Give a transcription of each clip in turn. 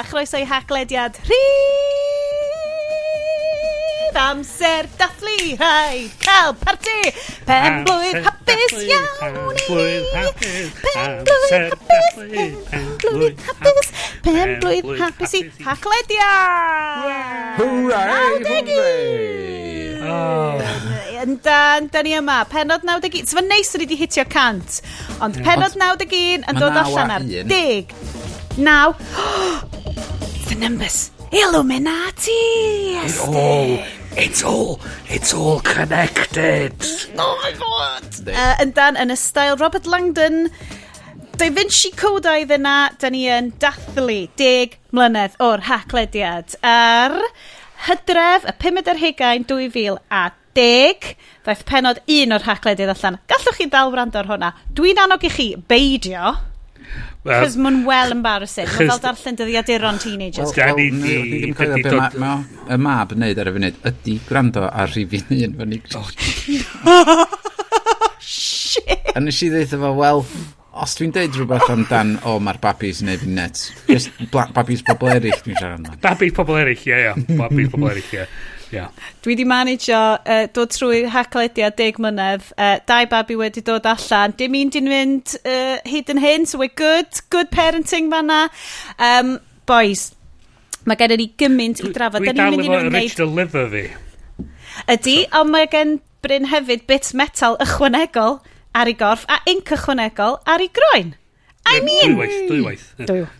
a chroeso i haglediad rhif amser dathlu rhai cael parti. Pen blwydd hapus iawn i. pen blwydd hapus pen blwydd hapus. Pen blwydd hapus i haglediad hwrai hwrai yndan, da ni yma. Penod 91. Sfa neis ydy hitio cant. Ond penod 91 yn dod allan ar 10. 9. the numbers. Illuminati! It all, it's all, it's all connected. Oh my god! Uh, yn dan yn y style Robert Langdon, Da Vinci Codau yna, da ni yn dathlu deg mlynedd o'r haclediad ar hydref y 5 ar hugain 2010. Daeth penod un o'r haclediad allan. Gallwch chi dal wrando ar hwnna. Dwi'n annog i chi beidio Cos mae'n well embarrassing. Mae'n fel darllen dyddiaduron teenagers. Wel, well, ni ddim cael ei dod... Mae y mab yn neud ar y funud ydy gwrando ar rhif un fan i. Shit! A nes i ddeitha fo, wel, os dwi'n deud rhywbeth amdan, o, mae'r babis yn neud fi'n net. Just babis pobl eraill dwi'n siarad amdan. Babis pobl eraill, ie, ie. Babis pobl eraill, ie. Yeah. Dwi wedi managio uh, dod trwy haclediau deg mlynedd. Uh, dau babi wedi dod allan. Dim un di'n mynd uh, hyd yn hyn, so we're good. Good parenting fanna. Um, boys, mae gen i gymaint i drafod. Dwi dal efo Rich Deliver fi. Ydy, so. ond mae gen Bryn hefyd bit metal ychwanegol ar ei gorff a inc ychwanegol ar ei groen. I mean... Dwy waith, dwy waith. dwywaith. Dwywaith.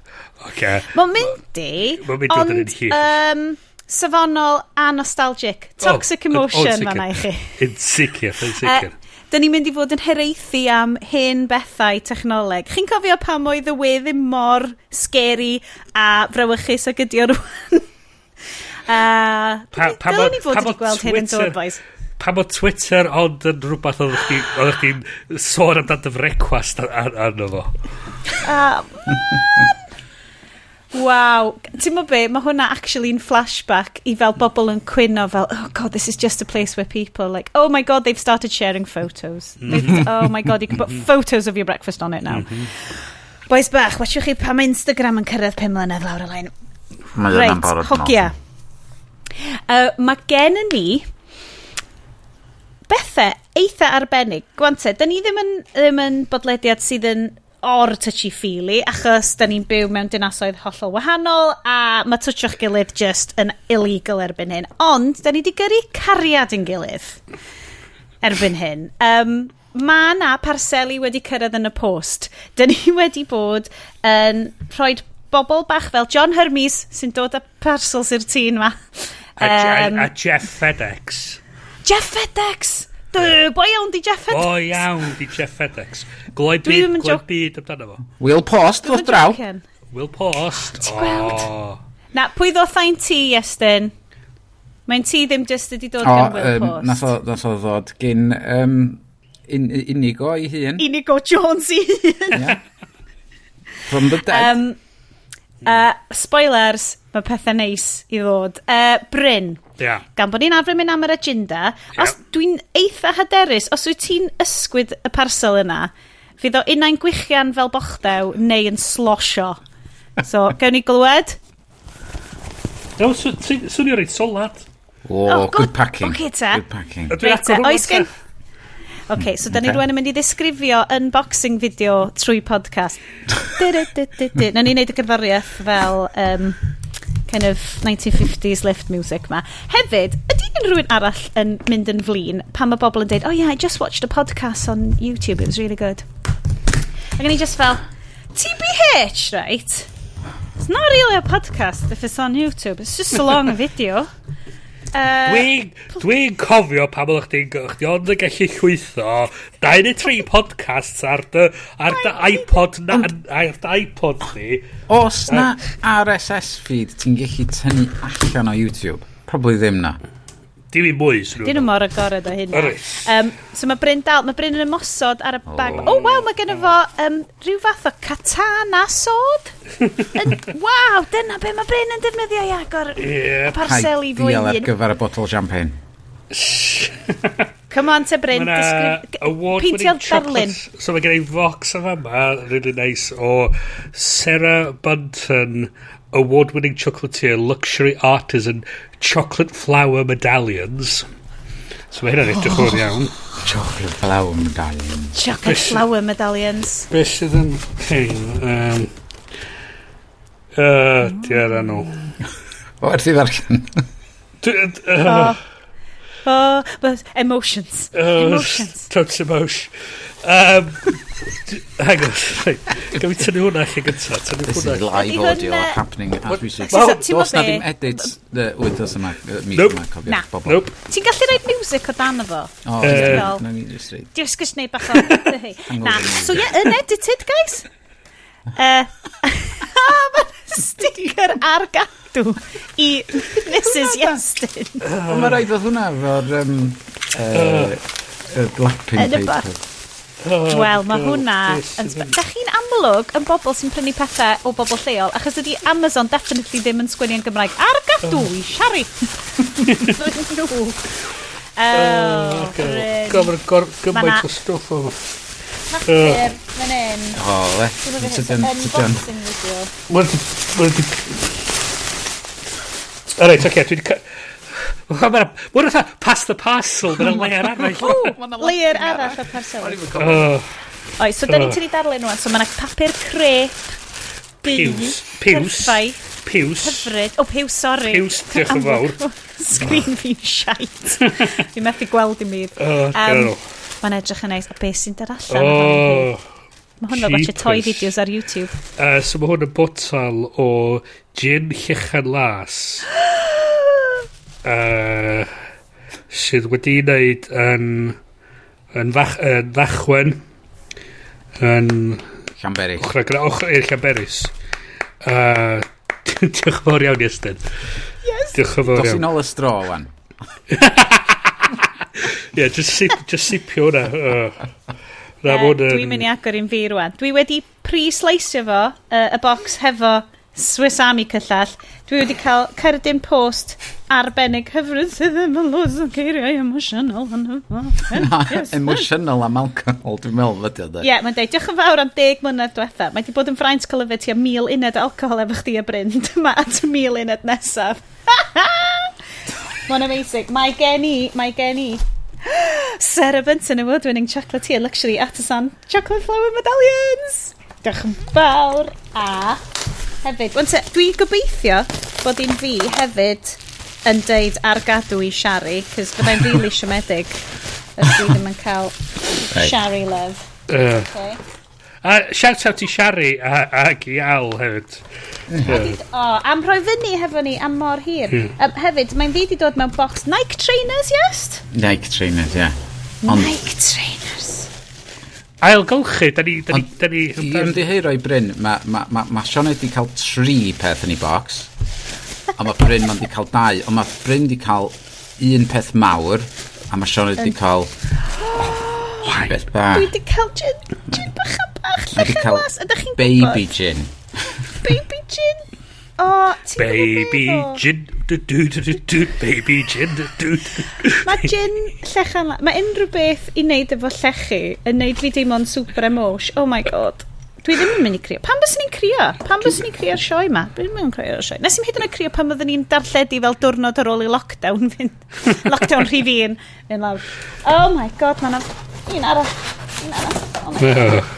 Okay. Mae'n mynd i... Mae'n mynd i yn hir. Um, safonol a nostalgic. Toxic oh, emotion oh, yna i chi. Yn sicr, yn sicr. Da ni'n mynd i fod yn hereithi am hen bethau technoleg. Chi'n cofio pam oedd y we ddim mor scary a frawychus ag ydi o rwan? uh, pa Dylen ni fod wedi gweld hyn yn dod, boys Pa o Twitter ond yn rhywbeth oeddech chdi'n chi, oedd chi sôn amdano dy frecwast arno fo. Uh, Waw. Ti'n mo be, mae hwnna actually'n flashback i fel bobl yn cwyno fel, oh god, this is just a place where people like, oh my god, they've started sharing photos. They've, mm-hmm. oh my god, you can put photos of your breakfast on it now. Mm-hmm. Boys bach, watchwch chi pa mae Instagram yn cyrraedd 5 mlynedd lawr y lein. Mae yna'n right, barod. Hogia. Uh, mae gen i ni bethau eitha arbennig. Gwante, da ni ddim yn, ddim yn bodlediad sydd yn or touchy-feely, achos da ni'n byw mewn dinasoedd hollol wahanol, a mae twtio'ch gilydd just yn illegal erbyn hyn. Ond, da ni wedi gyrru cariad yn gilydd erbyn hyn. Um, mae na parseli wedi cyrraedd yn y post. Da ni wedi bod yn rhoi bobl bach fel John Hermes sy'n dod â parcels i'r tîn ma. A, um, a, a Jeff FedEx. Jeff FedEx! Dy, bo iawn di Jeff Fedex. Bo iawn di Jeff Fedex. Gloi byd, gloi byd amdano fo. Will Post ddoth draw. Will Post. Ti'n gweld? Na, pwy ddoth ein ti, Estyn? Mae'n ti ddim just wedi dod gan Will um, Post. Nath o, nath o ddod gyn um, un, unigo i hun. Unigo Jones i hun. From the dead. Um, Uh, spoilers, mae pethau neis i ddod. Uh, Bryn. Yeah. Gan bod ni'n arfer mynd am yr agenda, yeah. os dwi'n eitha hyderus, os wyt ti'n ysgwyd y parsel yna, fydd o unau'n gwichian fel bochdew neu yn slosio. So, gawn ni glywed? No, swnio reit solad. O, oh, good, good packing. Okay, ta. Eh? Good packing. Eh, oes gen okay, so da ni okay. rwan yn mynd i ddisgrifio unboxing video trwy podcast. Na ni'n neud y gyrfariaeth fel um, kind of 1950s lift music ma. Hefyd, ydy unrhyw'n arall yn mynd yn flin pan mae bobl yn dweud, oh yeah, I just watched a podcast on YouTube, it was really good. Ac ni just fel, TBH, right? It's not really a podcast if it's on YouTube, it's just a long video. Uh, dwi'n dwi cofio pam oedd chdi'n chdi ond yn gallu llwytho Dau neu tri podcasts ar dy, ar dy iPod na, ar dy iPod ni. Os na RSS feed ti'n gallu tynnu allan o YouTube? Probably ddim na. Dim i mwy. Dyn nhw mor agored o hynna. um, so mae Bryn dal, mae Bryn yn ymosod ar y bag. Oh, oh wow, mae gennym fo um, rhyw fath o katana sod. yn, wow, dyna be mae Bryn yn defnyddio i agor yeah. y i fwy. Diol ar gyfer y botol champagne. Come on te Bryn, peintio'r darlun. So mae gen i fox o fama, really nice, o Sarah Bunton award-winning chocolatier, luxury artisan, chocolate flower medallions. So mae hynna'n edrych o'r oh. iawn. Chocolate flower medallions. Chocolate Bish, flower medallions. Be sydd yn... hyn um, Uh, diar anw. Werth i ddarllen. Oh, oh emotions. Uh, emotions. Touch emotion. Um, hang on, gael Gawin tynnu hwnna allan gyntaf. Tynnu This hwnna. is live Ydi audio hwnna- happening as we speak. Wel, Ti'n Does na ddim gwybod be? edits uh, with us yma. uh, Mi Nope. yma Na. cofiwch bobl. Nope. Ti'n gallu rhaid music o dan efo? O, Eh, no. na ni just reid. Diolch gys neud bach o... Na. So ie, yeah, unedited, guys. Uh, Mae'n sticker ar gadw i Mrs Iestyn. Ond mae rhaid oedd hwnna fo'r um, uh, uh, black Yn y ba- paper. Oh, Wel, mae oh, hwnna... Da chi'n amlwg yn bobl sy'n prynu pethau o bobl lleol, achos ydy Amazon definitely ddim yn sgwennu yn Gymraeg. Ar gadw i, siari! Nhw! Oh, gymaint o stwff o... Papur, oh. fan hyn. O, le. Tydyn, tydyn. Mae'n... Mae'n... Reit, oce, dwi wedi... Mae'n fatha pass the parcel, mae'n layer arall. Layer arall o parcel. Oes, so da ni'n tynnu darlun nhw. So mae yna papur crep, piws, piws, piws, hyfryd, o piws, sori. Piws, diolch yn fawr. Sgrin fi'n siait. Fi'n methu gweld i mi. Mae'n edrych yn neis. A beth sy'n dod allan? Mae hwnna gotcha toy videos ar YouTube. Uh, so mae hwn yn botal o gin llechen las. uh, sydd wedi wneud yn yn, fach, yn fachwen yn Llanberis. ochr, ochr i'r Llanberis. Uh, diolch yn fawr iawn Iestyn. Yes. diolch yn fawr iawn. dosi'n ôl y stro wan ie yeah, just, sip, just sipio hwnna. Uh, Na, uh, dwi'n mynd i agor i'n fi rwan. Dwi wedi pre-sliceio fo, uh, y box hefo Swiss Army cyllall. Dwi wedi cael cerdyn post arbennig hyfryd sydd ddim yn lwys o geiriau emosiynol. Emosiynol am alcohol, dwi'n meddwl fyddi oedd. Ie, mae'n deud, diolch yn fawr am deg mlynedd diwetha. Mae wedi bod yn fraint cylifau ti a mil uned alcohol efo chdi a Bryn. Dyma at mil uned nesaf. Mae'n amazing. Mae gen i, mae gen i. Sarah Benson award-winning chocolatier luxury artisan chocolate flower medallions. Diolch yn fawr. A hefyd, Wante, dwi gobeithio bod un fi hefyd yn deud ar gadw i Shari, cys byddai'n really siomedig os dwi ddim yn cael right. Shari love. Uh. Okay. A shout out i Shari a, ac i Al hefyd. Yeah. O, am rhoi fyny hefo ni am mor hir. Mm. Um, hefyd, mae'n fi wedi dod mewn box Nike trainers, yes? Nike trainers, ie. Yeah. Ond... Nike trainers. Ail golchi, da ni... Da ni, da ni, I ymddiheuro i Bryn, mae ma, ma, ma Sean wedi cael tri peth yn ei box a mae Bryn ma'n di cael dau, ond mae Bryn di cael un peth mawr, a mae Sean wedi cael... Oh, beth bach. Dwi wedi cael gin, gin bach a bach, llach a cael a da chi'n Baby gin. baby gin. O, ti'n Baby gin. Baby gin. Mae gin llechan a Mae unrhyw beth i wneud efo llechu yn wneud fi deimlo'n super emosh Oh my god. Dwi ddim yn mynd i crio. Pam bys ni'n crio? Pam bys ni'n crio'r sioe ma? Dwi ddim yn crio'r sioe. Nes i'n hyd yn oed crio pan byddwn ni'n darlledu fel diwrnod ar ôl i lockdown fynd. lockdown rhif un. Fynd lawr. Oh my god, mae'n un arall. Un arall. Oh my god.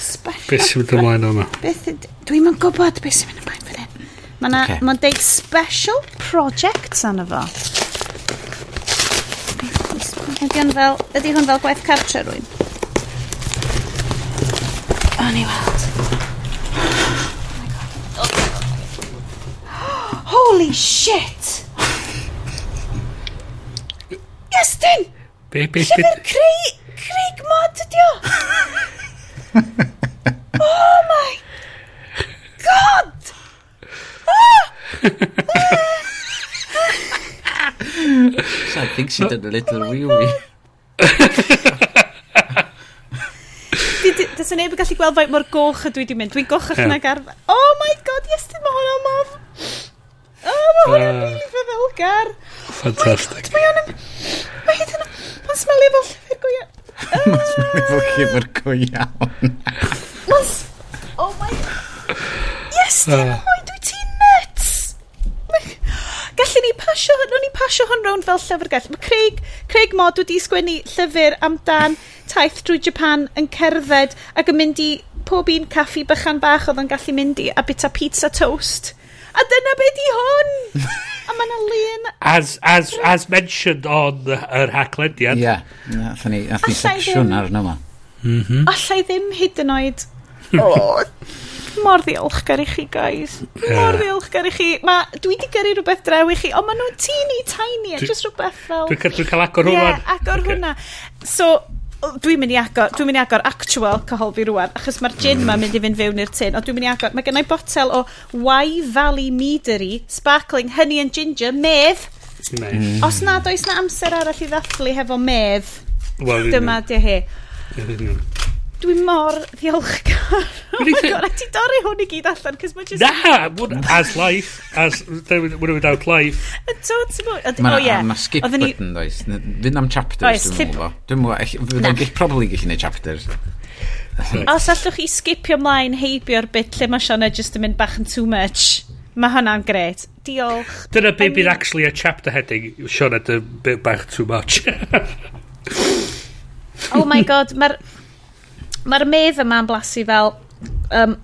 Special. Beth sy'n mynd ymlaen o'na? Beth... Dwi'm yn gwybod beth sy'n mynd ymlaen fan hyn. Mae'n okay. ma deud special projects anna fo. Ydy hwn fel, ydy hwn fel gwaith cartre rwy'n? Only world. Holy shit! Justin! Be, Baby, be. Llyfr Craig, Craig Mod ydi oh my god! I think she did a little wee wee. Dys neb yn gallu gweld faint mor goch y dwi wedi mynd. Dwi'n gochach yeah. na garfa. Oh my god, yes, dim hwnna mof. Oh, mae hwnna'n uh, rili feddylgar. Fantastic. Mae hwnna'n... Mae hyd yna... Mae'n smelio fel llyfr go iawn. Mae'n smelio fel llyfr go iawn. Oh my... Yes, dim hwnna. Gallen ni pasio hwn, o'n i pasio hwn rownd fel llyfrgell. Mae Craig, Craig Mod wedi sgwennu llyfr amdan taith drwy Japan yn cerdded ac yn mynd i pob un caffi bychan bach oedd yn gallu mynd i a bita pizza toast. A dyna be di hwn! a mae yna lun... As, as, as mentioned on yr hacklediad. Ie, yeah, nath ni, nath ni section arno yma. Mm -hmm. Allai ddim hyd yn oed... Oh, mor ddiolchgar i chi, guys. Mor yeah. ddiolchgar i chi. Ma, dwi wedi gyrru rhywbeth drew i chi, ond maen nhw'n teeny tiny, dwi, just rhywbeth fel... Dwi'n cael, dwi cael agor hwnna. Ie, yeah, agor okay. hwnna. So, dwi'n mynd i agor, dwi'n mynd i agor actual cohol fi rwan, achos mae'r gin ma'n mynd i fynd fewn i'r tin, ond dwi'n mynd i agor, mae gennau botel o Wai Valley Meadery, Sparkling Honey and Ginger, medd. Nice. Mm. Os nad oes na amser arall i ddathlu hefo medd, well, dyma di hi. Dwi mor ddiolchgar. Oh my god, a ti dorri hwn i gyd allan, cos mae just... Na, as life, as, when without life. Yn tot, ti'n mwyn, o ie. ma skip Oedden button, does. Fynd am chapters, dwi'n mwyn. Dwi'n mwyn, dwi'n probably gallu gwneud chapters. Os allwch chi skipio mlaen heibio'r bit lle mae Sianna just yn mynd bach yn too much, mae hwnna'n gret. Diolch. Dyna be bydd actually a chapter heading, Sianna, bit bach too much. oh my god, mae'r Mae'r medd yma'n blasu fel um,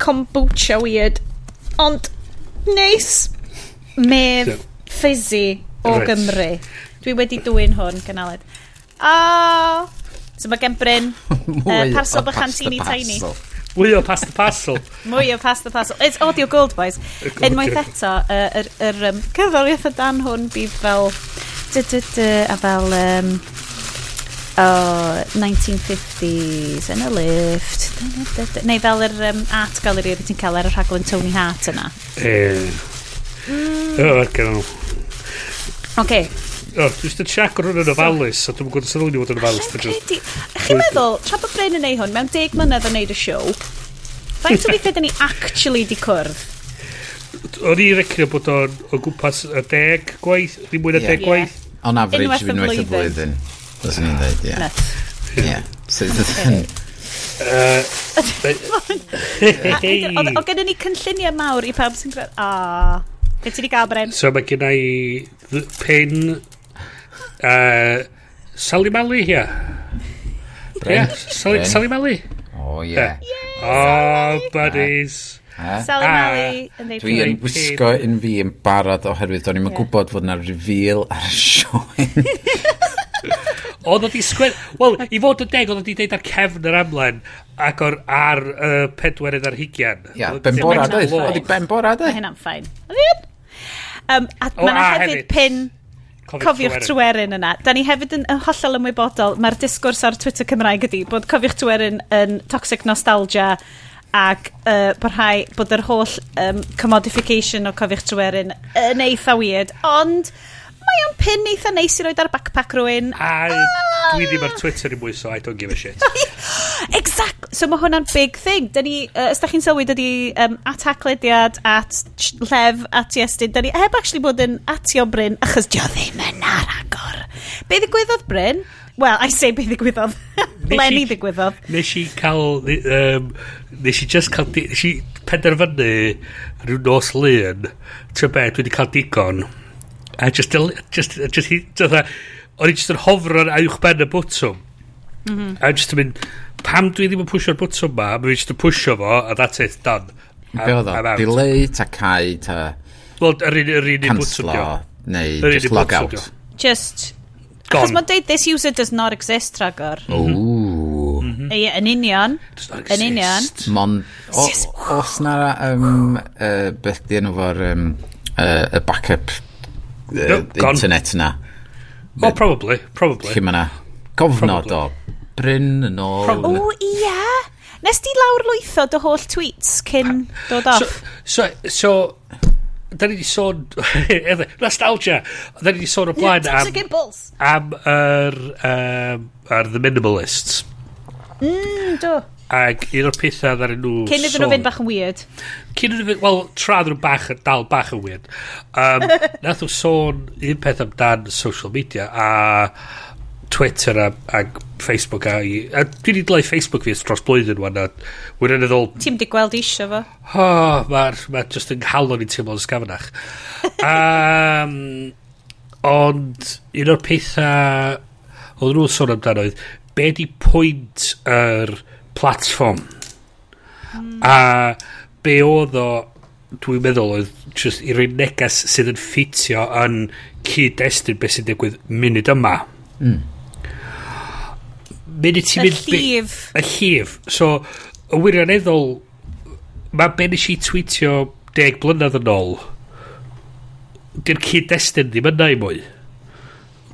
kombucha weird, ond neis. Medd fizzy o right. Gymru. Dwi wedi dwy'n hwn, gynaled. O! So mae gen Bryn uh, parcel bach antini tiny. Mwy o past the parcel. Mwy o pasta parcel. It's audio gold, boys. Unwaith eto, yr uh, er, er, um, cyforiaeth y dan hwn bydd fel... Dy, dy, dy, a fel... Um, oh, 1950s yn y lift. Neu fel yr um, art gallery oedd ti'n cael ar y rhaglen Tony Hart yna. E o ar yn oce O, dwi'n dweud siac o'r hwn yn ofalus, a dwi'n gwybod sy'n rwy'n nhw'n yn ofalus. Chi'n meddwl, tra bod Bryn yn ei hwn, mewn deg mlynedd yn neud y siow, faint o weithiau da ni actually di cwrdd? O'n i'n recrio bod o'n o gwmpas y deg gwaith, ddim mwy na deg gwaith. On average, fi'n waith y blwyddyn. Fyswn i'n dweud, ie. Nuts. Ie. So, O gen ni cynlluniau mawr i pawb sy'n gwrdd... O. Beth ti wedi gael, Bren? So mae gen i pen... Uh, Sally Mally, ia. Bren? Sally Bren. Sally Mally. O, ie. O, oh, buddies. Sally ah. Mali. Dwi yn wisgo un fi yn barod oherwydd do'n i'n yeah. gwybod fod yna reveal ar y sioe. Oedd oedd i sgwer... Wel, i fod yn deg, oedd oedd i deud ar cefn yr amlen ac o'r ar uh, pedwerydd ar hugian. Ia, yeah, ben bora dweud. Oedd i ben bora dweud. Hynna'n ffain. Um, a o, mae a hefyd hefyd pin cofiwch tryweryn yna. Da ni hefyd yn, yn hollol ymwybodol, mae'r disgwrs ar Twitter Cymraeg ydy bod cofiwch tryweryn yn toxic nostalgia ac uh, parhau bod yr holl um, commodification o cofiwch tryweryn yn eitha weird. Ond mae o'n pin eitha neis i roed ar backpack rhywun. A oh. Ah! dwi ddim ar Twitter i mwy, so I don't give a shit. exact. So mae hwnna'n big thing. Da ni, uh, ysdach chi'n sylwi, da um, at haglediad, at llef, at iestyn. Da ni heb actually bod yn atio Bryn, achos dio ddim yn ar agor. Be ddigwyddodd Bryn? Well, I say be ddigwyddodd. Lenny ddigwyddodd. Nes i cael... Um, nes i just cael... Nes i penderfynu rhyw nos lun. Tio be, dwi wedi cael digon. A just, just, just, just, o'n i just yn hofro'r uwch ben y bwtwm. Mm -hmm. A just yn mynd, pam dwi ddim yn pwysio'r bwtwm ma, mae'n just yn pwysio fo, a that's it, done. Be oedd o? Delay, ta cau, ta... Wel, yr un yr un bwtwm neu just log out. Just... Cos mae'n deud, this user does not exist, ragor. Ooh. Mm-hmm. Ie, yn union. Yn union. Mon... Os na... Um, uh, beth di enw fo'r... Um, uh, y backup uh, no, internet na. Well, oh, probably, probably. Chi ma'na gofnod probably. o Bryn yn ôl. O, oh, ia! Nes di lawr lwytho dy holl tweets cyn dod off? So, so, so da ni wedi sôn nostalgia da ni wedi sôn o blaen yeah, am am yr um, ar the minimalists mm, do Ac un o'r pethau ddaren nhw... Cyn iddyn nhw fynd bach yn weird. Cyn iddyn nhw fynd... Wel, tra ddyn nhw bach, dal bach yn weird. Um, nath nhw sôn un peth amdan social media a Twitter a, a Facebook a... i... a dwi wedi dylai Facebook fi dros blwyddyn wan a wedyn yn ôl... Ti'n di gweld isio fo? Oh, mae'r ma just yn halon i teimlo'n sgafnach. um, ond un o'r pethau oedd nhw'n sôn amdano oedd be di pwynt yr er, platform. Mm. A be oedd o, dwi'n meddwl, oedd just i'r un neges sydd yn ffitio yn cyd-destun beth sy'n digwydd munud yma. Mm. Munud ti'n mynd... Y llif. Y llif. So, y wirioneddol, mae be nes i tweetio deg blynedd yn ôl, di'r cyd-destun ddim yna i mwy.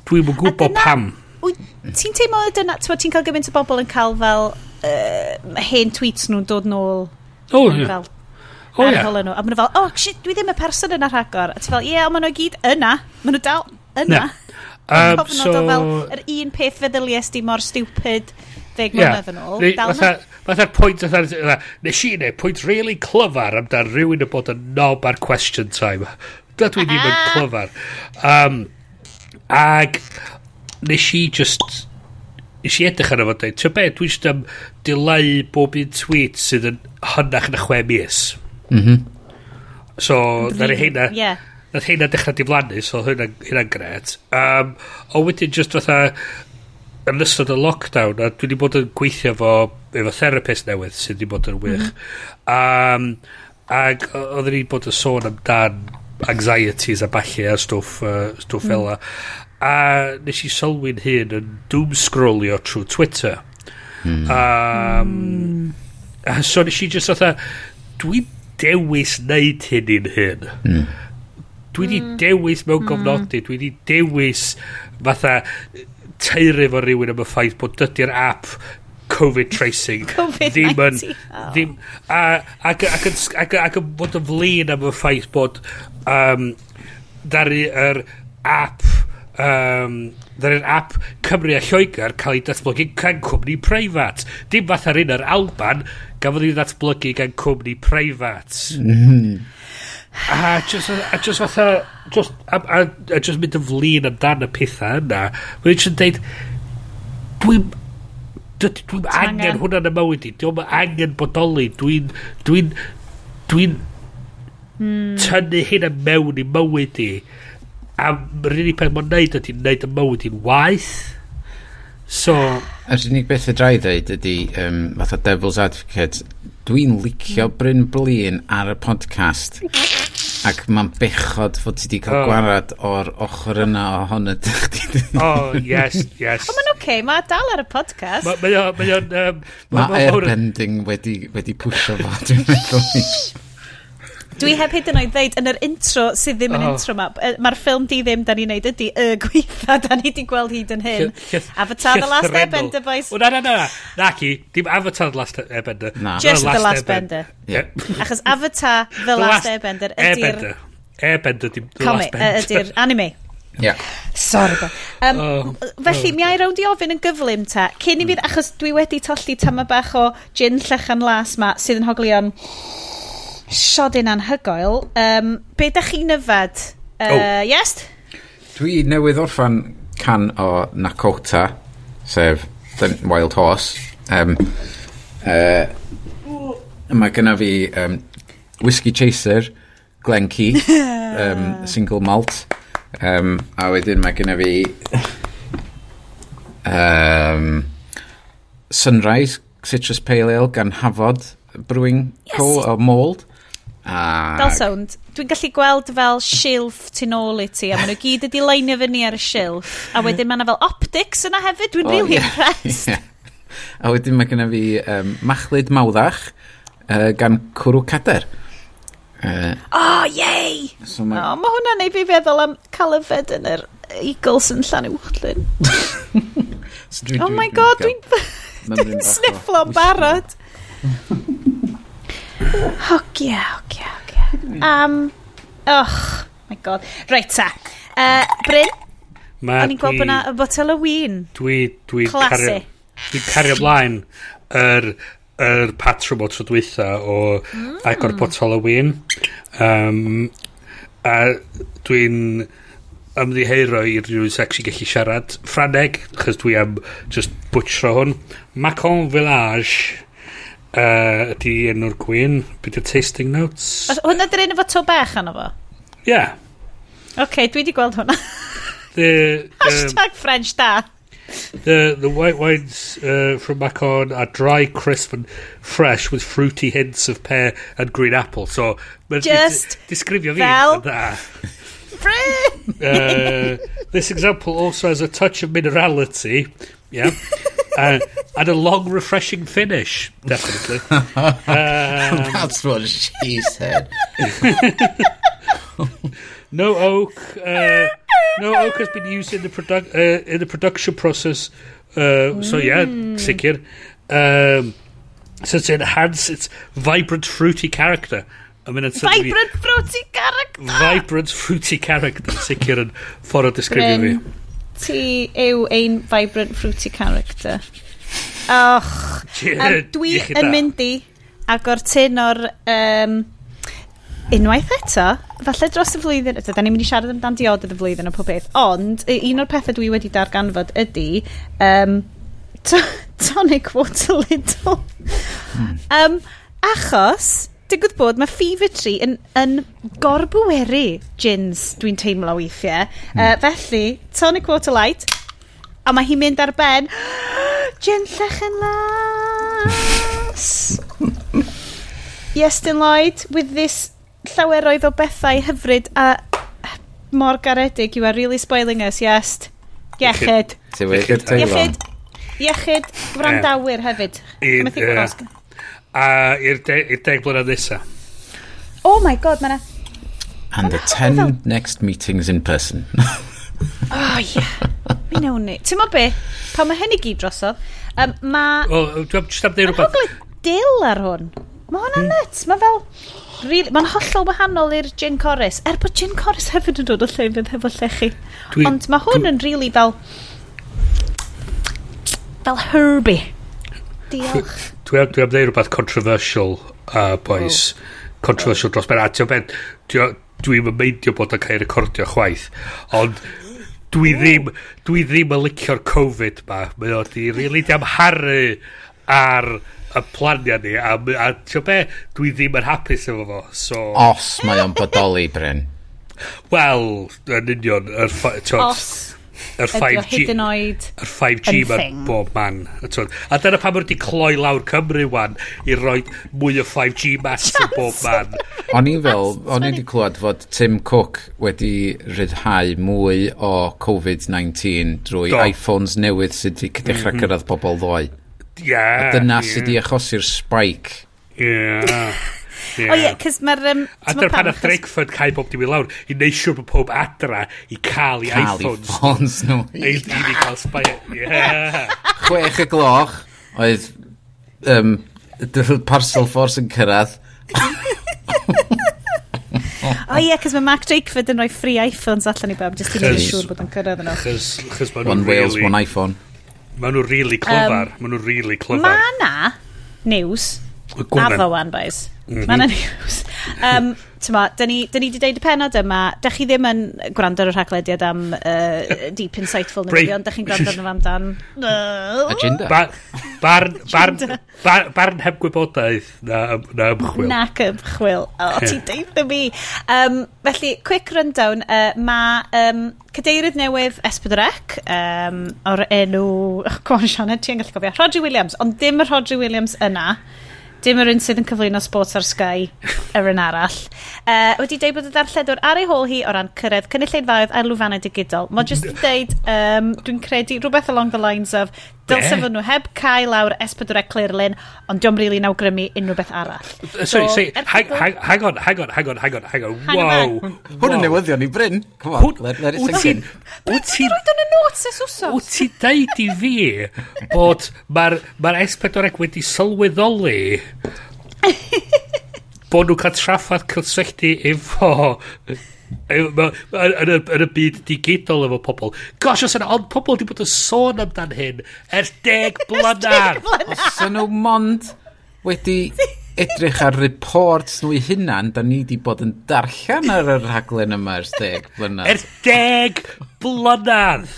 Dwi'n mwyn gwybod pam. Ti'n teimlo dyna, ti'n cael gymaint o bobl yn cael fel uh, hen tweets nhw'n dod nôl O, oh, ie. fel ie. yeah. nhw. A maen nhw fel, oh shit, dwi ddim y person yna rhagor. A ti fel, ie, yeah, maen nhw gyd yna. Maen nhw dal yna. Um, so... fel, yr un peth feddylies di mor stupid ddeg yeah. mlynedd yn ôl. Fatha'r fatha pwynt, fatha, nes i neud, pwynt really clyfar amdano rhywun yn bod yn nob ar question time. Da dwi ddim yn ah. clyfar. Um, ag nes i just nes i edrych arno fo dweud, ti'n be, dwi eisiau am dileu bob un tweet sydd yn hynach na chwe mis. Mhm. Mm so, na ni hynna... Yeah. Nath hynna dechrau diflannu, so hynna'n hynna gret. Um, o wedyn just fatha, yn ystod y lockdown, a dwi wedi bod yn gweithio fo, efo therapist newydd sydd wedi bod yn wych. Mm -hmm. um, ag oedden ni bod yn sôn amdan anxieties a balli a stwff, uh, stwff mm. fela a nes i sylwi'n hyn yn doom scrollio trwy Twitter mm. um, mm. so nes i just atha dwi'n dewis neud hyn i'n hyn mm. dwi di hmm. dewis mewn mm. gofnodi dwi di dewis fatha teiri fo rhywun am y ffaith bod dydy'r app Covid tracing COVID ddim yn oh. ddim, a, ac, ac, ac, ac, yn bod yn flin am y ffaith bod um, ddaru yr app um, dda'r app Cymru a Lloegr cael ei datblygu gan cwmni preifat. Dim fath ar un yr Alban, gafodd ei datblygu gan cwmni preifat. Mm-hmm. A just, a just fatha, just, a, a, a just mynd yn flin amdan y pethau yna, mae'n just yn deud, dwi'n dwi'n dwi angen angen hwnna'n y mywyd i, dwi'n angen bodoli, dwi'n, dwi'n, dwi'n, mm. tynnu hynna mewn i mywyd i a yr unig peth mae'n neud ydy neud y mywyd i'n waith so yr unig beth y drai ddeud ydy um, fath o devil's advocate dwi'n licio Bryn Blin ar y podcast. Ac mae'n bechod fod ti wedi cael oh. gwarad o'r ochr yna ohono oh yes yes. O mae'n oce okay, mae dal ar y podcast. Mae ma, ma, ma, ma, ma, ma, ma, ma, ma, ma, ma, ma, ma, ma, ma, ma, ma, ma, ma, Dwi heb hyd yn oed ddeud yn yr intro sydd ddim yn oh. intro ma. Mae'r ffilm di ddim da ni'n neud ydy y gweitha da ni wedi gweld hyd yn hyn. Avatar The Last Airbender, boys. O, na, na, na. Na, ci. Dim Avatar The Last Airbender. Na. Just The Last Airbender. Achos Avatar The Last Airbender ydy'r... Airbender, dim The Last Bender. Ydy'r anime. Yeah. Sorry. Um, oh, felly, oh. mi ai rownd i ofyn yn gyflym ta. Cyn i fi, hmm. achos dwi wedi tollu tama bach o gin llechan las ma, sydd yn hoglion... Siodyn anhygoel. Um, be da chi'n yfed? Uh, oh. Yes? Dwi newydd orffan can o Nakota, sef Wild Horse. Um, uh, mae gyna fi um, Whiskey Chaser, Glen Key, um, Single Malt, um, a wedyn mae gyna fi um, Sunrise, Citrus Pale Ale gan Hafod Brewing yes. Co o Mold. Ac... Fel sound, dwi'n gallu gweld fel shilf tu nôl i ti, a maen nhw gyd wedi leinio fyny ar y shilf. a wedyn mae yna fel optics yna hefyd, dwi'n oh, really yeah, impressed. Yeah. A wedyn mae genna fi um, machlid mawddach uh, gan cwrw cader. Uh, oh, yei! So mae oh, ma hwnna'n ei fi feddwl am cael calafed yn yr Eagles yn llan uwchlyn. so dwi, oh my god, dwi'n dwi snifflo barod. Hogia, hogia, hogia. Um, och, my god. Reit ta. Uh, Bryn, Ma o'n i'n gweld bod yna y botel o wyn. Dwi, dwi, cario, dwi cario blaen yr er, er patrwm o trydwytha o mm. agor botel o wyn. Um, a dwi'n ymddiheiro i rhywun sex i gallu siarad Ffraneg, chos dwi am just butchro hwn. Macon Village uh, ydy enw'r gwyn. Be y tasting notes? Os, hwnna dy'r un efo to bech anna fo? Yeah. Oce, okay, dwi wedi gweld hwnna. the, um, Hashtag French da. The, the white wines uh, from Macon are dry, crisp and fresh with fruity hints of pear and green apple. So, Just disgrifio fi fel... Da. uh, this example also has a touch of minerality yeah, uh, and a long, refreshing finish. Definitely. Um, That's what she said. no oak. Uh, no oak has been used in the product uh, in the production process. Uh, So yeah, sicr. Um, so to enhance its vibrant, fruity character. I mean, it's Vibrant fruity character! vibrant, fruity character. Sicr yn ffordd o disgrifio fi. Bryn, ti yw ein vibrant fruity character. Och. Um, dwi yn mynd i agor tyn o'r um, unwaith eto, falle dros y flwyddyn, ydy, da ni'n mynd i siarad amdan diod y flwyddyn o pob beth, ond un o'r pethau dwi wedi darganfod ydy um, tonic water little. Hmm. Um, achos, digwydd bod, mae Fever Tree yn, yn gorbweru gins, dwi'n teimlo weithiau. Mm. Uh, felly, tonic water light, a mae hi'n mynd ar ben, gin llech yn las. Iestyn Lloyd, with this llaweroedd o bethau hyfryd a mor garedig, you are really spoiling us, yes. Iechyd. Iechyd. Iechyd. Iechyd. Gwrandawyr hefyd. I, uh, a i'r de, ir deg blynedd nesa. Oh my god, mae'na... And the ten fel... next meetings in person. oh yeah, mi newn ni. Ti'n mo be, Pa mae hyn i gyd drosodd, um, mae... O, dwi'n just am ddeud rhywbeth. Mae'n dil ar hwn. Mae hwnna'n mm. nuts, mae fel... Really, mae'n hollol wahanol i'r gin chorus. Er bod gin chorus hefyd yn dod o llefydd hefo llechi. Dwi, Ond mae hwn dwi... yn really fel... Fel herby. Diolch. Dwi am, dwi am ddeud rhywbeth controversial, uh, boys. Oh. Controversial dros ben. A ti'n ben, dwi'n meindio bod yn cael ei recordio chwaith. Ond dwi ddim, dwi ddim yn licio'r Covid ma. Mae o di rili di amharu ar y planiau ni. A, a ti'n be, dwi ddim yn hapus efo fo. So... Os mae o'n bodoli, Bryn. Wel, yn union. Er, os yr 5G hyd yn oed yr 5G mae'n bob man a dyna pam wedi cloi lawr Cymru wan i roi mwy o 5G mas yn bob man. O'n i fel o'n i wedi clywed fod Tim Cook wedi rhyddhau mwy o Covid-19 drwy Do. iPhones newydd sydd wedi dechrau mm -hmm. cyrraedd pobl ddoe. Yeah, a dyna yeah. sydd wedi achosi'r spike. Yeah. O ie, cys mae'r... Um, a dyna pan o'ch Drakeford cael bob dim i lawr, i neud siwr bod pob adra i cael i iPhones. Cael i ffons nhw. I ni cael spire. Yeah. Chwech y gloch, oedd um, parcel force yn cyrraedd. O ie, cys mae Mark Drakeford yn rhoi free iPhones allan i bawb, jyst i wneud siŵr bod yn cyrraedd yno. Chos maen nhw'n really... One Wales, one iPhone. Ma nhw'n really clyfar. Um, maen nhw'n really clyfar. Mae na news. Gwna. addo wan, boys. -hmm. Mae yna news. Um, Tyma, da ni wedi deud y penod yma. Da chi ddim yn gwrando ar y rhaglediad am uh, Deep Insightful neu ond da chi'n gwrando arno am dan... Uh, Agenda. Barn bar, bar, bar, bar heb gwybodaeth na, na ymchwil. Nac ymchwil. O, oh, ti'n deud y mi. Um, felly, quick rundown. Uh, Mae um, cadeirydd newydd Esbydrec um, o'r enw... Oh, Gwan Sianed, ti'n gallu gofio. Rodri Williams, ond dim y Rodri Williams yna dim yr un sydd yn cyflwyno sports ar Sky er yr un arall. Uh, wedi dweud bod y darlledwr ar ei hôl hi o ran cyrraedd cynulleidfaoedd a lwfannau digidol. Mae jyst yn dweud, um, dwi'n credu, rhywbeth along the lines of, Dylse fod nhw heb cael lawr S4 e Clearlyn, ond diolch rili really nawgrymu unrhyw beth arall. Sorry, so, sorry, hang, hang, hang on, hang on, hang on, hang on, hang on, wow. Hwn yn newyddion i Bryn. Come on, Hwn, let, let it sink in. Wyt ti'n rhoi yn y notes wsos? Wyt ti deud i fi bod mae'r ma S4 e wedi sylweddoli bod nhw'n cael traffaith cysylltu efo yn y byd digidol efo pobl gosh os yna ond pobl wedi bod yn sôn amdan hyn ers deg blynedd os yna nhw mond wedi edrych ar reports nhw i hunan da ni wedi bod yn darllen ar y rhaglen yma ers deg blynedd ers deg blynedd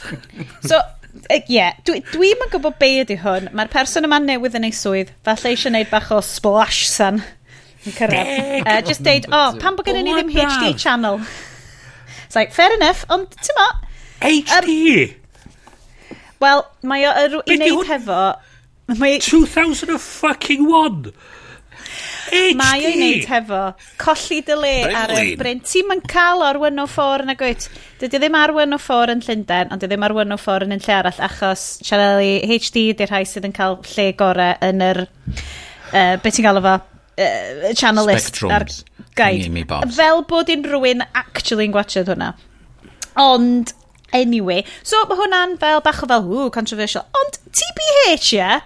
so Ie, yeah, dwi'n dwi, yn gwybod be ydy hwn. Mae'r person yma newydd yn ei swydd. Falle eisiau gwneud bach o splash san yn cyrraedd. uh, just deud, o, oh, pan bod gennym ni ddim HD channel? It's like, fair enough, ond ti'n mo... HD? Um, Wel, mae o er, i wneud hefo... Mae... 2001! HD! Mae o'i wneud hefo colli dy le ar y bryn. Ti'n ma'n cael o'r 104 yn y gwyt. Dydy ddim ar 104 yn Llundain, ond dydy ddim ar 104 yn un lle arall, achos sianeli HD di'r rhai sydd yn cael lle gorau yn yr... Uh, beth ti'n gael efo? uh, channelist ar guide. Fel bod unrhywun yn gwachod hwnna. Ond, anyway, so mae hwnna'n fel bach o fel, ww, controversial. Ond, TBH, ie, yeah,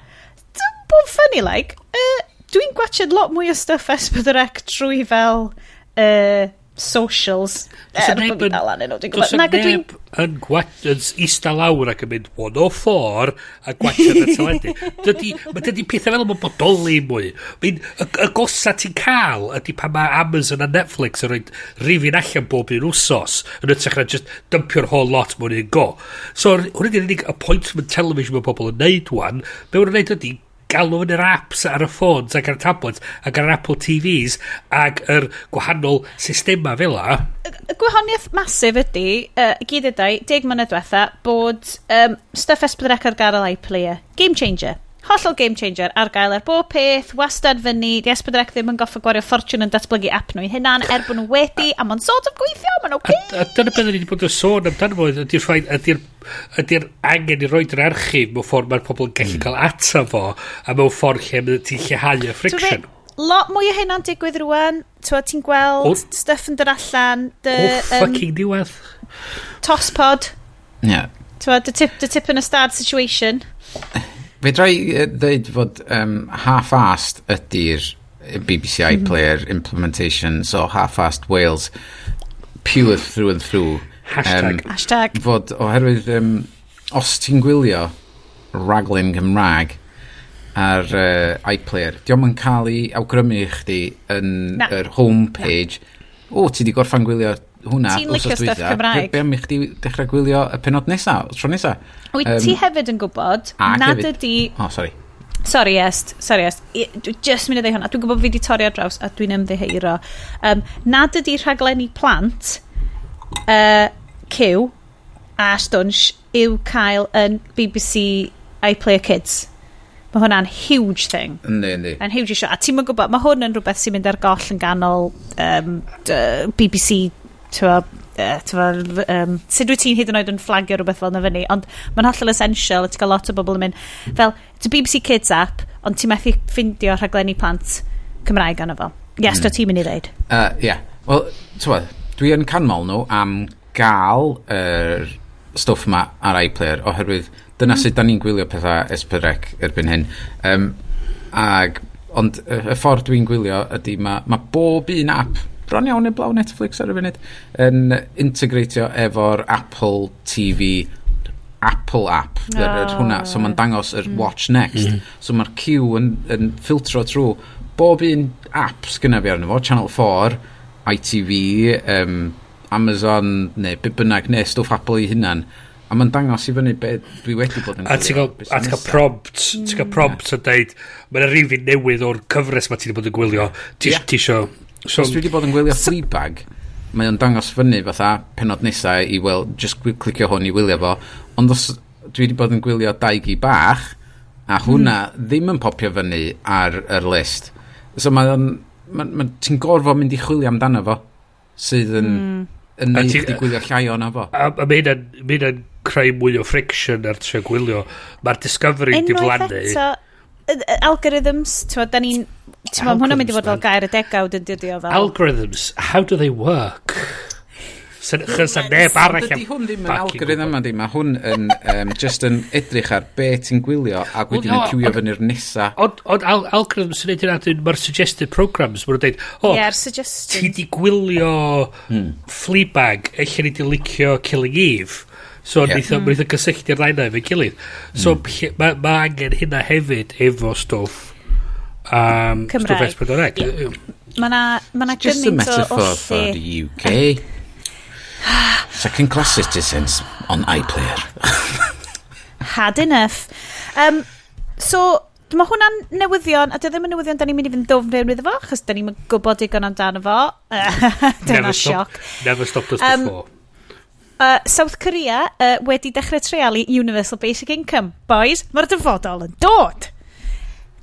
bod funny like, uh, dwi'n gwachod lot mwy o stuff S4C trwy fel uh, socials er bod fi'n dal anyn nhw. Dwi'n neb yn, yn ista lawr ac yn mynd 104 a gwachod y teledu. dydy, mae dydy pethau fel yma bodoli mwy. Mae'n y, y gosa ti'n cael ydy pan mae Amazon a Netflix yn rhoi rifin allan bob un wsos yn ytrach na just dympio'r whole lot mewn un go. So hwn ydy'r unig appointment television mae pobl yn neud wan. Be wna'n neud ydy galw yn yr apps ar y ffôns ac ar y tablets ac ar yr Apple TVs ac yr gwahanol systema fel la. Gwahaniaeth masif ydy, uh, gyd ydau, deg mlynedd diwetha, bod um, stuff S4C ar gael iPlayer. Game changer. Hollol game changer ar gael ar bob peth, wastad fyny, di esbydrec ddim yn goffa gwario ffortiwn yn datblygu app nhw i hynna'n er bod nhw wedi, a mae'n sort of gweithio, ma'n oce. A, dyna beth ni wedi bod yn sôn amdano fo, ydy'r ffaith, ydy'r ydy angen i roed yr archif mewn ffordd mae'r pobl yn gallu hmm. cael ato fo, a mewn ffordd lle mae'n ti'n lleihau y friction. Lot mwy o hynna'n digwydd rwan, ti'n gweld oh. stuff yn dod allan. Dy, oh, fucking diwedd. Tospod. Yeah. Twa, dy tip, dy tip in a stad situation. Fedra i ddeud fod um, half-assed ydy'r BBC iPlayer mhm. mm -hmm. implementation, so half-assed Wales, pure through and through. Hashtag. Um, Hashtag. Fod oherwydd, um, os ti'n gwylio raglen Gymraeg ar uh, iPlayer, diolch yn cael ei awgrymu i chdi yn yr homepage. Na. O, ti di gorffan gwylio hwnna Ti'n licio stuff Cymraeg Be am i chdi dechrau gwylio y penod nesa, tro nesa Wyt um, ti hefyd yn gwybod Nad ydi O, oh, sorry Sorry Est, sorry Est, dwi just mynd i ddeu hwnna, dwi'n gwybod fi wedi torri ar draws a dwi'n ymddeheiro. Um, nad ydy rhaglenni plant, uh, cyw a stwnsh yw cael yn BBC iPlayer Kids. Mae hwnna'n huge thing. Yndi, yndi. Yn huge issue. A ti'n mynd gwybod, mae hwn yn rhywbeth sy'n mynd ar goll yn ganol um, BBC twa, uh, twa, um, sut wyt ti'n hyd yn oed yn flagio rhywbeth fel yna fyny, ond mae'n hollol essential, ti'n cael lot o bobl yn mynd, fel, it's a BBC Kids app, ond ti'n methu ffindio rhaglenni plant Cymraeg anna fo. Yes, mm. do ti'n mynd i ddeud? Uh, yeah. wel, ti'n dwi yn canmol nhw am gael yr er stwff yma ar iPlayer, oherwydd dyna mm. sut da ni'n gwylio pethau esbyrrec erbyn hyn. Um, ag, ond y, y ffordd dwi'n gwylio ydy mae ma bob un app bron iawn i blaw Netflix ar y funud, yn integratio efo'r Apple TV Apple app, oh. yr, yr hwnna, so mae'n dangos yr mm. watch next. Mm. So mae'r queue yn, yn filtro trwy bob un app sgynna fi arno fo, Channel 4, ITV, um, Amazon, neu byd bynnag, neu stwff Apple i hunan. A mae'n dangos i fyny beth dwi wedi bod yn... A ti'n cael prompt, ti'n cael mm. prompt yn deud, mae'n rhywun newydd o'r cyfres mae ti wedi bod yn gwylio, ti eisiau So, Os dwi wedi bod yn gwylio Fleabag, mae o'n dangos fyny fatha penod nesau i wel, just clicio hwn i wylio fo, ond os dwi wedi bod yn gwylio Daigi Bach, a hwnna mm. ddim yn popio fyny ar yr list. So mae o'n, ma, ma, ti'n gorfod mynd i chwilio amdano fo, sydd yn, mm. yn neud chdi gwylio llai o'na fo. A, a mae hynna'n creu mwy o friction ar trio gwylio. Mae'r discovery diflannu. Unwaith eto, algorithms, ti'n da ni'n Ti'n meddwl, hwnna'n mynd i fod fel gair y degawd yn dydio fel... Algorithms, how do they work? Chos a neb arall am... Dydy hwn ddim yn algorithm yma, ddim. Mae hwn yn um, just yn edrych ar be ti'n gwylio ac wedyn yn cywio fyny'r nesa. Ond al algorithms yn edrych ar mae'r suggested programs. Mae'n dweud, o, yeah, ti di gwylio. Hmm. Fleabag, eich ni di licio Killing Eve. So, yeah. mae'n hmm. mm. gysylltu'r ddau na efo'i gilydd. So, mm. mae ma angen hynna hefyd efo stwff um, Cymraeg. Cymraeg. Yeah. Mae na, ma na Just a metaphor o for the UK. Second class citizens on iPlayer. Had enough. Um, so, mae hwnna'n newyddion, a dy ddim yn newyddion da ni'n mynd i fynd ddofn fewn iddo fo, achos da ni'n gwybod digon amdano fo. Dyna sioc. Never stopped us um, before. Uh, South Korea uh, wedi dechrau treialu Universal Basic Income. Boys, mae'r dyfodol yn dod.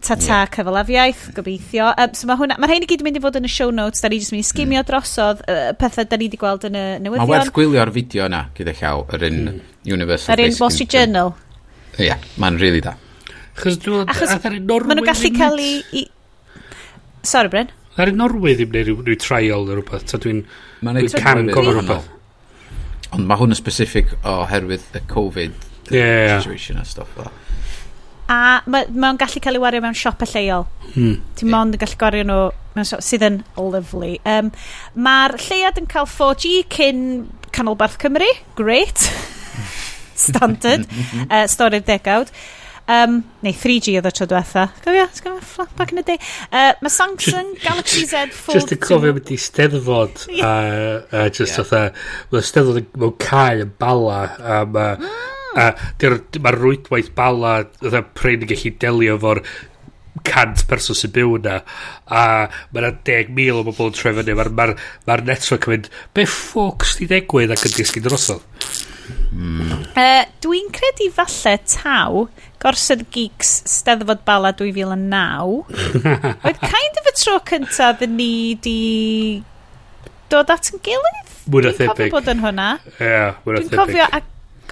Ta-ta, yeah. cyfalafiaeth, gobeithio. Um, so mae hwnna, mae'r rhain i gyd yn mynd i fod yn y show notes, da ni jyst mynd i sgimio mm. drosodd uh, pethau da ni wedi gweld yn y newyddion. Mae werth gwylio'r fideo yna gyda llaw, yr un mm. Universal Yr un Wall Street Journal. Ie, yeah, mae'n really da. Chos dwi'n... Achos maen nhw'n gallu cael i... i... Sorry, Bryn. Ar y Norwy ddim neu rhyw trial neu rhywbeth, ta dwi'n cam gofio rhywbeth. Ond mae hwn yn specific oherwydd y Covid yeah. situation a stuff fel. A mae'n ma gallu cael ei wario mewn siop lleol. Hmm. Ti'n mond yn gallu gwario nhw mewn siop, sydd yn lovely. Um, Mae'r lleiad yn cael 4G cyn Canolbarth Cymru. Great. Standard. uh, stori'r degawd. Um, neu 3G oedd y tro diwetha. Gofio, sgofio, back in the day. Uh, mae Samsung Galaxy Z Fold Just yn cofio mynd i steddfod yeah. a, a just yeah. oedd a, mae steddfod mewn cae yn bala a mae mm a mae'r rwydwaith bala dda pren yn gallu delio fo'r cant person sy'n byw yna a mae yna deg mil o bobl yn trefyn ni mae'r ma ma, network yn mynd be ffocs di degwydd ac yn disgyn drosodd mm. uh, dwi'n credu falle taw Gorsedd Geeks Steddfod Bala 2009 oedd kind of y tro cyntaf ddyn ni di dod at yn gilydd Mwyna thebyg. Dwi'n cofio bod yn hwnna. Ie, yeah, mwyna. Dwi'n cofio, a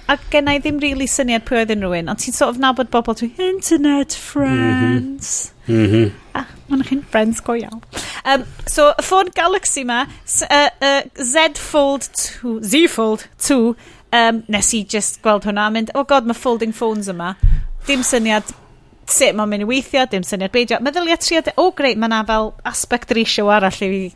a genna i ddim really syniad pwy oedd unrhyw un, ond ti'n sort of nabod bobl trwy internet friends. Mm -hmm. Mm -hmm. Ah, maen chi'n friends go iawn. Um, so, y ffôn Galaxy ma, uh, uh, Z Fold 2, Z Fold 2, um, nes i just gweld hwnna a mynd, oh god, mae folding phones yma. Dim syniad sut mae'n mynd i weithio, dim syniad beidio. Meddylia triad, o oh, greit, mae yna fel aspect ratio arall i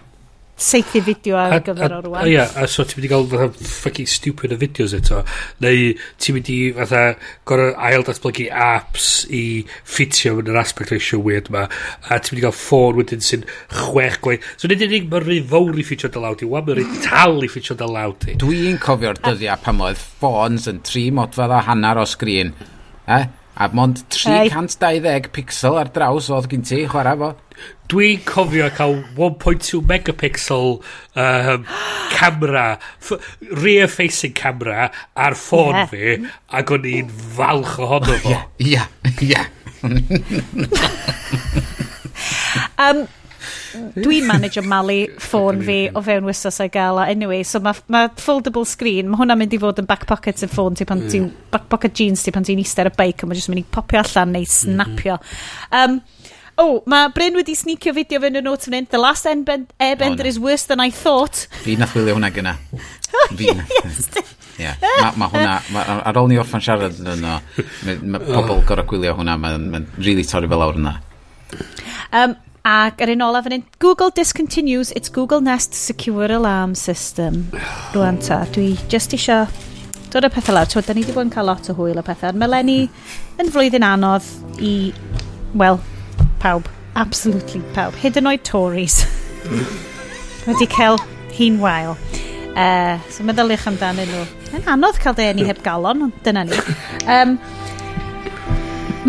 seithi fideo ar gyfer o rwan. Ia, a so ti'n mynd i gael fatha fucking stupid o fideos eto. Neu ti'n mynd i fatha gorau ail datblygu apps i ffitio yn yr aspect ratio weird ma. A ti'n mynd i gael ffôn wedyn sy'n chwech gwaith. So nid unig mae'n rhy fawr i ffitio dy lawd i. Wan mae'n rhy tal i ffitio dy lawd i. Dwi'n cofio'r dyddiau pan oedd ffôns yn tri modfedd a hanner o sgrin. Eh? A mond 320 pixel ar draws oedd gen ti, chwarae fo. Dwi'n cofio cael 1.2 megapixel um, camera, rear facing camera ar ffôn yeah. fi, ac o'n i'n falch ohono fo. Ia, ia, um, dwi'n manage o malu ffôn fi o fewn wisos o'i gael a anyway so mae ma foldable screen mae hwnna'n mynd i fod yn back pocket y ffôn ti pan ti'n back pocket jeans ti pan ti'n eistedd ar y bike a mae'n just mynd i popio allan neu mhm. snapio mm -hmm. um, Oh, mae Bryn wedi sneakio fideo fyny yn notes fan hyn. The last airbender oh, is worse than I thought. Fi nath wylio hwnna gyna. Oh, Fi yeah. Mae ma hwnna, ma, ar ôl ni orffan siarad yn yno, mae ma pobl gorau gwylio hwnna, mae'n ma really torri fel awr yna. Um, ac ar un olaf fan hyn, Google discontinues its Google Nest Secure Alarm System. Rwan ta, dwi just isio dod y pethau lawr. Twyd, da ni wedi bod yn cael lot o hwyl o pethau. Mae Lenny yn flwyddyn anodd i, wel, pawb. Absolutely pawb. Hyd yn oed Tories. Wedi cael hi'n wael. Uh, so meddyliwch amdanyn nhw. Mae'n anodd cael denu heb galon, ond dyna ni. Um,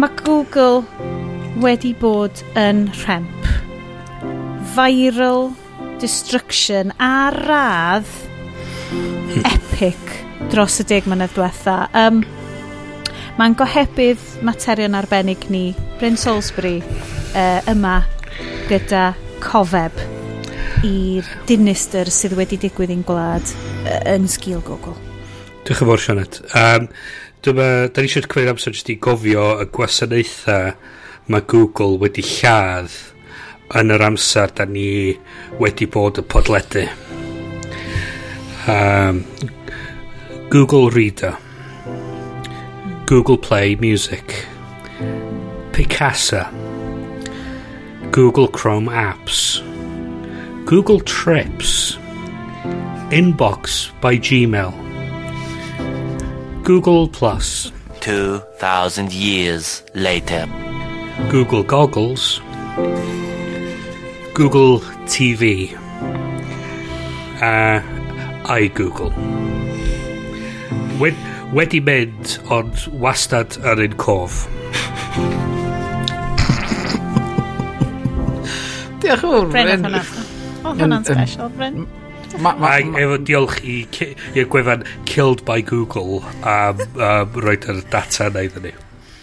mae Google wedi bod yn rhemp. Viral destruction a radd epic dros y deg mlynedd diwetha. Um, Mae'n gohebydd materion arbennig ni, Bryn Salisbury, uh, yma gyda cofeb i'r dinister sydd wedi digwydd i'n gwlad uh, yn sgil gogol. yn fawr, Sianet. Um, dyma, da ni eisiau cwyr amser jyst i gofio y gwasanaethau mae Google wedi lladd yn yr amser da ni wedi bod y podledu. Um, Google Reader Google Play Music. Picasa. Google Chrome Apps. Google Trips. Inbox by Gmail. Google Plus. 2,000 years later. Google Goggles, Google TV, a uh, iGoogle. Wed, wedi mynd, ond wastad yn un cof. Diolch yn fawr, Bryn. Oedd hwnna'n special, Bryn. Ac efo diolch i, i'r gwefan Killed by Google am um, roed yr data yna iddyn ni.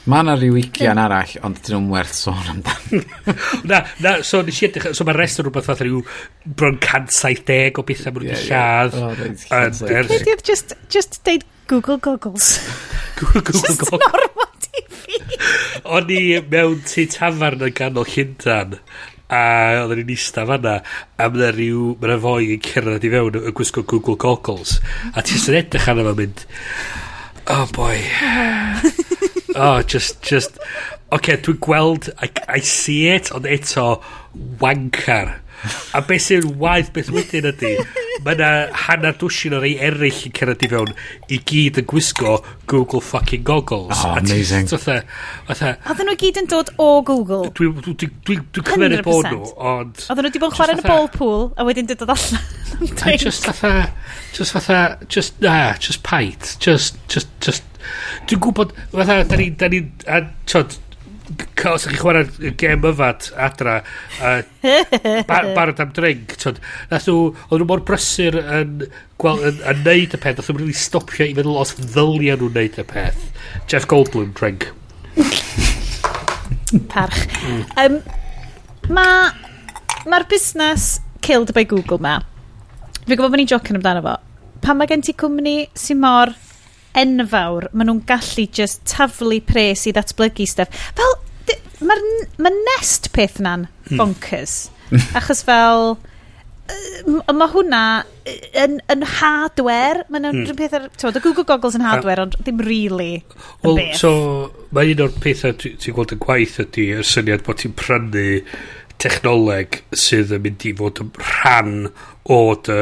Mae yna rhyw ugian arall, ond dyn nhw'n werth sôn amdan. na, na, so nes i edrych, so mae'r rest o rhywbeth fath rhyw bron 170 o bethau mwyn yeah, lladd. Yeah. Oh, just, just deud Google Goggles. Google, Google Just Goggles. normal TV. O'n i mewn tu tafarn yn ganol Llundan a oedden ni'n eista fanna a mae'n rhyw mae'n fwy yn cerdded i fewn yn gwisgo Google Goggles a ti'n sy'n edrych arno fo mynd oh boy oh just just oce okay, dwi'n gweld I, I see it ond eto wankar. A beth sy'n waith beth wedyn ydy, mae yna hanner dwsin o'r ei eraill yn cerdded i fewn i gyd yn gwisgo Google fucking goggles. Oh, amazing. Oedden nhw gyd yn dod o Google? Dwi'n dwi, dwi, dwi, dwi cymryd bod nhw, ond... Oedden nhw wedi bod yn chwarae yn y ball pool, a wedyn dod allan. just fatha, just fatha, just, na, just pait, just, just, just... Dwi'n gwybod, fatha, da ni, da ni'n, os ydych sy'n chwarae gem yfad adra a barod am drink tod nath nhw oedd nhw mor brysur yn, gweld, yn, yn neud y peth nath nhw'n really stopio i feddwl os ddylia nhw'n neud y peth. Jeff Goldblum drink parch. Um, mae mae'r busnes killed by Google ma. Fi'n gwybod bod ni'n jocyn amdano fo. Pan mae gen ti cwmni sy'n mor enfawr, maen nhw'n gallu just taflu pres i ddatblygu stuff. Fel, mae'r ma nest peth na'n hmm. bonkers. Achos fel, mae hwnna yn, yn hardware, mae'n hmm. peth ar, ti'n y Google Goggles yn hardware, ond ddim really yn Wel, so, mae un o'r pethau ti'n gweld yn gwaith ydy, y syniad bod ti'n prynu technoleg sydd yn mynd i fod yn rhan o dy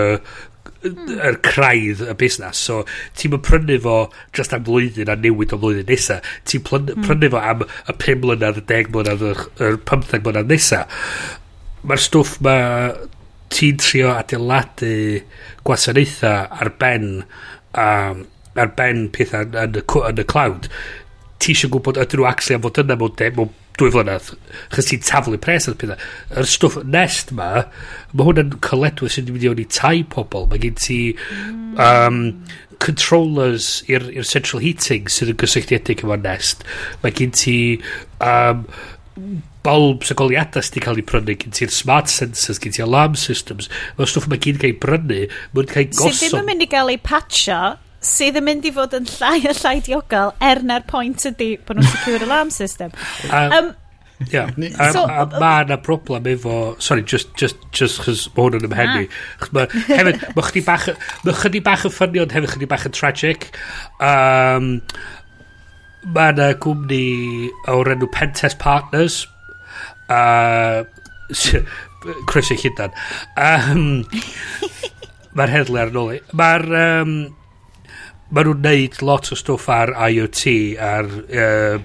Hmm. yr craidd y busnes so ti'n mynd prynu fo just am flwyddyn a newid o flwyddyn nesa. Ti'n hmm. prynu fo am y 5 mlynedd y 10 mlynedd y 15 mlynedd nesa. Mae'r stwff ma ti'n trio adeiladu gwasanaethau ar ben um, ar ben pethau yn, yn, y, yn y cloud. Ti eisiau gwybod ydyn nhw actually am fod yna mewn, mewn dwy flynedd, chys ti'n taflu pres ar pethau. Yr er stwff nest ma, mae hwnna'n coledwy sy'n mynd i o'n i tai pobl. Mae gen ti um, controllers i'r central heating sydd yn gysylltiedig efo nest. Mae gen ti um, bulbs y goliadau sydd wedi cael ei prynu gen ti'r smart sensors, gen ti alarm systems. Mae'r stwff mae gyd yn cael ei prynu, mae'n cael ei gosod. Sydd ddim yn mynd i gael ei patcha sydd yn mynd i fod yn llai a llai diogel er na'r pwynt ydy bod nhw'n secure alarm system. Um, Ia, a, so, a, mae yna problem efo... Sorry, just, just, just chys mae hwn yn ymhenni. Ah. Ma, hefyd, mae chdi bach... Mae chdi bach yn ffynnu, ond hefyd chdi bach yn tragic. Um, mae yna gwmni o'r enw Pentest Partners. Uh, Chris i chydan. Um, Mae'r heddlu ar yn ôl i. Mae'r... Um, Mae nhw'n neud lot o stwff ar IoT ar uh,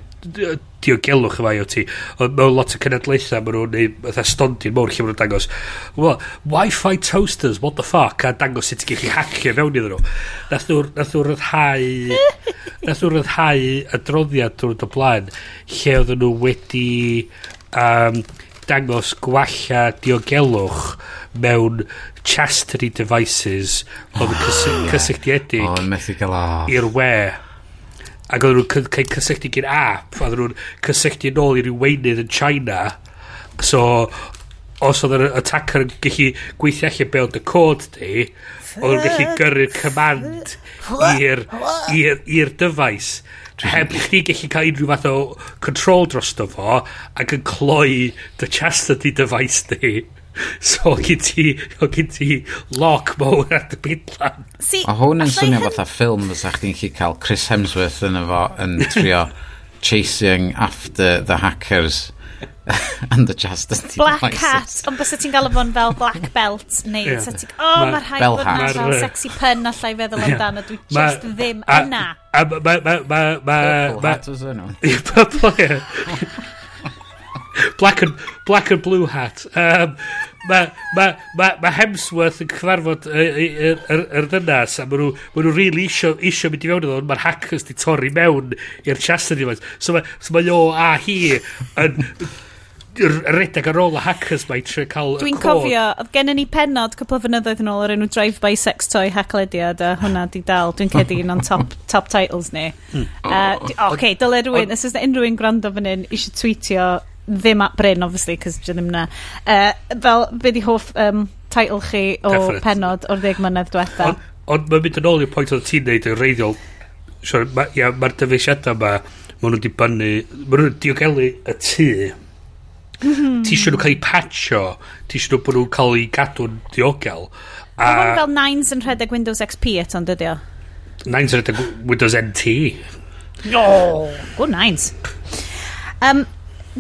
diogelwch efo IoT ond mewn lot o cenedlaethau mae nhw'n neud fatha stondin mawr lle mae nhw'n dangos well, Wi-Fi toasters what the fuck? A dangos sut i chi hacio fewn iddyn nhw. Nath nhw'n nath nhw ryddhau nath nhw'n ryddhau adroddiad drwy'r dy blaen lle oedden nhw wedi um, dangos gwalla diogelwch mewn chastity devices oedd yn cysy cysylltiedig oh, methu cael i'r we. Ac oedden nhw'n cael cysylltu gyda'r app oedden nhw'n cysylltu nôl i ryw weinydd yn China. So os oedd yr attacker yn gallu gweithio allan be oedd y cod di oedd nhw'n gallu gyrru'r command i'r i'r dyfais heb i chdi gallu cael unrhyw fath o control drosto fo ac yn cloi dy chastity device di. So, gyd ti, o gyd ti lock mowr ar dy bidlan. Si, o hwn yn swnio fatha ffilm fysa chdi'n chi cael Chris Hemsworth yn efo yn trio chasing after the hackers and the chastity Black devices. cat, ond bys ti'n gael fo'n fel black belt, neu yeah. ti'n... Oh, mae'r rhaid bod yna fel sexy pun allai feddwl amdano, dwi just ddim a, yna. A ma... ma, ma, ma Purple ma, hat was yno. Purple, Black and, black and blue hat. Um, mae ma, ma, ma Hemsworth yn cyfarfod yr ddynas a maen nhw, ma nhw really isio, isio mynd i fewn iddo mae'r hackers di torri mewn i'r chastity ones so mae so ma o a hi yn redeg ar ôl y hackers mae trio cael y Dwi'n cofio, oedd gen i ni penod cwpl o fynyddoedd yn ôl o'r enw Drive-by Sex Toy Hacklediad a hwnna di dal, dwi'n cedi un o'n top, top titles ni. Hmm. Uh, oh. Oce, okay, dyle rhywun, os ysna unrhyw un gwrando fan hyn eisiau tweetio ddim at Bryn, obviously, cos dwi ddim na. Uh, fel, be di hoff um, title chi o Definite. penod o'r ddeg mlynedd diwetha? Ond on, mae'n mynd yn ôl i'r pwynt oedd ti'n neud yn reiddiol. Mae'r ma, ia, ma dyfeisiadau yma, mae nhw'n dibynnu, mae nhw'n diogelu y tŷ. Mhm. Ti eisiau nhw cael eu patcho, ti eisiau nhw bod nhw'n cael eu gadw'n diogel. A... Mae'n fel Nines yn rhedeg Windows XP eto'n dydy o? Nines yn rhedeg Windows NT. No, oh, good Nines. Um,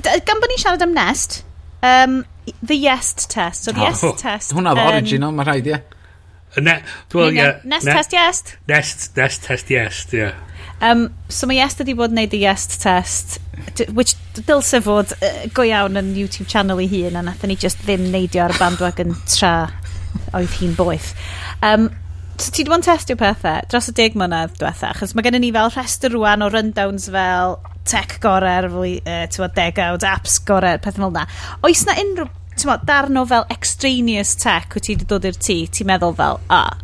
gan bod ni'n siarad am nest, um, the yest test. So the yes oh, test... Hwna oedd original, mae rhaid, ie. Ne, well, yeah, nest ne, test yest. Nest, nest test yes, ie. Yeah. Um, so mae yest wedi bod yn neud y yest test, which dylse fod uh, go iawn yn YouTube channel i hun, a nath ni just ddim neidio ar y bandwagon tra oedd hi'n boeth. Um, so ti wedi bod yn testio pethau dros y deg mlynedd diwetha, achos mae gennym ni fel rhestr rwan o rundowns fel tech gorau'r uh, degawd, apps gorau'r pethau fel yna. Oes na unrhyw mo, darno fel extraneous tech wyt ti wedi dod i'r tŷ, ti'n meddwl fel, a, ah,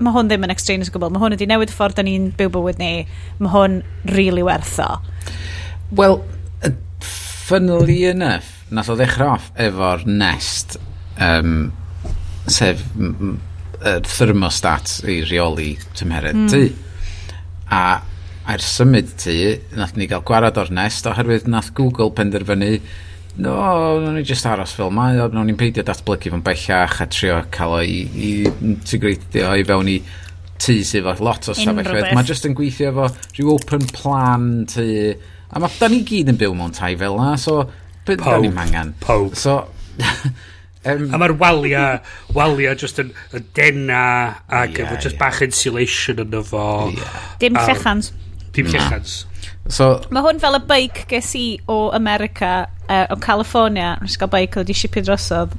mae hwn ddim yn extraneous gwbl, mae hwn wedi newid y ffordd da ni'n byw bywyd ni, mae hwn really wertho. Wel, funnily enough, nath o ddechrau off efo'r nest, um, sef y thermostat i reoli tymheredd mm. tŷ. A ar symud tu, nath ni gael gwarad o'r nest, oherwydd nath Google penderfynu, no, nawn ni just aros fel mae, o, nawn ni'n peidio datblygu fo'n bellach a trio cael o i, i integreitio i fewn i tŷ sydd efo lot o stafelloedd. Mae just yn gweithio efo rhyw open plan tŷ. A mae da ni gyd yn byw mewn tai fel na, so beth da ni'n mangan? Pob. So, um, a mae'r walia, walia just yn, yn dena ac yeah, efo just yeah. bach insulation yn efo. Yeah. Dim llechans. Um, Dim llechans. So, Mae hwn fel y beic ges i o America, uh, o California, nes gael beic oedd i shipio drosodd.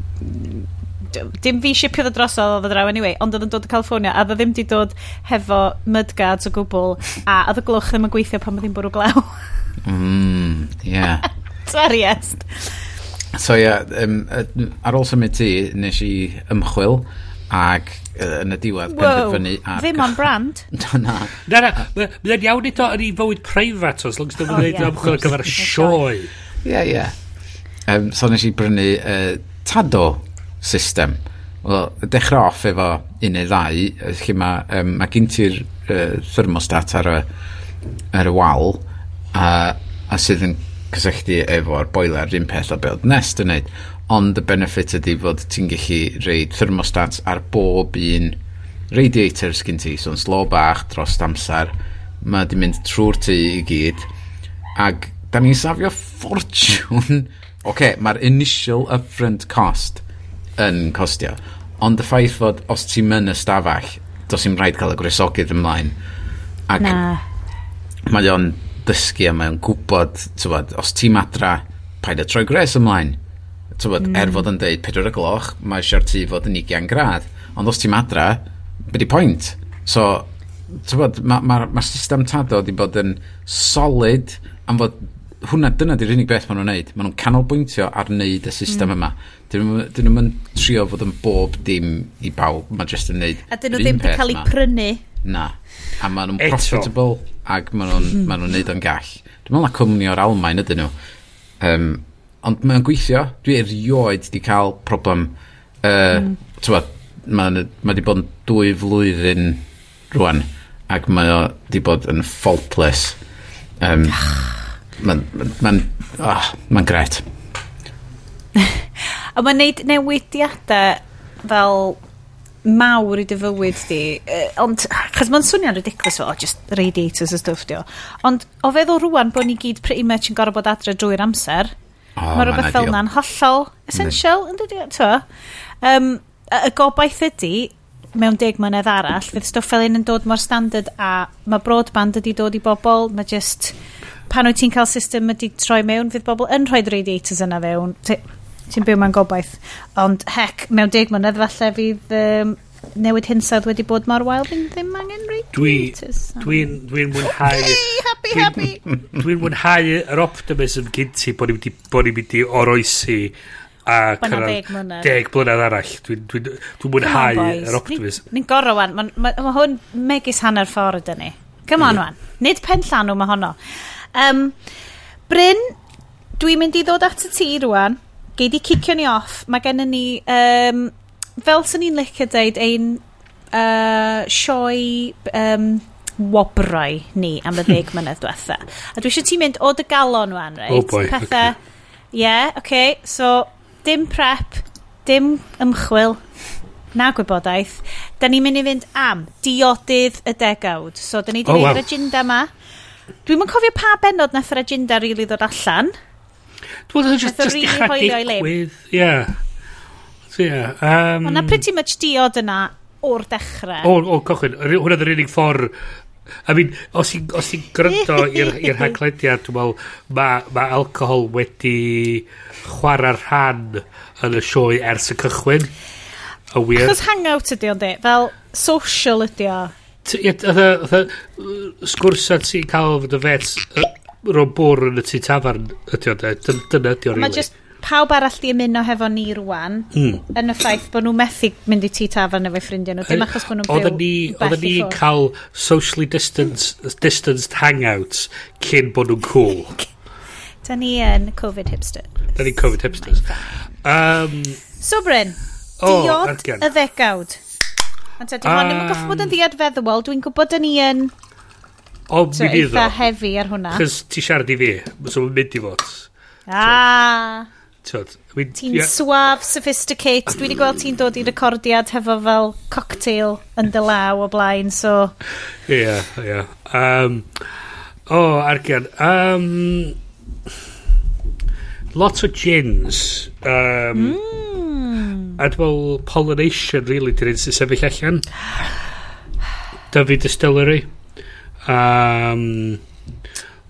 D- Dim fi shipio ddo drosodd oedd y draw anyway, ond oedd yn dod o California, a oedd ddim di dod hefo mudguards o gwbl, a oedd y glwch ddim yn gweithio pan oedd hi'n bwrw glaw. mm, yeah. Sorry, yes. So ie, yeah, um, ar ôl symud ti, nes i ymchwil, ac yn y diwedd wow. penderfynu ar... Ddim on brand. no, na. Na, na. Mae'n iawn eto yn ei fywyd preifat, os long as ddim yn gwneud amchwil gyfer y sioe. Ie, ie. Um, so nes i brynu uh, tado system. Wel, dechrau off efo un neu ddau, lle mae um, ma gen ti'r uh, thermostat ar y, ar y wal, a, a sydd yn cysylltu efo'r boiler, un peth o beth nest yn neud ond y benefit ydy fod ti'n gallu reid thermostats ar bob un radiator sgyn ti, so'n slo bach dros amser, mae di mynd trwy'r tŷ i gyd, ac da ni'n safio ffortiwn. Oce, okay, mae'r initial upfront cost yn costio, ond y ffaith fod os ti'n mynd y stafell, dos i'n rhaid cael y gwresogydd ymlaen. Ac Na. Mae o'n dysgu a mae o'n gwybod, tywod, os ti'n madra, paid y troi gres ymlaen tywed, er mm. er fod yn deud 4 y gloch, mae eisiau'r tŷ fod yn 20 gradd. Ond os ti'n madra, be di pwynt? So, tywed, mae'r ma, ma, ma system tado wedi bod yn solid am fod hwnna dyna di'r unig beth maen nhw'n neud. Maen nhw'n canolbwyntio ar wneud y system mm. yma. Dyn nhw'n trio fod yn bob dim i bawb. Mae jyst yn neud A dyn nhw ddim wedi cael ei prynu. Na. A maen nhw'n profitable ac maen nhw'n ma nhw neud o'n gall. Dwi'n meddwl na cwmni o'r Almain ydyn nhw. Um, ond mae'n gweithio. Dwi erioed di cael problem. Uh, mm. Mae ma di bod yn dwy flwyddyn rwan, ac mae o di bod yn faultless. Um, mae'n ma, ma, ma, oh, ma gret. A mae'n neud newidiadau fel mawr i dy fywyd di. Ond, chas mae'n swnio'n ridiculous fel, oh, just radiators a stuff di o. Ond, o feddwl rwan bod ni gyd pretty much yn gorfod bod adre drwy'r amser, Oh, mae rhywbeth fel na'n hollol essential, yn dydw dydi? Um, y gobaith ydy, mewn deg mlynedd arall, fydd stwff fel un yn dod mor standard a mae broadband ydy dod i bobl, mae just pan wyt ti'n cael system ydy troi mewn, fydd bobl yn rhoi radiators yna fewn. Ti'n byw mewn gobaith. Ond hec, mewn deg mlynedd falle fydd um, newid hinsawdd wedi bod mor wael fi'n ddim angen rei Dwi'n dwi dwi mwynhau happy happy Dwi'n mwynhau yr optimism gynti bod ni'n mynd i, bod ni'n mynd oroesi a cyrraedd deg blynedd arall. Dwi'n dwi, dwi mwynhau yr optimism. ni'n gorau wan mae ma, ma hwn megis hanner ffordd yn ni. Come on wan nid pen llanw mae honno. Um, Bryn dwi'n mynd i ddod at y ti rwan gei di cicio ni off. Mae gennym ni um, fel sy'n ni'n licio deud, ein uh, sioi um, wobrau ni am y ddeg mynedd diwetha. A dwi eisiau ti mynd o dy galon wan, reit? Oh boy, Pethau, okay. yeah, okay, so dim prep, dim ymchwil, na gwybodaeth. Da ni'n mynd i fynd am diodydd y degawd. So, da ni wedi oh, wow. agenda yma. Dwi'n yn cofio pa benod nath yr agenda rili really ddod allan. Dwi'n just, just dechrau digwydd. Yeah. So, yeah, um, Ond na pretty much diod yna o'r dechrau. O, o, cochwyn. Hwna ddyn unig ffordd... I mean, os i'n i gryndo i'r haglediad, dwi'n meddwl, mae ma alcohol wedi chwarae rhan yn y sioe ers y cychwyn. A weird. Achos hangout ydi di, fel social ydi o. Sgwrs at ti'n cael fod y fet rhwng bwr yn y tu tafarn ydi ond, dyna ydy o'n rili. Mae just pawb arall di ymuno hefo ni rwan mm. yn y ffaith bod nhw methu mynd i ti tafarn efo'i ffrindiau nhw dim achos bod nhw'n byw ni, oedden ni cael socially distance, distanced hangouts cyn bod nhw'n cool da ni yn Covid hipster da ni Covid hipsters um, so Bryn oh, diod argen. y ddegawd Ond dy hon ddim yn goffi bod yn ddiad feddwl, dwi'n gwybod yn i yn O, mi fydd o. hefi ar hwnna. Chos ti siarad i fi, so mae'n mynd i fod. Ah. So. Ti'n yeah. swaf, sophisticated. Dwi wedi gweld ti'n dod i recordiad hefo fel cocktail yn dy law o blaen, so... Ie, yeah, ie. Yeah. Um, o, oh, argian. Um, lot o gins. Um, mm. A dwi'n pollination, really, dyn sy'n sefyll allan. Dyfyd Distillery. Um,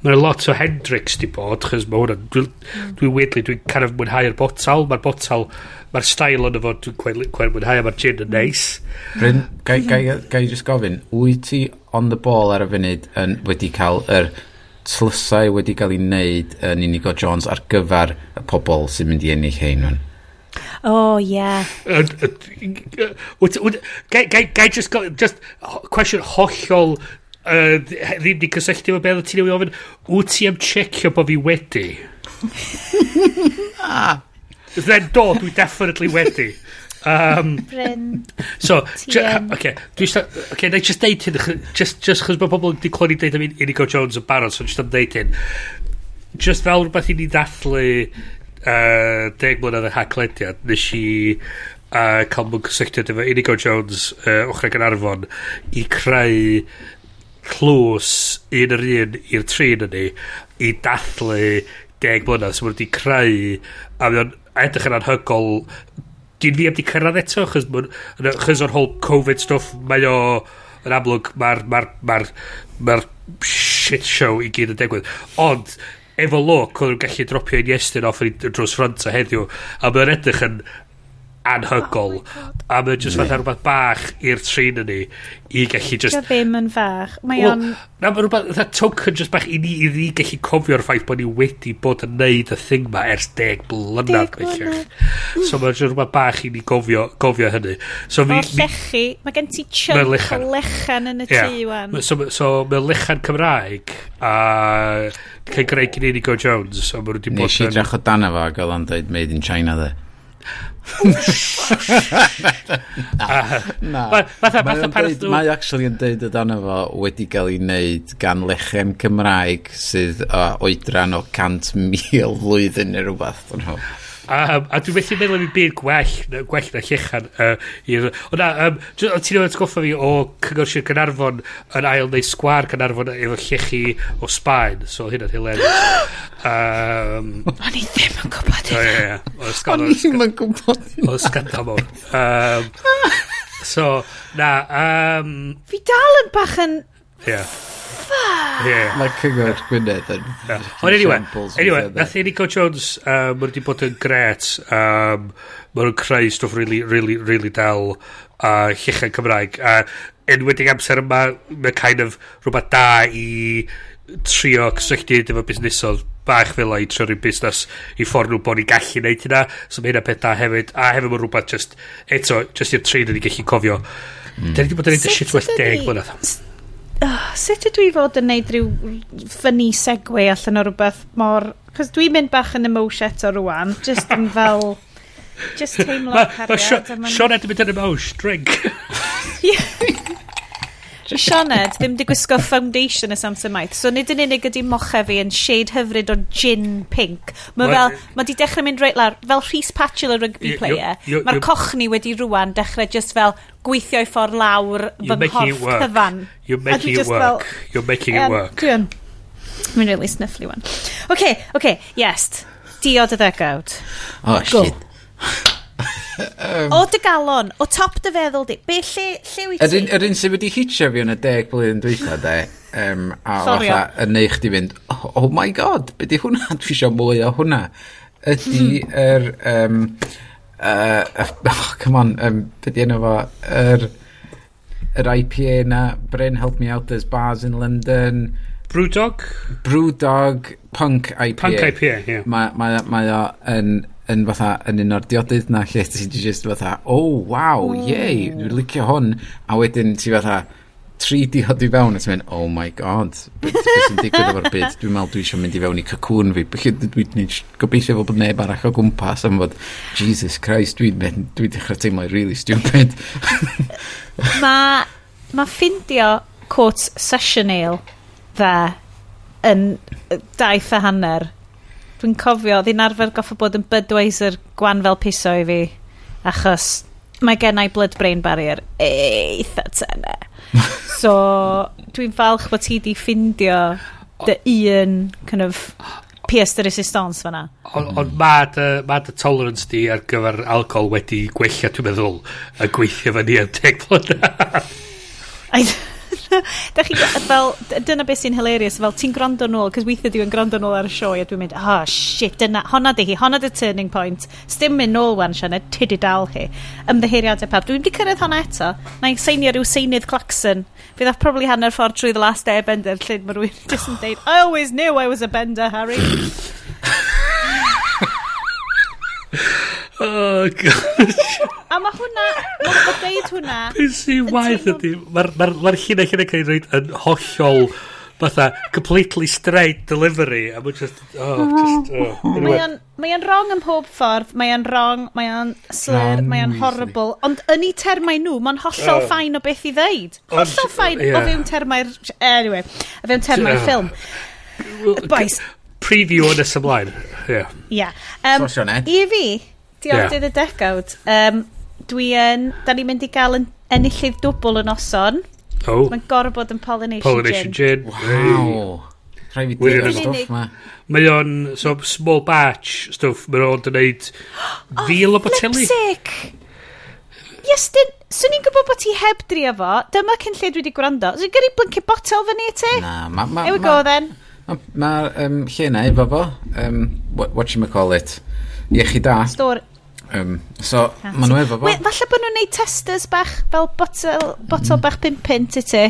Mae'n lot o Hendrix di bod, chys mae hwnna, dwi'n hmm. dwi wedli, dwi'n kind of mwynhau'r botal, mae'r botal, mae'r stael yn efo, dwi'n cwen, cwen mwynhau, mae'r gin yn neis. Bryn, gai, gai, gai just gofyn, wyt ti on the ball ar y funud yn, wedi cael yr tlysau wedi cael ei wneud yn Inigo Jones ar gyfer y pobl sy'n mynd i ennill hein hwn? Oh, yeah. Gai just, go, just question hollol uh, ddim di cysylltu efo beth ti'n ei ofyn, wyt ti am checio bod fi wedi? ah. Then do, dwi definitely wedi. Um, Bryn. So, okay, dwi sta, okay, na just deud hyn, just, just chos mae pobl wedi cloni deud am Inigo Jones yn barod, so just am deud hyn. Just fel rhywbeth i ni ddathlu uh, deg mlynedd y haglediad, nes i uh, cael mwyn cysylltiad efo Inigo Jones uh, ochr ag yn arfon i creu clws un yr un i'r trin yn ni i dathlu deg blynedd sy'n so wedi creu a mae o'n edrych yn anhygol. Dyn fi am di cyrraedd eto chys, chys o'r whole Covid stuff mae o yn amlwg mae'r ma ma ma shit show i gyd yn degwydd ond efo look oedd nhw'n gallu dropio un iestyn off yn drws ffrant a heddiw a mae'n edrych yn anhygol oh a mae'n just fatha rhywbeth bach i'r trin yn ni i gallu just Dio ddim yn fach. Mae o'n na mae rhywbeth fatha token just bach i ni i ni gallu cofio'r ffaith bod ni wedi bod yn neud y thing ma ers deg blynedd so mae'n just rhywbeth bach i ni gofio gofio hynny. So mi, o llechi mae gen ti chunk o lechan yn y yeah. tŷ wan so, so mae'n lechan Cymraeg a cael greu cyn Inigo Jones so mae wedi bod nes i drach o dan efo ac oedd o'n dweud made in China dde. na. Fatha, fatha pareth Mae actually yn deud o dan efo wedi cael ei wneud gan lechem Cymraeg sydd o oedran o 100,000 flwyddyn neu rhywbeth. Um, a dwi'n methu meddwl am i byd gwell, gwell na llechan. Uh, o na, um, ti'n ei atgoffa fi o cyngor Sir Gynarfon yn ail neu sgwar Gynarfon efo llechi o Sbaen. So hynna'n hilen. um, O'n i ddim yn gwybod hynna. O'n i ddim yn gwybod hynna. O'n sgandal mawr. Um, so, na... Um, fi dal yn bach yn... Yeah fuck? Yeah. Mae cyngor Gwynedd yn... Ond anyway, anyway nath Enico Jones, um, mae wedi bod yn gret, um, mae nhw'n creu stwff really, really, really dal a uh, llechau Cymraeg. A enwedig amser yma, mae kind of rhywbeth da i trio cysylltu efo busnesodd bach fel i trio rhywun busnes i ffordd nhw bod ni'n gallu neud hynna so mae hynna peth da hefyd a hefyd mae rhywbeth just eto just i'r trin yn ei gallu cofio mm. da ni wedi bod yn neud y shit well deg blynedd oh, sut ydw i fod yn neud rhyw ffynnu segwe allan o rhywbeth mor... Cos dwi'n mynd bach yn emotion eto rwan, just yn fel... Just teimlo ma, cariad. Mae Sean Edmund yn emotion, drink. Sioned ddim di gwisgo foundation y Samson Maith. So nid yn unig ydy moche fi yn shade hyfryd o gin pink. Mae fel, mae di dechrau mynd reit lawr, fel Rhys Patchell y rugby player. Mae'r cochni wedi rwan dechrau just fel gweithio i ffordd lawr fy nghorff cyfan. You're making it work. Fel, You're making it work. Mi'n really sniffly one. Okay, okay, yes. Diod y ddegawd. Oh, shit um, o dy galon, o top dy feddwl di, be lle, lle wyt ti? Yr un sydd wedi hitio fi yn y deg blwyddyn dwytha de, um, a fatha yn neich di fynd, oh, oh my god, be di hwnna? Dwi eisiau mwy o hwnna. Ydy hmm. yr... Um, uh, oh, come on, um, be di enw fo? Yr, yr IPA na, Bryn Help Me Out, there's bars in London. Brewdog? Brewdog Punk IPA. Punk IPA, ie. Yeah. Mae ma, ma, ma o yn yn fatha yn un o'r diodydd na lle ti just fatha oh wow yay hmm. dwi'n licio hwn. A wedyn ti fatha tri diod i fewn a ti'n mynd oh my god beth sy'n digwydd efo'r byd? Dwi'n meddwl dwi eisiau mynd i fewn i cacwn fi. Dwi'n gobeithio fod neb arall o gwmpas am fod Jesus Christ dwi'n mynd dwi'n dechrau teimlo really stupid. Mae ma ffindio quote session ale dda yn daith a hanner Dwi'n cofio, ddi'n arfer goffa bod yn budweiser gwan fel piso i fi, achos mae gennau blood brain barrier eitha tenne. so, dwi'n falch bod ti di ffindio dy un kind of pièce de resistance fanna. Ond on, mae dy, ma dy tolerance di ar gyfer alcohol wedi gwella, dwi'n meddwl, a gweithio fan ni am teg blynedd. da chi, fel, dyna beth sy'n hilarious, fel ti'n gwrando nôl, cos weithio dwi'n gwrando nôl ar y sioe, a dwi'n mynd, oh shit, dyna, honna di hi, honna di turning point, stym mynd nôl wan, Sianed, ti di dal hi, ymddeheiriadau pap, dwi'n di cyrraedd honna eto, na i seinio rhyw seinydd clacson, fydd o'ch probably hanner ffordd trwy the last airbender, lle mae rhywun just yn deud, I always knew I was a bender, Harry. Oh, gosh. A mae hwnna, mae'n deud hwnna... Beth sy'n waith ydy? Mae'r ma ma hynna hynna cael ei roed yn hollol fatha completely straight delivery a mae'n just oh just oh anyway. mae'n wrong yn pob ffordd mae'n wrong mae'n slur mae'n horrible ond yn ei termau nhw mae'n hollol oh. ffain o beth i ddeud hollol ffain yeah. o fewn termau'r anyway o fewn termau'r yeah. ffilm boys preview yn ys ymlaen Ie. yeah. um, i fi diod yeah. y degawd. Um, dwi yn, da ni'n mynd i gael yn enillydd dwbl yn oson. Oh. Mae'n gorau bod yn Polynesian, Polynesian gin. gin. Wow. Rhaid fi dweud stwff ma. Mae o'n so, small batch stwff. Mae o'n dweud fil o oh, boteli. Yes, dyn, swn i'n gwybod bod ti heb drio fo. Dyma cyn lle dwi wedi gwrando. So i'n gyrru blincio botel fyny i ti? Na, ma... ma Here we go, then. Mae'r ma, um, lle na efo fo, um, what, what you call it, iechyd da. Stor, Um, so, ma nhw efo fo. Falle bod nhw'n neud testers bach, fel botol, botol mm. bach pum pint i ti.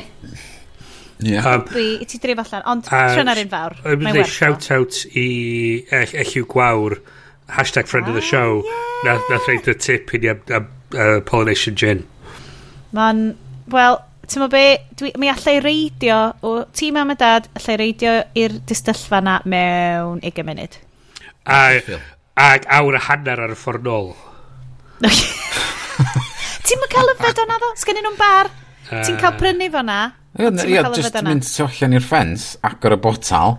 Yeah. Um, I ti dref allan, ond tryna'r un fawr. Yn mynd i shout-out i Elliw Gwawr, hashtag friend of the ah, show, yeah. nath, nath reid y tip i ni am, am uh, Polynesian Gin. Mae'n, wel, ti'n be, dwi, mi allai reidio, o ti mam a dad, allai reidio i'r distyllfa na mewn 20 munud. A, Ag awr a hanner ar y ffordd nôl. Ti'n mynd cael yfed o'na ddo? Sgennyn nhw'n bar? Uh, Ti'n cael prynu fo na? Ie, ia just mynd tu allan i'r ffens, agor y botal.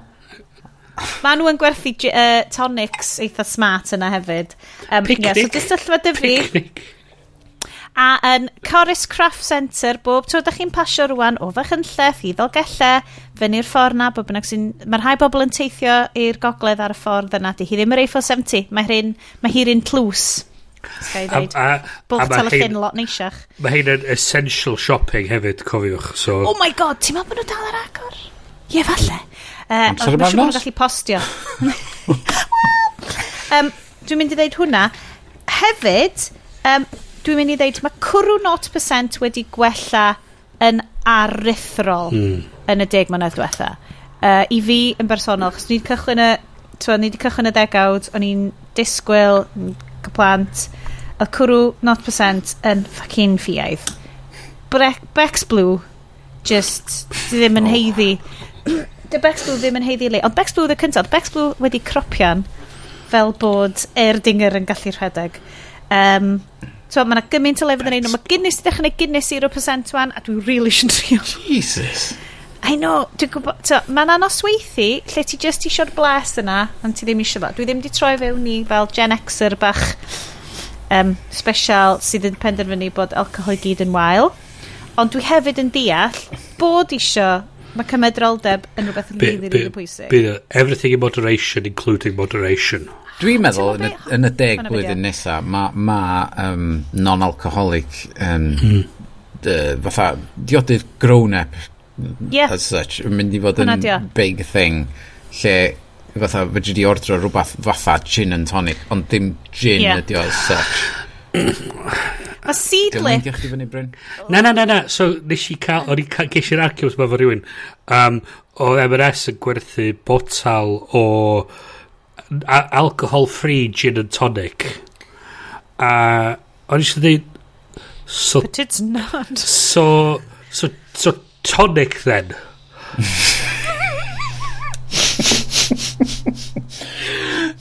Mae nhw yn gwerthu uh, tonics eitha smart yna hefyd. Um, Picnic. Yeah, so dystyllfa dyfu. Picnic. A yn Corus Craft Centre, bob tro ydych chi'n pasio rwan o fach yn lleth i ddolgella, fyny'r ffordd na, bod bynnag sy'n... Mae rhai bobl yn teithio i'r gogledd ar y ffordd yna. Di hi ddim yr Eiffel 70, mae hi'n mae hi tlws. A, a, Bwch tal y llyn lot neisiach. Mae hyn yn essential shopping hefyd, cofiwch. So. Oh my god, ti'n meddwl bod nhw dal ar agor? Ie, falle. Uh, Amser y yma'n nos? gallu postio. um, dwi'n mynd i ddeud hwnna. Hefyd, um, dwi'n mynd i ddeud mae cwrw 0% wedi gwella yn aruthrol mm. yn y deg mlynedd diwetha. Uh, I fi yn bersonol, chos ni'n cychwyn y, twa, ni wedi cychwyn y degawd, o'n i'n disgwyl, plant, y cwrw, not percent, yn ffucking ffiaidd. Bre Bex Blue, just, ddim yn oh. heiddi. Dy Bex Blue ddim yn heiddi le. Ond Bex Blue y cyntaf, Bex Blue wedi cropian fel bod Erdinger yn gallu rhedeg. Um, So, mae yna gymaint o lefydd yn ein nhw. Mae Guinness i ddechrau Guinness 0% wan, a dwi'n really eisiau trio. Jesus. I know, dwi'n gwybod, so, mae'n anosweithi lle ti just eisiau'r bles yna, ond ti ddim eisiau fo. Dwi ddim wedi troi fewn i fel Gen Xer bach um, special sydd yn penderfynu bod alcohol i gyd yn wael. Ond dwi hefyd yn deall bod eisiau Mae cymedroldeb yn rhywbeth yn rili, rili pwysig. Bydd everything in moderation, including moderation. Dwi'n meddwl yn y, yn y deg blwyddyn nesaf mae ma, um, non-alcoholic um, mm. uh, fatha diodydd grown-up yeah. as such yn mynd i fod yn big thing lle fatha fedri di ordro rhywbeth fatha gin and tonic ond dim gin yeah. ydi o as such Mae seed lip... Dwi'n fyny, Bryn? Na, na, na, na. So, nes i cael... O'n i ges i'r argument yma fo rhywun. Um, o M&S yn gwerthu botal o alcohol free gin and tonic. A o'n i eisiau dweud... So, But it's not. So, so, so tonic then.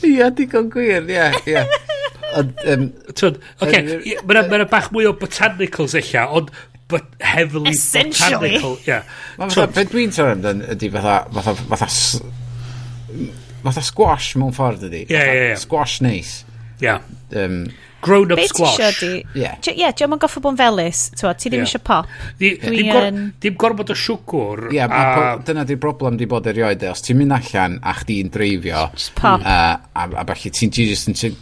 Ia, digon gwir, ia, ia. Ond, um, Twyd, oce, mae'n bach mwy o botanicals eich ond but heavily Essentially. botanical. Yeah. Mae'n fatha, beth dwi'n teimlo ydy fatha, fatha, fatha, Fatha squash mewn ffordd ydi. Ie, ie, ie. Squash neis. Ie. Um, Grown-up squash. Beth ti eisiau di? Ie, diolch yn goffo bod yn felus. Ti ddim eisiau pop. Dim gorfod o siwgr. Ie, dyna di'r broblem di bod erioed. E. Os ti'n mynd allan a chdi'n dreifio, Just pop. a falle ti'n just yn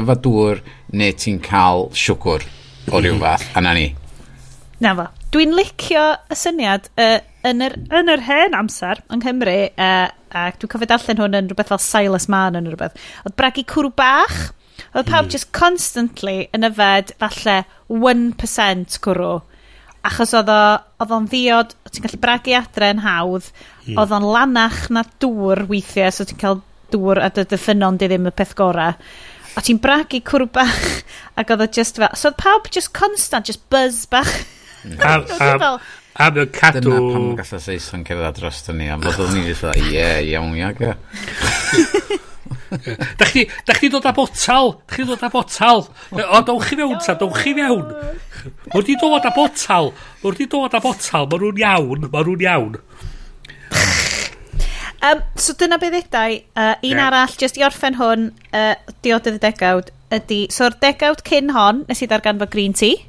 yfadwr neu ti'n cael siwgr o ryw mhm. fath. A na ni. Na fo. Dwi'n licio y syniad uh, yn, yr, yn yr hen amser yng Nghymru uh, ac dwi'n cofio darllen hwn yn rhywbeth fel Silas Mann yn rhywbeth, oedd bragu cwrw bach, oedd pawb mm. just constantly yn yfed falle 1% cwrw. Achos oedd oedd o'n ddiod, oedd ti'n gallu bragu adre yn hawdd, mm. oedd o'n lanach na dŵr weithiau, so ti'n cael dŵr a dy dyffynon di ddim y peth gorau. A ti'n bragu cwrw bach, ac oedd o just fel... So oedd pawb just constant, just buzz bach. Mm. a, a, A mae o'n cadw... Dyna pan mae'n gallu Saeson cerdded dros ni, am fod o'n i dda, ie, iawn, iawn, ge. Da chdi, da chdi dod â botal, da chdi dod â botal. O, dowch chi fewn, ta, dowch chi fewn. Mw'r di dod â botal, mw'r di dod â botal, mae nhw'n iawn, mae nhw'n iawn. Um, so dyna beth ddedau, uh, un yeah. arall, jyst i orffen hwn, uh, diodydd y degawd, ydy, so'r degawd cyn hon, nes i ddarganfod green tea,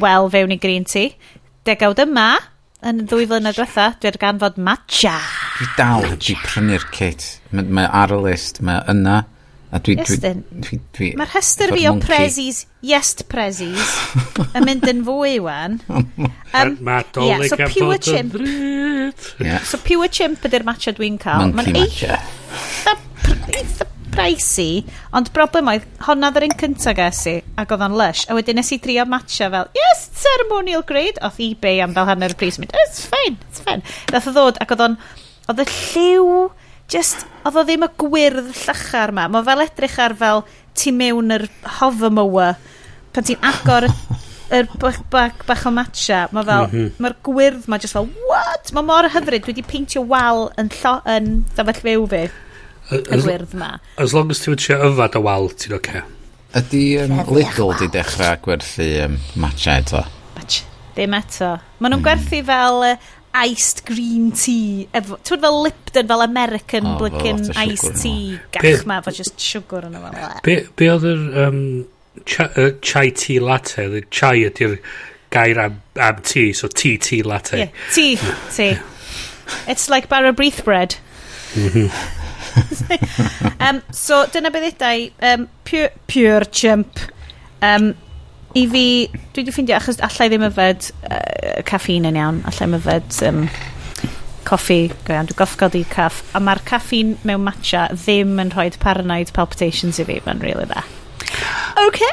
wel fewn i green tea, degawd yma, yn ddwy flynedd diwetha, dwi wedi ganfod matcha. Dwi dal wedi prynu'r kit. Mae ma ar y list, mae yna. A dwi, dwi, dwi, dwi, dwi, Mae'r hester fi o prezis, yes prezis, yn mynd yn fwy wan. Um, mae doleg yeah, so pure chimp. Yeah. So pure chimp ydy'r matcha dwi'n cael. Monkey matcha. Eitha pricey, ond broblem oedd, honna ddyr un cynta ges i, ac oedd o'n lush, a wedyn nes i drio matcha fel, yes, ceremonial grade, oedd ebay am fel hanner y pris, mynd, it's fine, it's fine. Dath o ddod, ac oedd o'n, oedd y lliw, just, oedd o ddim y gwyrdd llachar ma, mae fel edrych ar fel, ti mewn yr hover mower, pan ti'n agor yr bach, bach, bach o matcha, mae fel, mm -hmm. mae'r gwyrdd ma just fel, what? Mae mor hyfryd, dwi wedi peintio wal yn, llo, yn ddafell fyw fi y gwyrdd ma. As long as ti'n eisiau yfad o wal, ti'n oce. Okay. Ydy um, Lidl di dechrau gwerthu um, matcha eto? Matcha. Ddim eto. Maen nhw'n mm. gwerthu fel uh, iced green tea. Ti'n fel Lipton, fel American oh, blickin iced tea. Gach ma, fo just sugar yn fel. Be, be oedd yr um, chai, uh, chai tea latte? The chai ydy'r gair am, am tea, so tea tea latte. Yeah, tea, tea. It's like bar of breath bread. Mm -hmm. um, so, dyna beth ddau, um, pure, pure chimp. Um, I fi, dwi wedi ffeindio, achos allai ddim yfed uh, caffeine yn iawn, allai ddim yfed um, coffi, dwi'n goffgod di caff, a mae'r caffeine mewn matcha ddim yn rhoi paranoid palpitations i fi, mae'n really dda. OK,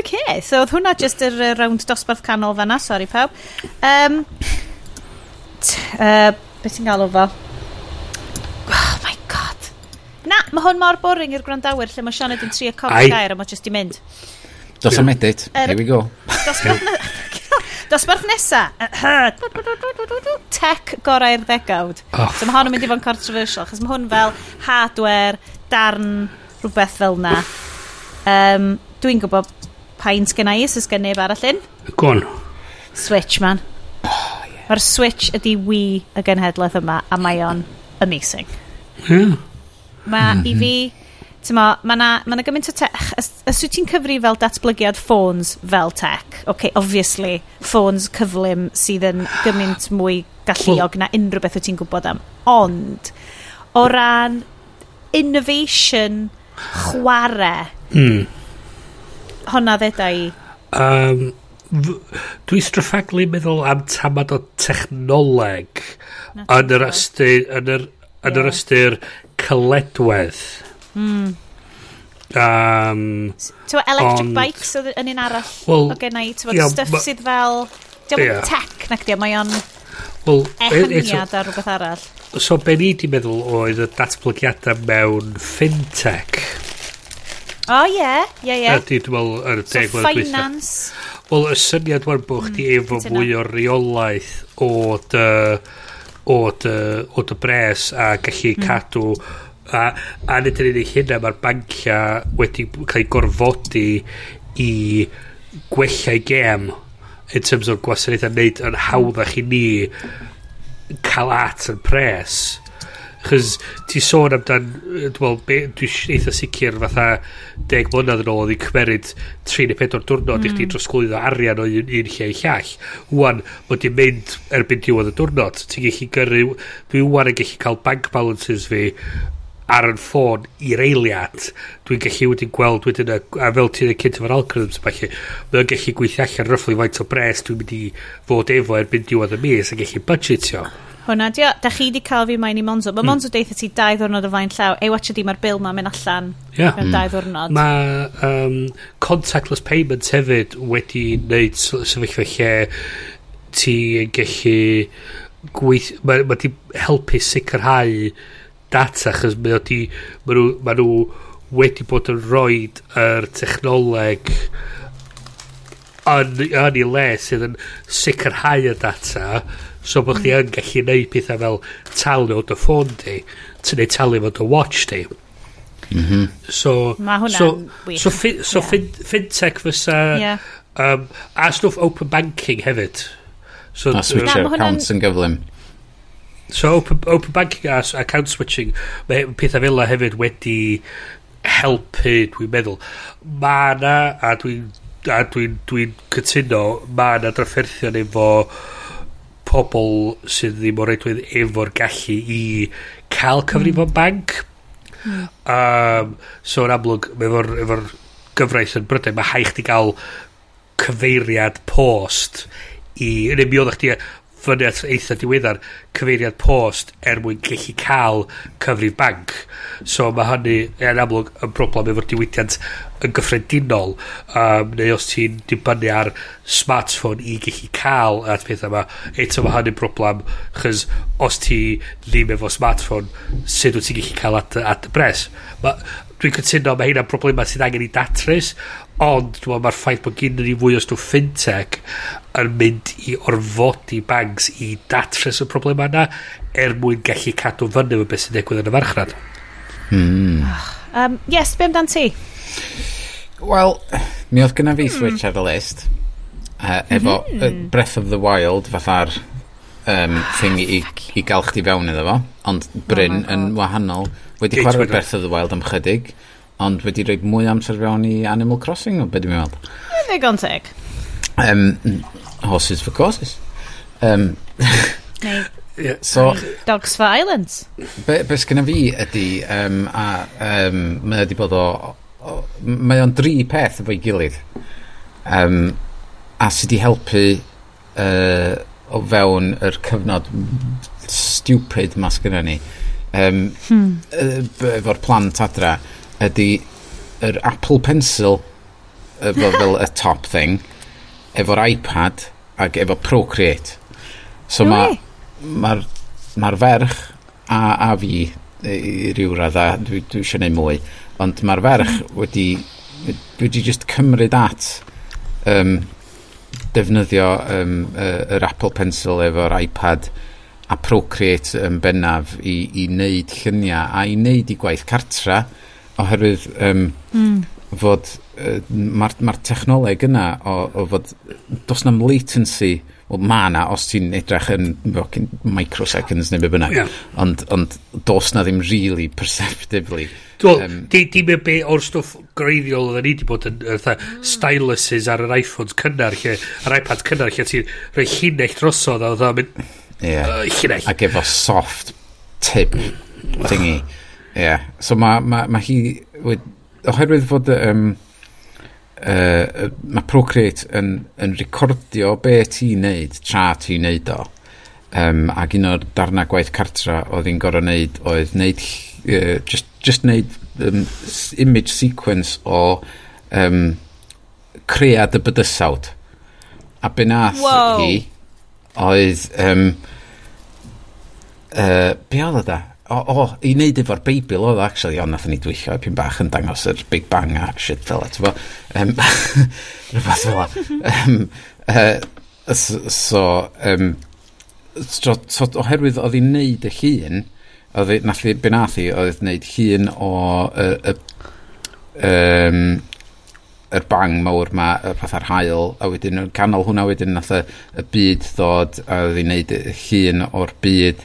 OK, so oedd hwnna just yr uh, round dosbarth canol fanna, sorry pawb. Um, t, uh, beth ti'n galw fo? Na, mae hwn mor boring i'r gwrandawyr lle mae Sioned yn trio cofio gair a mae jyst i mynd. Dos am edit. Er, Here we go. Dosbarth nesa. Tech gorau'r ddegawd. Oh, so mae hwn yn mynd i fod yn controversial, chos mae hwn fel hardware, darn, rhywbeth fel na. Um, Dwi'n gwybod paint gyna i, sys gen neb arall un. Gwn. Switch, man. Oh, yeah. Mae'r Switch ydi Wii y genhedlaeth yma, a mae o'n amazing. Yeah. Mae mm -hmm. i mhm. fi... Tyma, mae na, ma na gymaint o tech... Os, os wyt ti'n cyfri fel datblygiad ffôns fel tech, okay, obviously, ffôns cyflym sydd yn gymaint mwy galluog na unrhyw beth wyt ti'n gwybod am. Ond, o ran innovation chwarae, mm. honna ddeda i... Um, dwi straffaglu meddwl am tamad o technoleg yn yr ystyr, yn yr, yn yr ystyr cyledwedd. Mm. Um, Tewa, electric ond, bikes oedd yn un arall well, o gennau, tewa, yeah, stuff sydd fel, diolch yeah. tech nac di, mae o'n well, e- ehyniad ar rhywbeth arall. So, be ni di meddwl oedd y datblygiadau mewn fintech? O, oh, ie, yeah, ie, yeah, ie. Yeah. Ydy, dwi'n meddwl, yr deg so, finance. Wel, y syniad wan bod chdi mm, efo mwy o reolaeth o dy... Uh, o dy, o dy bres a gallu mm. cadw a, a nid yn unig hynna mae'r bancia wedi cael ei gorfodi i gwella gem in terms o'r gwasanaethau wneud yn hawddach i ni cael at yn pres Chos ti sôn amdan, dwi'n eitha sicr fatha deg mlynedd yn ôl oedd i'n cymeryd 3 neu 4 diwrnod mm. i chdi mm. drosglwyddo arian o un, un lle i llall. Wwan, mae di mynd erbyn diwedd y diwrnod. Ti'n gallu gyrru, dwi'n wwan yn gallu cael bank balances fi ar yn ffôn i'r eiliad, dwi'n gallu wedyn gweld wedyn, a, a fel ti'n ei cynt efo'r algorithms, falle, mae'n gallu gweithio allan ruffly faint o bres dwi'n mynd i fod efo erbyn diwedd y mis a gallu budgetio. Hwna, dio, da chi wedi cael fi mae'n i Monzo. Mae hmm. Monzo mm. deitha ti dau ddwrnod o fain llaw. Ei watcha di, mae'r bil ma'n mynd allan yeah. mewn mm. dau ddwrnod. Mae um, contactless payments hefyd wedi wneud sefyllfa lle ti'n gallu gweith... Mae ma di helpu sicrhau data, chos mae nhw, mae nhw, mae nhw wedi bod yn rhoi yr technoleg yn, yn ei le sydd yn sicrhau y data so bod chdi yn gallu gwneud pethau fel talu o dy ffôn di ti'n ei talu o dy watch di mm -hmm. so so, wych so, fi, so yeah. fin, fintech fysa yeah. um, a stwff open banking hefyd so, a switch accounts yn gyflym So open, open banking a account switching, mae pethau fel hefyd wedi helpu, dwi'n meddwl. Mae na, a dwi'n a dwi'n dwi, dwi cytuno, mae na drafferthion efo pobl sydd ddim o reidwydd efo'r gallu i cael cyfrifon mm. banc. Mm. Um, so yn amlwg, efo'r efo gyfraith yn Brydain, mae haich di gael cyfeiriad post i... Yn ymwneud chdi, fyny at eitha diweddar cyfeiriad post er mwyn gallu cael cyfrif banc. So mae hynny yn amlwg yn broblem efo'r diwydiant yn gyffredinol um, neu os ti'n dibynnu ar smartphone i gallu cael at pethau yma eto mae hynny'n broblem chys os ti ddim efo smartphone sut wyt ti'n gallu cael at, at y bres. Dwi'n cytuno mae hynna'n broblem sydd angen i datrys Ond, dwi'n mae'r ffaith bod gen ni fwy o stwff fintech yn mynd i orfodi banks i datrys y problemau yna er mwyn gallu cadw fyny fy beth sy'n digwydd yn y farchnad. Hmm. Um, yes, be amdan ti? Wel, mi oedd gyna fi hmm. Switch ar y list. Uh, efo uh, Breath of the Wild, fatha'r um, ah, thing i, i gael chdi fewn iddo fo. Ond oh Bryn oh yn wahanol. Wedi chwarae Breath of the Wild am chydig ond wedi rhoi mwy amser fewn i Animal Crossing o beth dwi'n meddwl. Ddigon teg. Um, horses for courses. Um, Neu yeah. so, Dogs for Islands. Be, be sgynna fi ydy, um, a um, mae wedi bod o, o mae o'n dri peth efo'i gilydd. Um, a sydd wedi helpu uh, o fewn yr cyfnod stupid mas gyda ni. Um, hmm. Efo'r plant adra ydy yr Apple Pencil efo fel y top thing efo'r iPad ac efo Procreate. So mae mae'r ma ferch a, a fi i ryw radda dwi, dwi eisiau gwneud mwy ond mae'r ferch wedi dwi wedi just cymryd at um, defnyddio um, yr Apple Pencil efo'r iPad a Procreate yn bennaf i, i wneud lluniau a i wneud i gwaith cartra oherwydd um, mm. fod uh, mae'r ma technoleg yna o, o fod dos na'm latency Wel, ma na, os ti'n edrych yn microseconds neu be bynnag, yeah. ond, ond dos na ddim really perceptively. Wel, um, di, di me be o'r stwff greiddiol oedden ni wedi bod yn uh, styluses ar yr iPhones cynnar, lle, yr iPad cynnar, lle ti'n rhoi llinell drosodd a oedden mynd... Ie, yeah. uh, llinell. ac efo soft tip thingy yeah. so mae ma, ma hi... Oherwydd fod... Um, uh, mae Procreate yn, yn recordio be ti'n neud tra ti'n neud o. Um, ac un o'r darna gwaith cartra oedd hi'n gorau neud oedd neud, uh, just, just neud um, image sequence o um, cread y bydysawd. A be nath wow. hi oedd... Um, uh, be oedd o da? o, o, i wneud efo'r Beibl oedd actually, ond nath ni dwyllio i pyn bach yn dangos yr Big Bang a shit fel et, fo. Um, rhywbeth fel um, uh, so, um, so, so, oherwydd oedd hi'n neud y llun, oedd hi, nath hi, benath hi, oedd hi'n neud llun o y, y, um, yr bang mawr ma, y fath ar hael, a wedyn yn canol hwnna wedyn nath y, y byd ddod, a oedd hi'n neud llun o'r byd,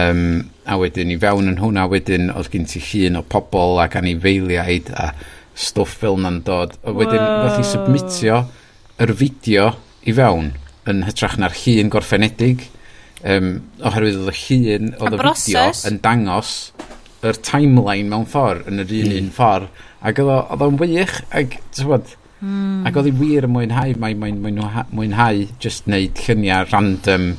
um, a wedyn i fewn yn hwnna wedyn oedd gen ti llun o pobl ac anifeiliaid a stwff fel na'n dod a wedyn wow. nath i submitio yr fideo i fewn yn hytrach na'r llun gorffenedig um, oherwydd oedd y llun oedd y fideo yn dangos yr timeline mewn ffordd yn yr un mm. un hmm. ffordd ac oedd o'n wych ac tywod mm. ac oedd i wir yn mwynhau mae'n mwynhau, mwynhau just wneud lluniau random um,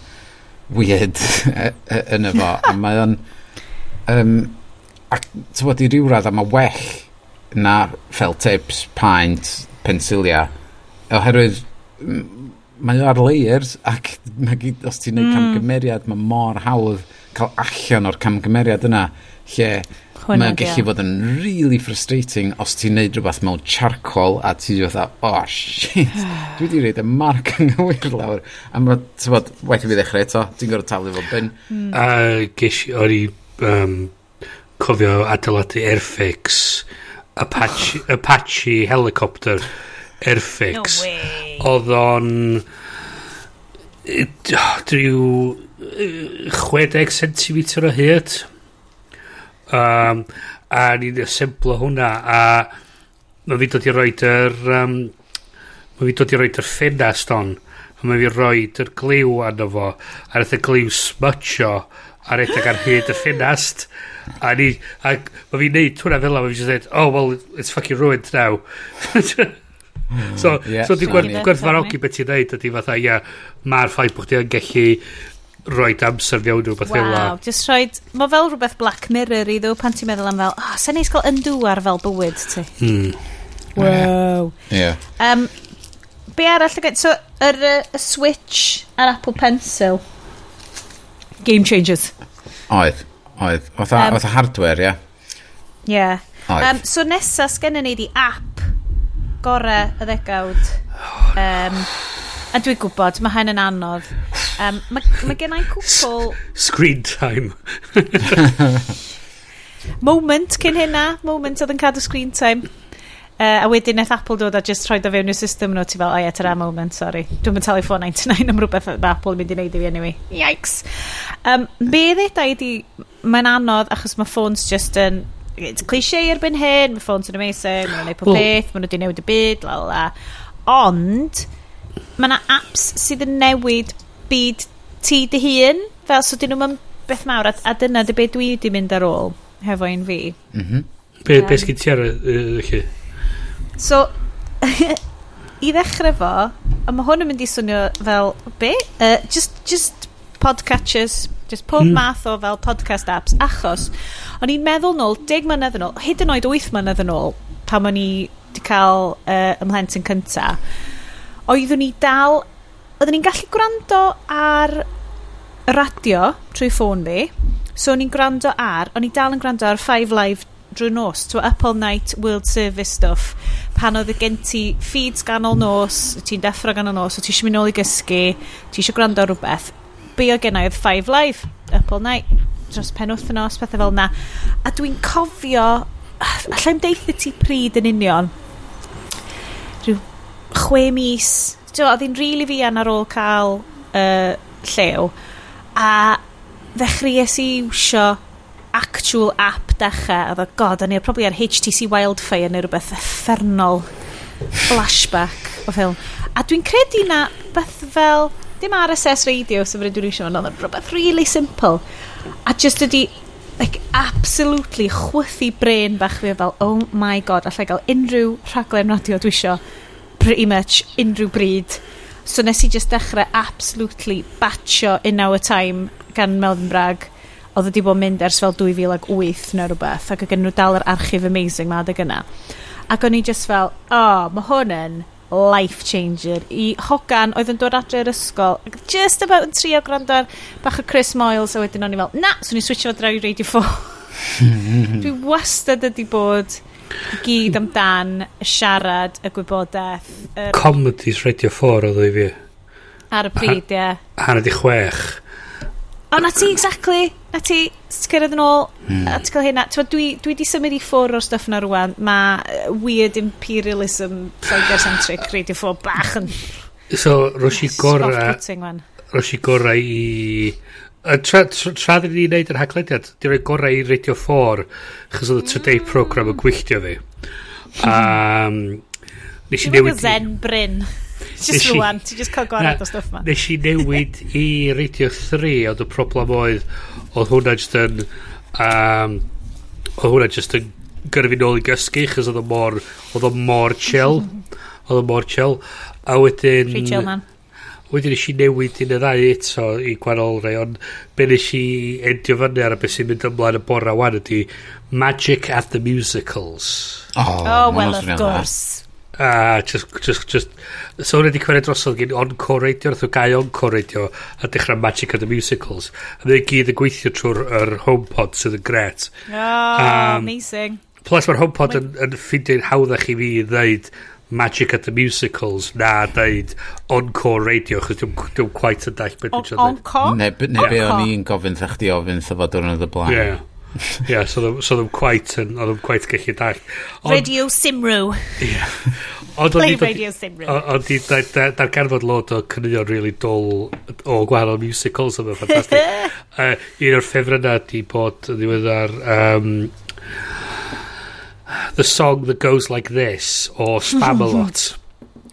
weird e, e, yn efo. a mae o'n... Um, ac, tywod, i ryw radd, a mae well na fel tips, paint, pensilia. Oherwydd, mae o ar layers, ac mae, os ti'n neud mm. camgymeriad, mae mor hawdd cael allan o'r camgymeriad yna, lle Mae'n gallu fod yn really frustrating os ti'n neud rhywbeth mewn charcoal a ti wedi fatha, oh shit, dwi wedi reid y marc yng Nghywir lawr. A mae, ti'n bod, waith i fi ddechrau eto, ti'n gorau talu fo bin. A ges i, o'n i um, cofio adeiladu Airfix, Apache. Apache helicopter Airfix. No Oedd o'n... Oh, dryw 60 cm o hyd um, a ni'n asemblo hwnna a mae fi dod i roed yr um, mae fi dod i roed yr ffenast on a mae fi roed yr gliw arno fo a nath y gliw smutio a redeg ar hyd y ffenast a ni a mae fi'n neud hwnna fel yma mae fi'n dweud oh well it's fucking ruined now. So, mm, yeah, so di gwerthfawrogi beth ti'n neud ydy fatha ia yeah, mae'r ffaith bod ti'n gallu rhoi amser fewn nhw, beth fel wow, just rhoi Mae fel rhywbeth Black Mirror i ddw pan ti'n meddwl am fel, ah, oh, sa'n neis gael yndw ar fel bywyd ti. hmm. Wow. Yeah. Um, be arall y So, yr uh, y Switch a'r Apple Pencil. Game changers. Oedd, oedd. Oedd um, hardware, ie. Yeah. Ie. Yeah. Um, so nesa sgennyn ni di app gorau y ddegawd. Um, a dwi'n gwybod, mae hyn yn anodd. Um, mae ma gen i'n cwpl... Screen time. moment cyn hynna, moment oedd yn cadw screen time. Uh, a wedyn nath Apple dod a just rhoi o fewn i'r system nhw, ti fel, o ie, tyra moment, sorry. Dwi'n mynd talu 499 am rhywbeth mae Apple yn mynd i wneud i fi anyway. Yikes. Um, be ddedau i di, mae'n anodd achos mae ffôns just yn it's cliché erbyn hyn, mae ffôn yn amazing, mae'n gwneud pob peth, mae'n wedi newid y byd, la la. Ond, mae yna apps sydd yn newid byd ti dy hun, fel so dyn nhw'n beth mawr, a, a dyna dy beth dwi wedi mynd ar ôl, hefo un fi. Mm -hmm. Be, um, be sgyn ti ar y So, i ddechrau fo, a mae hwn yn mynd i swnio fel, be? Uh, just, just podcatchers, Just pob mm. math o fel podcast apps. Achos, o'n i'n meddwl nôl, deg mlynedd yn ôl, hyd yn oed wyth mlynedd yn ôl, pan o'n i wedi cael uh, ymhlentyn cynta, oeddwn ni dal, oeddwn ni'n gallu gwrando ar radio trwy ffôn fi, so o'n i'n gwrando ar, o'n i dal yn gwrando ar Five Live drwy nos, to Up All Night World Service stuff, pan oedd y gen ti feeds ganol nos, ti'n deffro ganol nos, o ti eisiau mynd nôl i gysgu, ti eisiau gwrando rhywbeth, be o gen i oedd Five Live, Up All Night, dros pen wythnos pethau fel na. A dwi'n cofio, allai'n deitha ti pryd yn union, rhyw chwe mis, oedd hi'n rili fi fian ar ôl cael uh, llew, a ddechreuais i iwsio actual app dechrau, oedd o god, o'n i probably ar HTC Wildfire neu rhywbeth effernol. Flashback o ffilm. A dwi'n credu na beth fel dim RSS radio, so fyrdd dwi'n eisiau fan oedd rhywbeth really simple. A just ydi, like, absolutely chwythu brain bach fi fel, oh my god, allai gael unrhyw rhaglen radio dwi isio pretty much unrhyw bryd. So nes i just dechrau absolutely batio in our time gan Melvin Bragg oedd wedi bod yn mynd ers fel 2008 neu rhywbeth ac oedd gen nhw dal yr archif amazing ma adeg yna ac o'n i just fel oh mae hwn yn life changer. I hogan oedd yn dod adre i'r ysgol ac just about yn trio gwrando ar bach o Chris Moyles a wedyn o'n i fel na, swn i switcho fo draw i Radio 4 dwi wastad ydi bod gyd amdan y siarad y gwybodaeth er... Comedies Radio 4 oedd i fi. Ar y pryd, ie. Yeah. hanner di chwech. O na ti, exactly na ti cyrraedd yn ôl mm. a ti'n cael hynna. Tewa, dwi, dwi di symud i ffwr o'r stuff na rwan mae uh, weird imperialism psychocentric radio 4 bach yn so roes i gorau roes i gorau i a tra, tra, tra ddyn ni'n neud yr haglediad di roi gorau i radio 4 chos oedd y Today program yn gwylltio fi. Um, nes i newid zen bryn? Just rwan, ti just cael gwared o stuff ma. Nes i newid i Radio 3, ond y problem oedd, oedd hwnna just yn, um, oedd hwnna just yn gyrfi nôl i gysgu, chos oedd o mor, oedd o mor chill, oedd o mor chill, a wedyn... Free chill man. Wedyn nes i newid un y ddau eto i gwahanol rei, ond be nes i endio fyny ar y beth sy'n mynd ymlaen y bora wan ydy Magic at the Musicals. Oh, oh well, of course a just, just, just so hwnna wedi cymryd drosodd gen Encore Radio nath o gau Encore Radio a dechrau Magic of the Musicals. A mae'n gyd yn gweithio trwy'r HomePod sydd yn gret. Oh, um, amazing. plus mae'r HomePod yn, yn ffindio'n hawddach i fi i ddeud Magic at the Musicals na dweud Encore Radio chos dwi'n dwi quite yn dall beth dwi'n siarad Encore? Ne, ne be o'n i'n gofyn thach chi ofyn sa fod o'n y blaen. Yeah yeah, so ddim, so ddim quite yn, oedd ddim quite gallu dall. On, Radio Simru. Yeah. Ond Play Radio Simru. Ond di, da'r darganfod lot o cynnion really dol o gwahanol musicals yma'n ffantastig. uh, un o'r ffefrynna di bod yn ddiweddar... Um, the song that goes like this o Spamalot.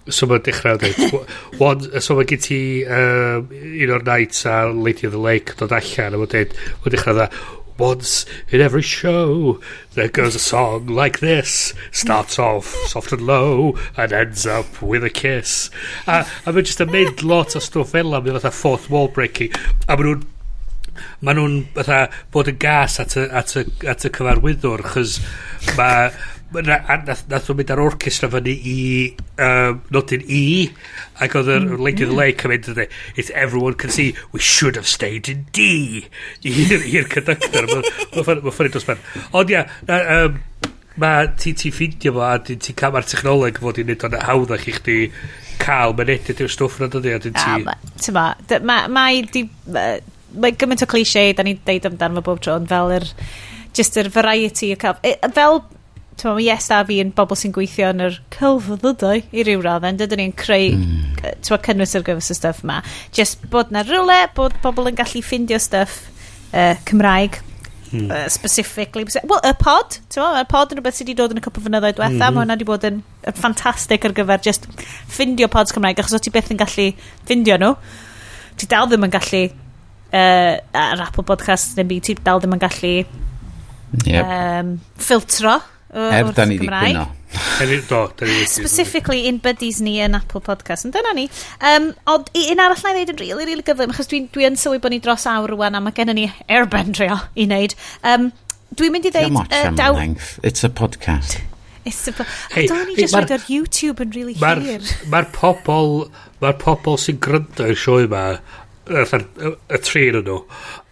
so mae'n dechrau dweud so mae gen ti um, un o'r nights a Lady of the Lake dod allan a mae'n dweud mae'n dechrau dweud Once in every show, there goes a song like this. Starts off soft and low and ends up with a kiss. A, a mae'n just yn mynd lot o stwff fel am fatha fourth wall breaking. A mae nhw'n Mae nhw'n bod yn gas at y, at y, at y cyfarwyddwr chys mae nath, nath nhw mynd ar orchestra fyny i um, nodyn E ac oedd yr mm, Lady of the mm. Lake yn mynd ydy if everyone can see. We should have stayed in D. I'r conductor. Mae'n ffynu dros ben. Ond ia um, mae ti ti ffindio fo a ti'n ti cael ma'r technoleg fod i'n wneud o'n hawddach i chdi cael mae'n edrych i'r stwff na dydy a ti'n ti ma, mae di mae gymaint o cliché da ni'n deud amdano fo bob tro ond fel yr just yr variety o cael e, fel Tyma, mi yes da fi yn bobl sy'n gweithio yn yr celfyddydau i ryw raddau. Dydyn ni'n creu mm. tyma, cynnwys ar gyfer y stuff ma. Just bod na rhywle, bod pobl yn gallu ffindio stuff uh, Cymraeg Mm. Uh, specifically. Wel, y pod, ti'n meddwl, y pod yn rhywbeth sydd wedi dod yn y cwpl fynyddoedd diwetha, mm -hmm. mae hwnna wedi bod yn, yn ffantastig ar gyfer just ffindio pods Cymraeg, achos o ti beth yn gallu ffindio nhw, ti dal ddim yn gallu uh, ar Apple Podcast neu byd, ti dal ddim yn gallu yep. um, filtro Er da ni wedi cwyno. Specifically in buddies ni yn Apple Podcast. Yn dyna ni. Um, ond un arall na i ddeud yn really, really gyflym, achos dwi'n dwi, dwi sylwi bod ni dros awr rwan a mae gennym ni airbendrio i wneud. Um, dwi'n mynd i ddeud... Uh, am daw... length. It's a podcast. It's a po hey, I hey, just read ar YouTube yn really ma hir. Mae'r pobol, ma pobol sy'n gryndo i'r sioe yma, y tri yn nhw,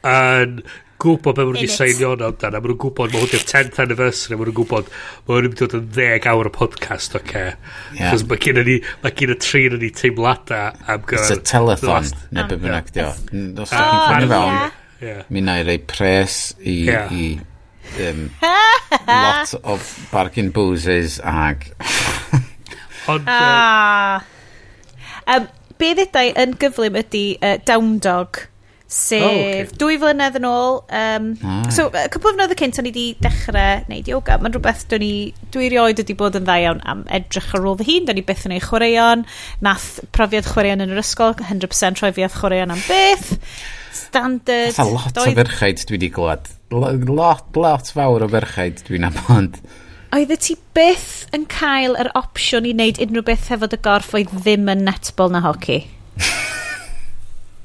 yn gwybod beth maen nhw wedi seinio yn amdan, a maen nhw'n gwybod mae hwn 10th anniversary, a maen nhw'n gwybod mae hwn wedi dod yn 10 awr o podcast, oce. Okay? Yeah. Cos mae gen ni, mae gen y tri yn ni teimlada am gyfer... It's a telethon, neu beth ah. bynnag di o. Mm, os ydych chi'n ffynnu fewn, mi na i rei pres i, yeah. i um, lot o bargain boozes ag... Ond... Ah. Um, be ddedau yn gyflym ydy uh, Down Dog sef oh, okay. dwy flynedd yn ôl um, ah. so y cwpl o fnod y cynt o'n i wedi dechrau neud yoga mae'n rhywbeth dwi, ni, dwi rioed wedi bod yn dda iawn am edrych ar ôl fy hun dwi beth yn ei chwaraeon nath profiad chwaraeon yn yr ysgol 100% rhoi fi ath chwaraeon am beth standard a lot doedd... o ferchaid dwi wedi glwad lot lot fawr o ferchaid dwi'n abond oeddet ti byth yn cael yr opsiwn i wneud unrhyw beth hefo dy gorff oedd ddim yn netball na hoci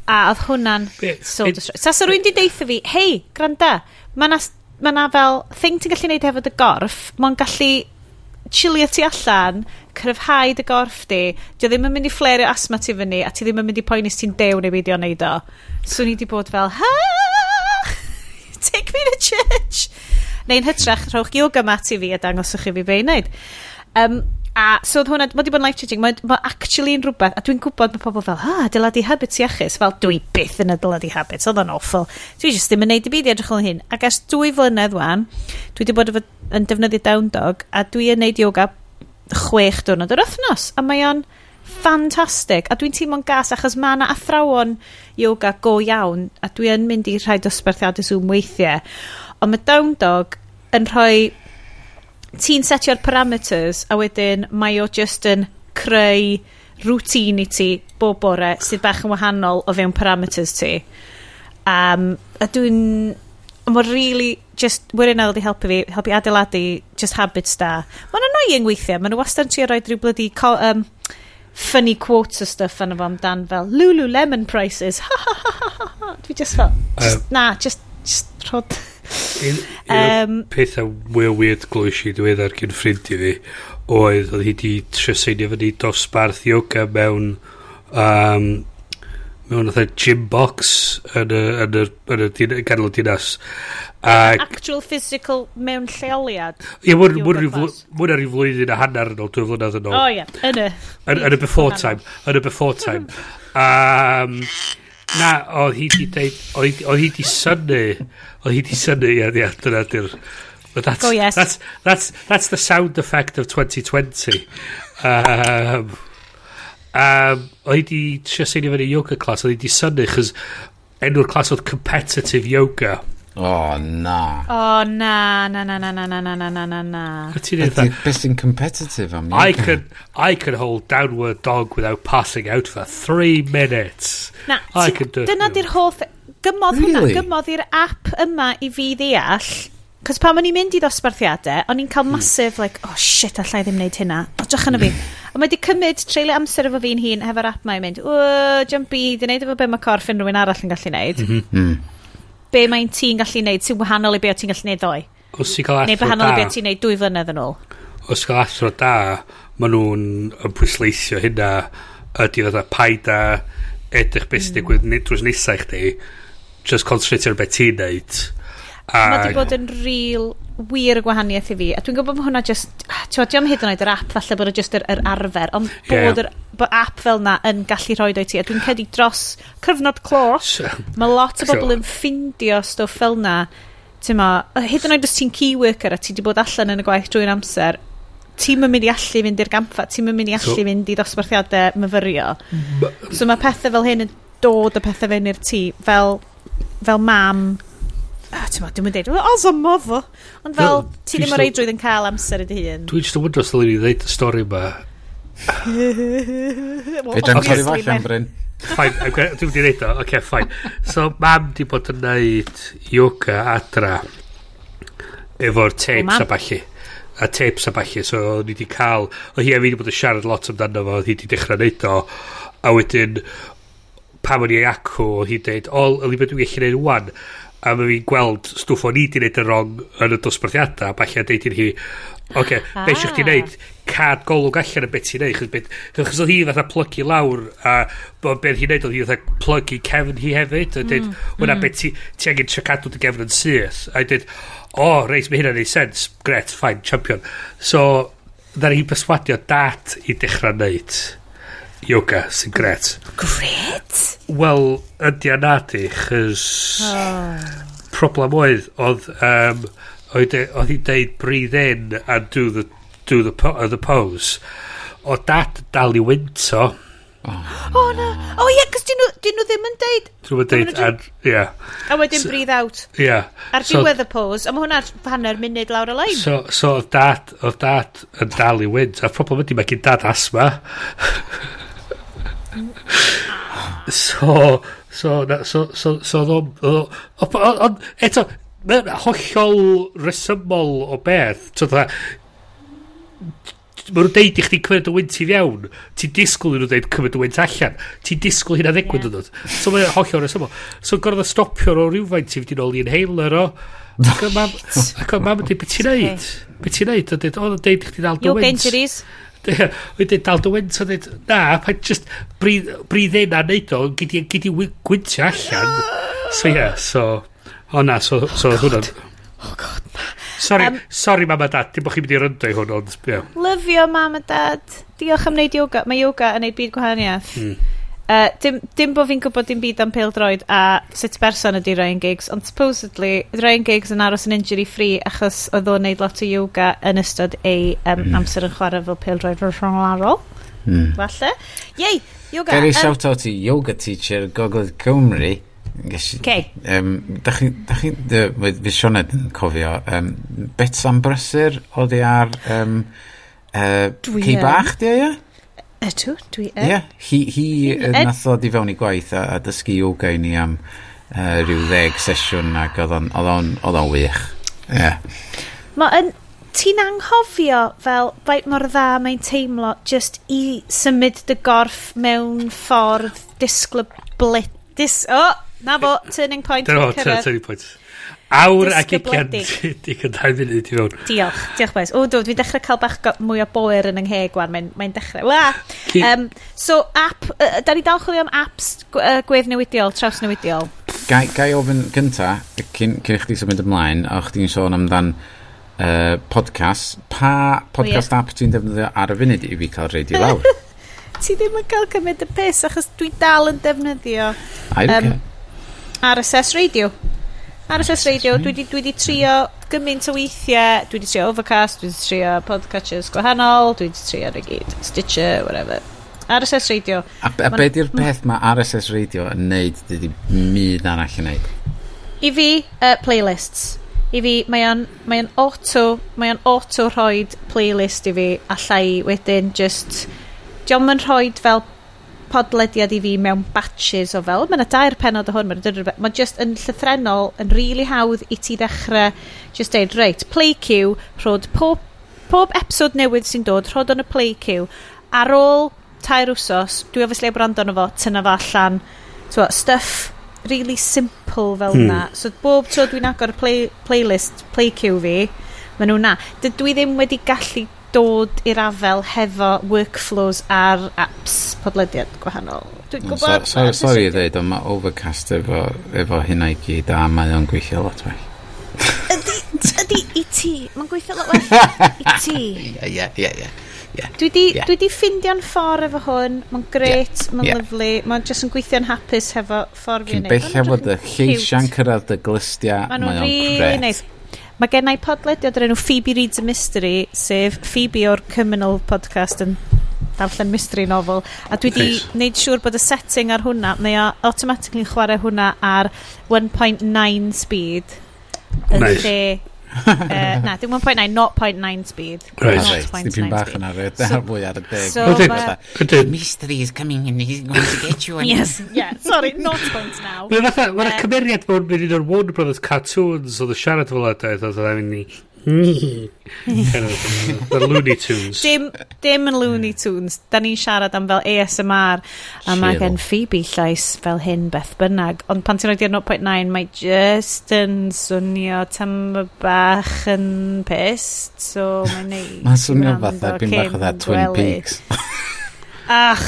A oedd hwnna'n so distracting. Sasa rwy'n di deitha fi, hei, granda, mae na, ma na fel thing ti'n gallu neud hefo dy gorff, mae'n gallu chilio ti allan, cryfhau dy gorff di, di ddim yn mynd i fflerio asma ti fyny, a ti ddim yn mynd i poeni ti'n dew neu beidio neud o. So ni di bod fel, ha! Take me to church! Neu'n hytrach, rhowch yoga mat i fi a dangoswch chi fi be'n. Um, A so oedd hwnna, mae wedi bod yn life-changing, mae ma actually yn rhywbeth, a dwi'n gwybod mae pobl fel, ha, adeiladu habits i achus, fel dwi byth yn adeiladu habits, oedd o'n awful. Dwi jyst ddim yn neud i byd i edrych o'n hyn. Ac as dwy flynedd wan, dwi wedi bod yn defnyddio down dog, a dwi yn neud yoga chwech diwrnod yr wythnos, a mae o'n ffantastig, a dwi'n teimlo'n gas achos mae yna athrawon yoga go iawn, a dwi yn mynd i rhai dosbarthiadau Zoom weithiau, ond mae down dog yn rhoi ti'n setio'r parameters a wedyn mae o just yn creu routine i ti bob bore sydd bach yn wahanol o fewn parameters ti. Um, a dwi'n... Mae'n really just... Wyrin a wedi helpu fi, helpu adeiladu just habits da. Mae'n annoying weithiau. Mae'n wastad trio roed rhyw blydi... Um, funny quotes o stuff yn efo amdan fel Lululemon prices. Ha ha ha ha ha. Dwi just fel... Just, um, na, just, just rhod... Un, um, pethau mwy o weird glwys i ddiweddar cyn ffrind i fi oedd oedd hi di trio seinio fyny dosbarth yoga mewn um, mewn oedd gym box yn y, yn y, yn y ganol dinas. Ac, actual physical mewn lleoliad? Ie mwyn mwyn ar i flwyddyn a hanner yn ôl dwy flynedd yn ôl. O ie yn y yn y before time yn y before time. Um, Na, oedd hi di deud, oedd hi di synu, oedd hi di synu, ia, ia, dyna di'r... But that's, oh, yes. that's, that's, that's the sound effect of 2020. Um, um, oedd hi di trio seinio fyny yoga class, oedd hi di synu, chys enw'r class oedd competitive yoga. O, oh, na. O, oh, na, na, na, na, na, na, na, na, na, na, na. Beth sy'n competitive am I can, I can hold downward dog without passing out for three minutes. Na, I can do, dyna di'r hoff... Gymodd really? hwnna, gymodd i'r app yma i fi ddeall. Cos pan o'n i'n mynd i ddosbarthiadau, o'n i'n cael hmm. masif, like, oh shit, allai ddim wneud hynna. O, drach yna fi. Hmm. A mae wedi cymryd treulio amser efo fi'n hun hefo'r app mae'n mynd, o, jump i, di wneud efo be mae corff yn rhywun arall yn gallu wneud. Mm mm-hmm. -hmm be mae'n ti'n gallu neud sy'n wahanol i be o ti'n gallu neud ddoe. Os ti'n cael athro Neu wahanol i be ti'n neud dwy flynedd yn ôl. Os ti'n cael athro da, maen nhw'n pwysleisio hynna ydy fydda paid a edrych beth sy'n hmm. digwydd mm. drws nesaf i chdi just concentrate ar beth ti'n neud. A, mae wedi bod yn real wir y gwahaniaeth i fi. A dwi'n gwybod bod hwnna just... ti'n diolch hyd yn oed yr app, falle bod o just yr, yr arfer, ond yeah. bod yr bod app fel na yn gallu rhoi o'i ti. A dwi'n cedi dros cyfnod clo. Mae lot o bobl yn ffindio stwff fel na. ma, hyd yn oed os ti'n key worker a ti wedi bod allan yn y gwaith drwy'n amser, ti'n mynd i allu fynd i'r gamfa, ti'n mynd i allu so, mynd i ddosbarthiadau myfyrio. So mae pethau fel hyn yn dod o pethau fewn i'r tŷ, fel, fel mam oh, ti'n meddwl, dwi'n mynd dweud, os o mofo. Ond fel, no, ti ddim o reidrwydd yn cael amser ydy hun. Dwi'n just yn wyndro os ddylwn i ddeud y stori yma. Fedra'n torri falle, Bryn. Fine, dwi'n mynd i ddeud o, oce, fine. So, mam di bod yn neud yoga adra efo'r tapes a balli a tapes a balli so ni di cael o hi a fi wedi bod yn siarad lot amdano fo hi di dechrau neud o a wedyn pam o'n i acw o hi dweud, o, o'n i beth dwi'n gallu neud wan, a mae fi'n gweld stwff o'n i di wneud yn rong yn y dosbarthiadau, a falle a deud i'n hi, oce, okay, ah. beth sy'ch ti neud Cad golwg allan y beth ti'n neud Chos oedd hi fatha plygu lawr, a bod beth hi'n neud oedd hi fatha plygu cefn hi hefyd, a dweud, mm. wna mm. beth ti, ti angen cadw dy gefn yn syth. A dweud, o, oh, reis mae hynna'n neud sens, gret, fine, champion. So, dda'r hi'n perswadio dat i dechrau neud yoga sy'n gret. Gret? Wel, ydy a nadi, chys... Oh. Problem oedd, oedd... Um, oedd hi'n deud breathe in and do the, do the, uh, the pose. O dat dal i wynto. Oh, oh na. O oh, ie, yeah, cos dyn nhw ddim yn deud... Dyn nhw ddim yn deud, ie. A wedyn breathe out. Ie. Yeah. Ar so, diwedd y pose, a mae hwnna'r hanner munud lawr y lein. So, so oedd dat, oedd dat yn dal i wynt. A problem ydy, mae gen dad asma. So, so, na, so, so, so, so, ond, eto, mae'n hollol resymol o beth. So, dda, mae nhw'n deud i chdi cymryd y wynt i fewn ti'n disgwyl i nhw deud cymryd y wynt allan ti'n disgwyl hynna ddigwydd yn dod. So mae'n hollol resymol. So gorfod stopio o rhywfaint i fynd yn ôl i inhaler o ac o mam ac o'n mam yn dweud beth ti'n neud? Beth ti'n neud? A dweud o dweud i chdi dal dy wynt. injuries Wedyn dal dy wynt o dweud, na, pa just bryd ena neud o, gyd i gwyntio allan. So ie, yeah, so, o na, so, so oh, hwnna'n... Oh god, na. Sorry, um, sorry mam a dad, dim bod chi'n mynd i ryndo i hwn, ond... Yeah. Lyfio mam a dad. Diolch am wneud yoga. Mae yoga yn neud byd gwahaniaeth. Mm. Uh, dim, dim bod fi'n gwybod dim byd am peildroed a sut berson ydy Ryan Giggs, ond supposedly Ryan Giggs yn aros yn injury free achos oedd o'n neud lot o yoga yn ystod ei um, mm. amser yn chwarae fel peildroed rhwnglarol. Mm. Falle. Yei, yoga. Gary um, shout out i yoga teacher Gogledd Cymru. Okay. Um, da chi, da chi, fi Sioned yn cofio, um, Bets am Brysur oedd i ar um, uh, Cei Bach, di e? Ydw, dwi yn. Ie, yeah, hi, hi yn nath ddod i fewn i gwaith a, a dysgu yoga i ni am uh, rhyw ddeg sesiwn ac oedd o'n wych. Ie. Yeah. Mae yn, ti'n anghofio fel faint mor dda mae'n teimlo just i symud dy gorff mewn ffordd disglyblit... Dis, o, oh, na fo, turning point. Dyna fo, turning point awr ac ugian digon dau funud i fewn. Diolch, diolch Wes. O, dwi dechrau cael bach mwy o boer yn yng ngheg wan, mae'n mae dechrau. Wa! Um, so, app, uh, da ni dal chwilio am apps uh, traws newidiol. Gai, gai ofyn gynta, cyn, cyn i chdi symud ymlaen, a chdi'n sôn amdan uh, podcast, pa podcast yeah. app ti'n defnyddio ar y funud i fi cael reid i lawr? ti ddim yn cael cymryd y pus, achos dwi dal yn defnyddio... Um, RSS Radio. RSS Radio, dwi di, dwi di trio gymaint o weithiau, dwi di trio Overcast, dwi di trio podcatchers gwahanol, dwi di trio ar y gyd, Stitcher, whatever. RSS Radio. A, a be di'r peth mae RSS Radio yn neud, dwi di myd arall yn neud? I fi, uh, playlists. I fi, mae o'n, mae o'n auto, mae o'n auto rhoi playlist i fi, a llai wedyn just... Diolch yn rhoi fel podlediad i fi mewn batches o fel, mae yna dair penod o hwn, mae'n ma just yn llythrenol, yn rili really hawdd i ti ddechrau, just deud, reit, play queue, rhod pob, pob episod newydd sy'n dod, rhod o'n y play queue, ar ôl tair wsos, dwi obviously e brando arno fo, tyna fo allan, so, stuff really simple fel hmm. na. So bob tro dwi'n agor play, playlist, play queue fi, maen nhw na. Dydw i ddim wedi gallu dod i'r afel hefo workflows ar apps podlediad gwahanol. Dwi'n mm, gwybod... So, so, sorry i ddeud, ond mae Overcast efo, efo hynna i gyd a mae o'n gweithio lot fel. Ydy, ydy, i ti. Mae'n gweithio lot well. I ti. Ie, ie, ie. ie. dwi di, yeah. dwi di ffindio'n ffordd efo hwn mae'n gret, yeah. mae'n yeah. lyflu mae'n jyst yn gweithio'n hapus hefo ffordd fi'n neud cyn bella bod y lleisia'n cyrraedd dy glystiau mae o'n gret Mae gennau podlediad o'r enw Phoebe Reads a Mystery, sef Phoebe o'r Criminal podcast yn darllen mystery novel. A dwi wedi wneud siŵr bod y setting ar hwnna, mae o automatically chwarae hwnna ar 1.9 speed. Yn nice. lle uh, na, dim 1.9, not 0.9 speed. Right, not right. Dipyn bach yna, rhaid. Dyna'r fwy ar y deg. So, the uh, mystery is coming and he's going to get you. yes, yeah, sorry, not point now. Mae'n uh, eh. cymeriad mewn un o'r Warner Brothers cartoons oedd y siarad fel yna, oedd yn mynd i The Looney Tunes. Dim, dim yn Looney hmm. Tunes. Da ni'n siarad am fel ASMR a mae gen Phoebe llais fel hyn beth bynnag. Ond pan ti'n rhoi 0.9 mae just yn swnio tam bach yn pist. So mae'n neud. mae'n swnio fatha bim bach o dda Twin Peaks. Ach.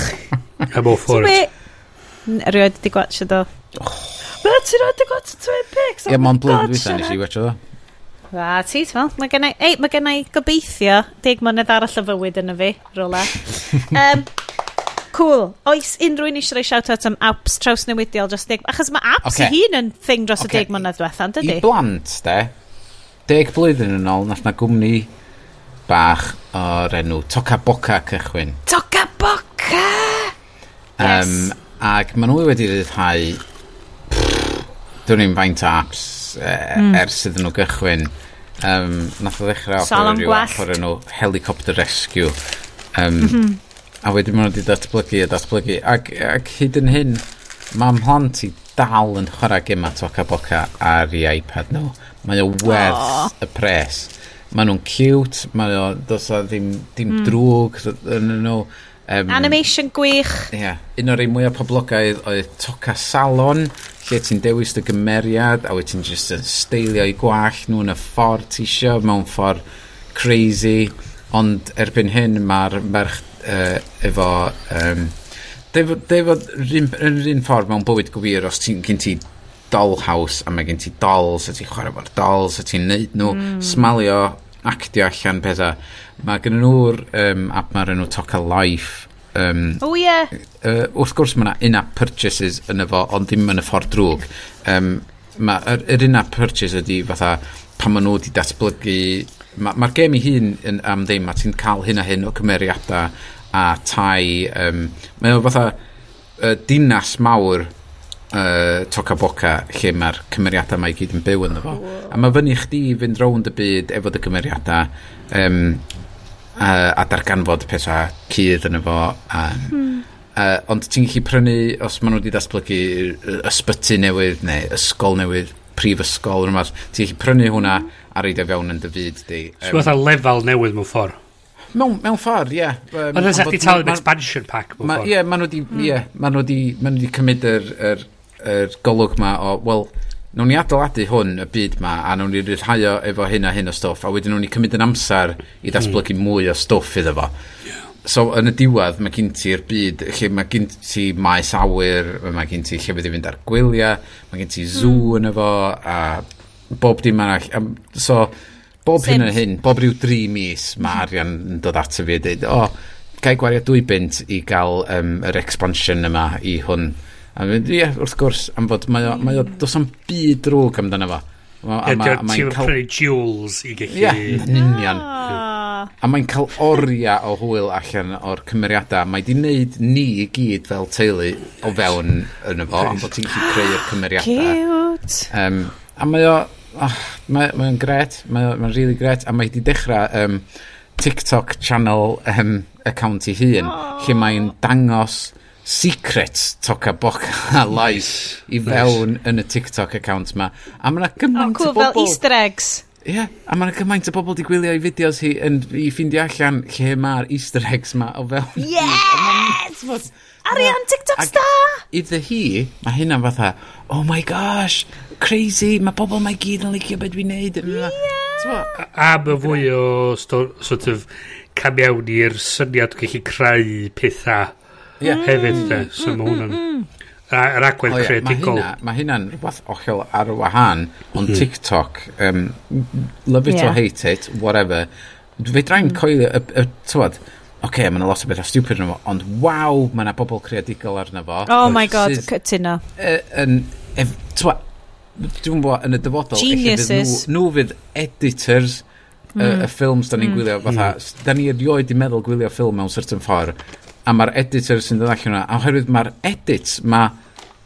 I'm all for it. Rwy'n wedi gwachio do. Oh. Rwy'n wedi gwachio Twin Peaks. Ie, mae'n blwyddyn dwi'n sain i si gwachio do. A ti, ti'n fel, mae gennau, ei, mae gennau gobeithio deg mlynedd arall o fywyd yn y fi, rola. um, Cool. Oes unrhyw un eisiau rhoi shout-out am apps traws newidiol dros deg... Achos mae apps okay. hun yn thing dros okay. y deg mlynedd diwetha'n dydy? I blant, de, deg blwyddyn yn ôl, nath na gwmni bach o'r enw Toca Boca cychwyn. Toca Boca! Um, yes. Ac maen nhw wedi rhyddhau Dwi'n ni'n faint o apps er, mm. ers iddyn nhw gychwyn. Um, nath o ddechrau o'r rhyw app o'r enw Helicopter Rescue. Um, mm -hmm. A wedyn maen nhw wedi datblygu a datblygu. Ac, ac hyd yn hyn, mae'n mhlant i dal yn chwarae gema toca boca ar i iPad nhw. Mae o werth y pres. Mae nhw'n cute, mae o, dos o ddim, ddim mm. drwg yn nhw. Um, Animation gwych. Ie. Yeah. Un o'r un mwyaf poblogaidd oedd Toca Salon, lle ti'n dewis dy gymeriad a wyt ti'n just yn steilio i gwall nhw yn y ffordd ti isio mewn ffordd crazy ond erbyn hyn mae'r merch uh, efo um, defod yn un ffordd mewn bywyd gwir os ti'n gen ti dollhouse a mae gen ti dolls a ti'n chwarae fo'r dolls a ti'n neud nhw mm. smalio actio allan pethau mae gen nhw'r um, app mae'r enw Toca Life Um, o oh, ie. Yeah. Uh, wrth gwrs mae yna in-app purchases yn efo, ond ddim yn y ffordd drwg. Um, Mae'r er, er in-app purchase ydy fatha pan maen nhw wedi datblygu... Mae'r ma gem i hun yn, am ddim, a ti'n cael hyn a hyn o cymeriadau a tai... Um, mae o fatha uh, dinas mawr uh, Toca Boca lle mae'r cymeriadau mae i gyd yn byw yn fo. A mae fyny chdi fynd rownd y byd efo dy cymeriadau um, uh, a darganfod pethau cydd yn efo. Um, hmm. uh, ond ti'n gallu prynu, os maen nhw wedi datblygu ysbyty newydd neu ysgol newydd, prifysgol, rhywbeth, ti'n gallu prynu hwnna a reid o fewn yn dy fyd di. Um, so, lefel newydd mewn ffordd? Mewn, mewn ffordd, ie. Yeah. Um, Ond ydych chi talu expansion pack mewn ffordd? Ie, maen nhw wedi hmm. cymryd yr, yr, yr golwg ma o, wel, nawn ni adeiladu hwn, y byd ma, a nawn ni rhai o efo hyn a hyn o stwff, a wedyn nawn ni cymryd yn amser i ddatblygu hmm. mwy o stwff iddo fo. So, yn y diwedd, mae gen ti'r byd, lle mae gen ti maes awyr, mae gen ti llefydd i fynd ar gwyliau, mae gen ti hmm. zoo mm. yn efo, a bob dim arall. So, bob Sims. hyn yn hyn, bob rhyw dri mis, mae hmm. arian yn dod ato fi a dweud, o, oh, gael gwario dwy bint i gael um, yr expansion yma i hwn. A mynd, ie, wrth gwrs, am fod, mae o, hmm. mae o dos am byd drwg amdano fo. Er ti'n cael... prynu jewels i gallu... Ie, yn ah. union. A mae'n cael oriau o hwyl allan o'r cymeriadau. Mae di wneud ni i gyd fel teulu o fewn yn y fo, am bod ti'n gallu creu'r cymeriadau. Cute! Um, a mae o... Oh, mae, mae o'n gret, mae'n mae really gret, a mae di dechrau... Um, TikTok channel um, account i hun, oh. lle mae'n dangos secret toca boca lies i fewn yn y TikTok account ma. A mae'na oh, gymaint oh, cool, o bobl... fel easter eggs. Ie, yeah, a mae'na gymaint o bobl di gwylio i fideos hi yn, i ffindio allan lle mae'r easter eggs ma o fewn. Yes! Arian, TikTok ag, star! Iddo hi, mae hynna'n fatha, oh my gosh, crazy, mae bobl mae gyd yn licio beth dwi'n neud. Yeah. A, a mae fwy o sort of cam iawn i'r syniad gallu creu pethau yeah. Mm, hefyd de. So mm, mae mm, hwnna'n... Yr agwedd oh, yeah. creadigol. Mae hynna'n rhywbeth ochiol ar y wahan, ond mm. TikTok, um, love it yeah. or hate it, whatever. Fe draen mm. coelio, y, y, tywad, oce, okay, mae yna lot o bethau stupid yn fo, ond waw, mae yna bobl creadigol arno fo. Oh my god, cytuno. Yn, tywad, dwi'n bod yn y dyfodol, Geniuses. Nhw, nhw fydd editors, y mm. ffilms da ni'n mm. gwylio hmm. fatha, mm. da ni erioed i meddwl gwylio ffilm mewn certain ffordd a mae'r editor sy'n dod allan yna, a oherwydd mae'r edits, mae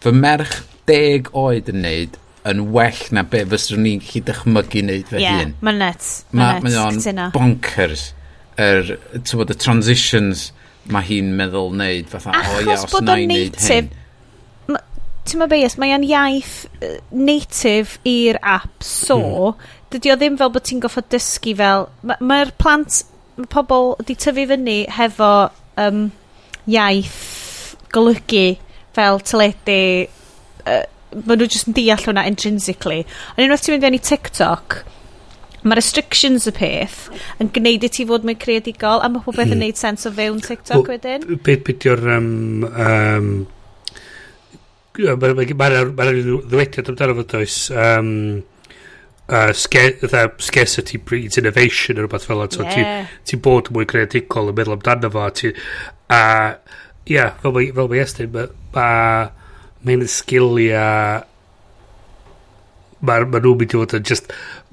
fy merch deg oed yn neud yn well na be fyswn ni'n gallu dychmygu neud fe yeah, hun. Ie, mae'n net. Mae ma o'n bonkers. Er, bod, y transitions mae hi'n meddwl neud. Fatha, Achos o ia, os bod o'n native, ti'n ma be, os mae o'n iaith native i'r app, so, mm. dydy o ddim fel bod ti'n goffod dysgu fel, mae'r ma, ma plant, mae pobl wedi tyfu fyny hefo um, iaith golygu fel teledu uh, maen nhw jyst yn deall hwnna intrinsically ond unwaith ti'n mynd fewn i TikTok mae restrictions y peth yn gwneud i ti fod mwy creadigol a mae popeth yn hmm. gwneud sens o fewn TikTok wedyn beth bydio'r um, um, mae'n ma ddywediad amdano fod oes um, uh, scarcity breeds innovation neu rhywbeth fel yna. Yeah. Ti'n ti bod mwy creadigol yn meddwl amdano fo. Ti, A ia, fel mae, fel mae Estyn, mae ma, mae'n sgiliau mae ma nhw'n mynd i fod yn just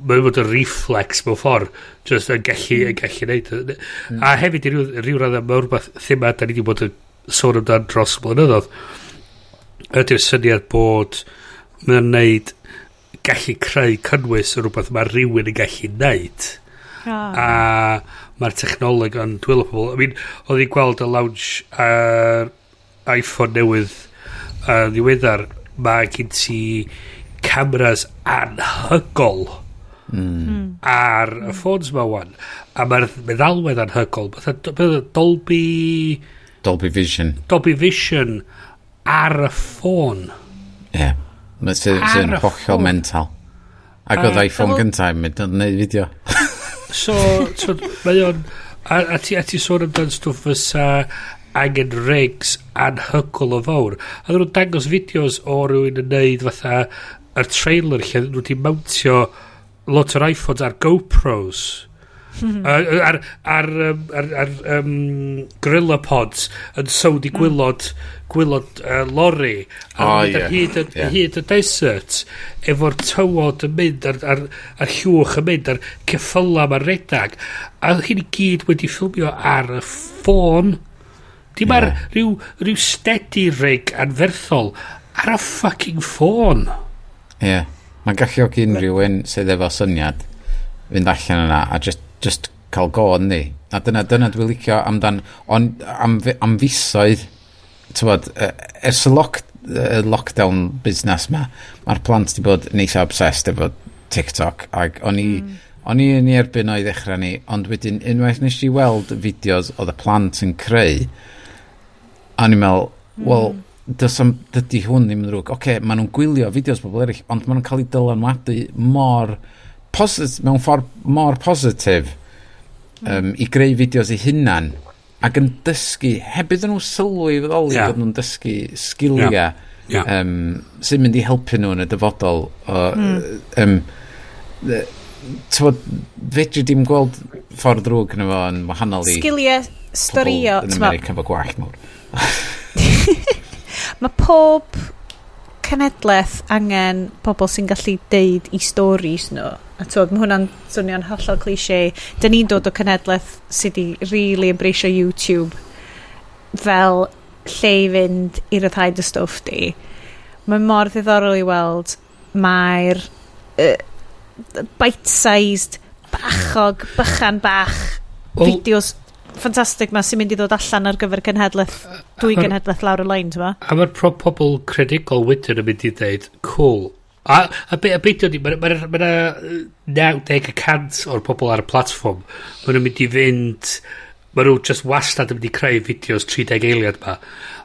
mae'n fod yn reflex mewn ffordd just yn gallu, yn gallu neud mm. a hefyd i ryw, ryw radd mewn rhywbeth thema da ni wedi bod yn sôn amdan dros blynyddoedd ydy'r syniad bod mae'n neud gallu creu cynnwys o rhywbeth mae rhywun yn gallu neud oh. a mae'r technoleg yn dwylo pobl. I mean, oedd i gweld y launch ar iPhone newydd uh, ddiweddar, mae gen ti cameras anhygol mm. ar y hmm. ffôns ma wan. A mae'r meddalwedd anhygol. Bydd Dolby... Dolby Vision. Dolby Vision ar y ffôn. Ie. Yeah. Mae'n sy'n hollol mental. Ac oedd iPhone gyntaf yn mynd yn neud fideo. So, so mae o'n... A, a, ti, a ti sôn amdan stwff fysa angen rigs anhygol o fawr. A ddyn nhw'n dangos fideos o rhywun yn neud fatha yr trailer lle nhw wedi mountio lot o'r iPhones ar GoPros ar, ar, ar, ar, ar um, gorilla pods yn sawd i hmm. gwylod gwylod uh, lori a oh, yeah. hyd, yeah. hyd y desert efo'r tywod yn mynd a'r, ar, ar llwch yn mynd a'r ceffyla ma'n redag a hyn i gyd wedi ffilmio ar y ffôn dim yeah. ar rhyw, rhyw steady rig anferthol ar y fucking ffôn ie yeah. mae'n galluogi unrhyw un sydd efo syniad fynd allan yna a just just cael go yn ni. A dyna, dyna dwi'n licio amdan, ond am, am fisoedd, tywod, uh, ers y lock, uh, lockdown busnes ma, mae'r plant wedi bod neitha obsessed efo TikTok, ac o'n i, mm. o'n i yn ei erbyn o'i ddechrau ni, ond wedyn unwaith nes i weld fideos oedd y plant yn creu, a o'n i'n meddwl, mm. wel, dysam, dydy hwn ddim yn ddrwg. Oce, okay, maen nhw'n gwylio fideos pobl eraill, ond maen nhw'n cael eu dylanwadu mor... Mm posit, mewn ffordd mor positif um, i greu fideos i hunan ac yn dysgu, heb iddyn nhw sylwi i feddoli yeah. bod nhw'n dysgu sgiliau yeah. yeah. um, sy'n mynd i helpu nhw yn y dyfodol. O, mm. um, Tywod, fedri dim gweld ffordd drwg yn efo yn wahanol i... Sgiliau storio. ...pobl yn America efo gwallt mawr. Mae pob cenedlaeth angen pobl sy'n gallu deud i stories nhw. A twyd, mae hwnna'n swnio'n hollol cliché. Dyn ni'n dod o cenedlaeth sydd wedi really embraceio YouTube fel lle i fynd i ryddhau dy stwff di. Mae mor ddiddorol i weld mae'r uh, bite-sized bachog, bychan bach, well, fideos ffantastig ma sy'n mynd i ddod allan ar gyfer cenhedlaeth, dwy cenhedlaeth lawr y lein, ti'n ma? A mae'r pobl credigol wedyn yn mynd i ddeud, cool. A, a, be, a beth ydy, mae ma, ma, ma 90% o'r pobl ar y platform, mae nhw'n mynd i fynd, mae nhw just wastad yn mynd i creu fideos 30 eiliad ma.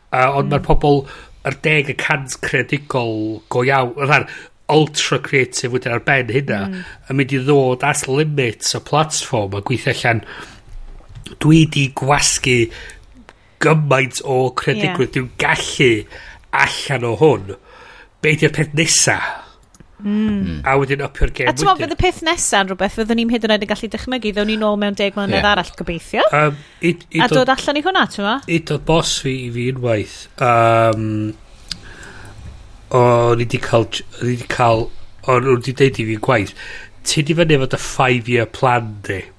A, ond mm. mae'r pobl, yr 10% credigol go iawn, rhan, ultra creative wedyn ar ben hynna, mm. yn mynd i ddod at limits o platform a gweithio allan dwi di gwasgu gymaint o creadigwydd yeah. dwi'n gallu allan o hwn be di'r peth nesa mm. a wedyn upio'r gem a ti'n meddwl fydd y peth nesa yn rhywbeth fyddwn ni'n hyd yn oed yn gallu dychmygu ddown ni'n ôl mewn deg mlynedd yeah. arall gobeithio um, it, it a dod dod allan i hwnna ti'n meddwl i dod bos fi i fi unwaith um, o ni di cael o'n i di cael o'n i di deud i fi gwaith ti di fyny efo dy 5 year plan di mm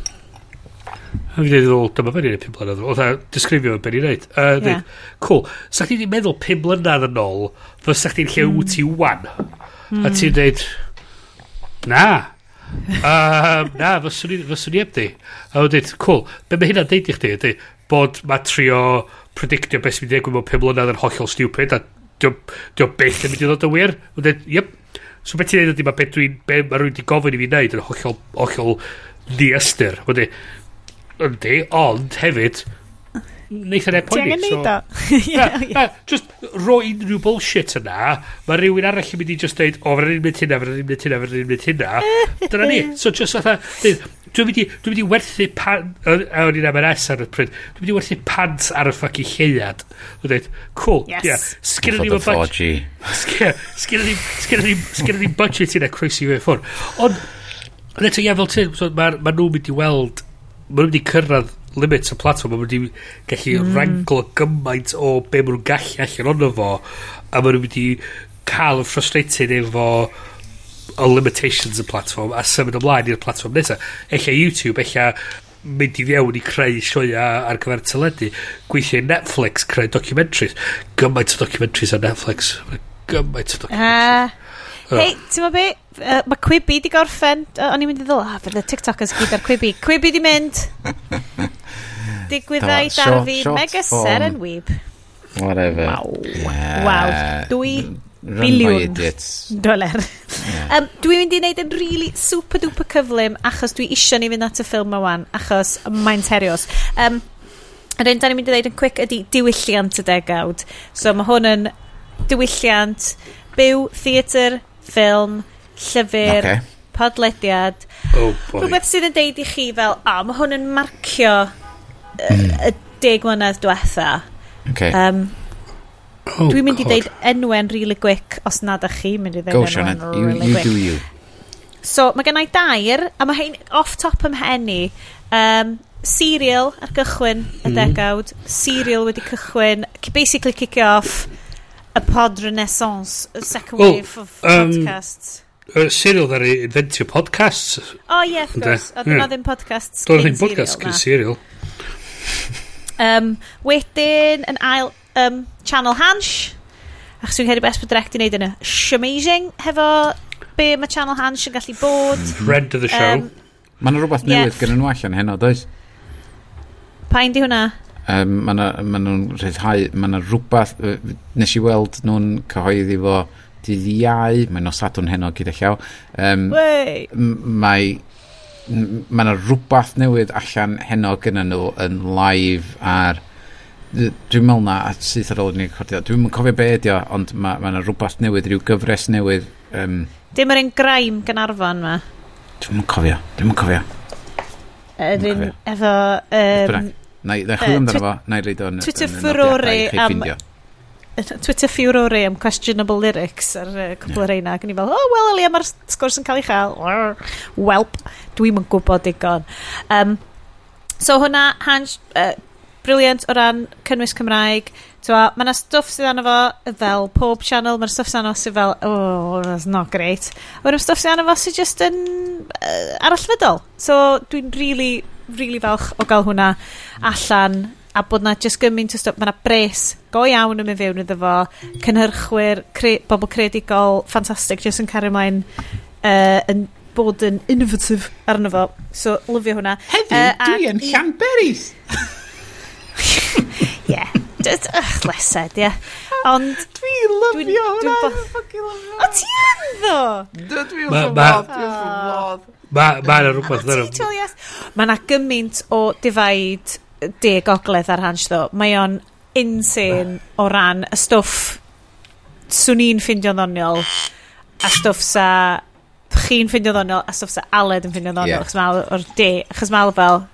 Fi'n meddwl, dyma fe ni'n pum blynedd. Oedd e disgrifio beth ni'n neud. Uh, yeah. Cool. Sa chdi wedi meddwl pum blynedd yn ôl, fysa chdi'n lle hmm. wyt ti wan. A hmm. ti'n dweud, na. um, na, fyswn i, fyswn i ebdi. A wedyn, cool. Be mae hynna'n deud i chdi? Ydy, bod ma trio predictio beth sy'n mynd i ddigwydd mewn pum blynedd yn hollol stupid, a dio beth yn mynd i ddod yn wir. Wedyn, yep. So beth ti'n neud ydy, mae beth dwi'n, be mae rwy'n di gofyn i fi wneud yn hollol, hollol ddiastyr. ystyr. Yndi, ond hefyd, neitha e neb poeni. Ti angen neud o. yeah, yeah. Just roi unrhyw bullshit yna, mae rhywun arall yn mynd i just dweud, o, fe'n ni'n mynd hynna, fe'n ni'n mynd hynna, fe'n ni'n mynd hynna. Dyna ni. So just fatha, dweud, dwi'n mynd i, dwi'n mynd i werthu pan, a o'n i'n am yr S ar y pryd, dwi'n mynd i werthu pants ar y ffacu lleiad. Dwi'n dweud, cool, yes. yeah, sgyrra ni'n budget. Sgyrra ni'n budget i'n croesi fe ffwrdd. Ond, Ond eto, ie, fel ti, so, mae ma nhw'n mynd i weld maen nhw wedi cyrraedd limit y platform, maen nhw wedi gallu mm. ranglo gymaint o be maen nhw'n gallu allan ond fo, a maen nhw wedi cael yn frustrated efo o limitations y platform a symud ymlaen i'r platform nesaf. Ella YouTube, ella mynd i fiewn i creu sioia ar gyfer teledu, gweithio i Netflix, creu documentaries. Gymaint o documentaries ar Netflix. Gymaint o documentaries. Uh, Hei, ti'n be? Uh, mae Quibi di gorffen. Uh, o'n i'n mynd i ddol, ah, fydd y TikTokers gyd ar Quibi. Quibi di mynd. Digwyddau da, darfu mega ser yn wyb. Whatever. Wow. Yeah. Wow. Dwi biliwn doler. Yeah. Um, dwi'n mynd i wneud yn really super duper cyflym achos dwi isio ni fynd at y ffilm yma wan achos mae'n terios. Um, Yr un da ni'n mynd i ddeud yn quick ydy diwylliant y degawd. So mae hwn yn diwylliant, byw, theatr, ffilm, llyfr, okay. podlediad. Oh boy. Rhywbeth sydd yn deud i chi fel, a oh, mae hwn yn marcio mm. y deg mlynedd diwetha. Okay. Um, oh, Dwi'n mynd i ddeud enwen really quick os nad ych chi mynd i ddeud Go, enwen Sianed. really you, you quick. Do you. So mae gennau dair, a mae hyn off top ym hen i. Um, serial ar gychwyn y mm. degawd, serial wedi cychwyn, basically kick off y pod renaissance, y second oh, wave of um, podcasts uh, serial ddari inventio podcasts. O oh, ie, yeah, of course. Oedd yeah. ddim podcasts Doedd ddim podcasts cyn serial. Um, wedyn, yn ail, um, Channel Hansh. Achos dwi'n credu best bod direct i wneud yna. Shamazing, hefo be mae Channel Hansh yn gallu bod. Friend of the show. Um, Mae yna rhywbeth newydd gyda nhw allan heno, does? Pa'n di hwnna? Um, Mae nhw'n ma rhyddhau, mae yna rhywbeth, uh, nes i weld nhw'n cyhoeddi. Fo dydd iau, mae'n osadwn heno gyda llaw. Um, mae mae yna rhywbeth newydd allan heno gyda nhw yn live ar dwi'n meddwl na a syth ar ôl ni'n recordio. Dwi'n yn cofio be ydi o ond mae ma yna rhywbeth newydd rhyw gyfres newydd um, dim yr un graim gan arfon ma. Dwi'n yn cofio dwi'n yn cofio. Ydyn efo um, na i ddechrau amdano fo na i reid o'n Twitter furori am Twitter few o rei am questionable lyrics ar uh, cwbl o yeah. reina ac o'n i'n fel, oh, wel, Elia, mae'r sgwrs yn cael ei chael. Welp, dwi'm yn gwybod digon. Um, so hwnna, hans, uh, briliant o ran cynnwys Cymraeg. Mae yna stwff sydd anna fo fel pob channel, mae'r stwff sydd anna sydd fel, oh, that's not great. Mae'r stwff sydd anna fo sydd just yn uh, arallfydol. So dwi'n really, really falch o gael hwnna allan a bod na just gymaint o stwff, mae na bres go iawn yn mynd fewn iddo fo, cynhyrchwyr, cre, bobl credigol, ffantastig, just yn cario mlaen uh, yn bod yn innovative arno fo. So, lyfio hwnna. Heddi, uh, dwi yn Llanberis! Ie. Ych, lesed, ie. Ond... Ah, dwi lyfio hwnna! O, ti yn ddo! Dwi yn ffordd, dwi yn ffordd. Mae yna rhywbeth ddyn nhw. Mae yna gymaint o difaid de gogledd ar hans ddo. Mae o'n insane o ran y stwff swn i'n ffindio'n ddoniol a stwff sa chi'n ffindio'n ddoniol a stwff sa Aled yn ffindio'n ddoniol achos mael o'r de achos mael fel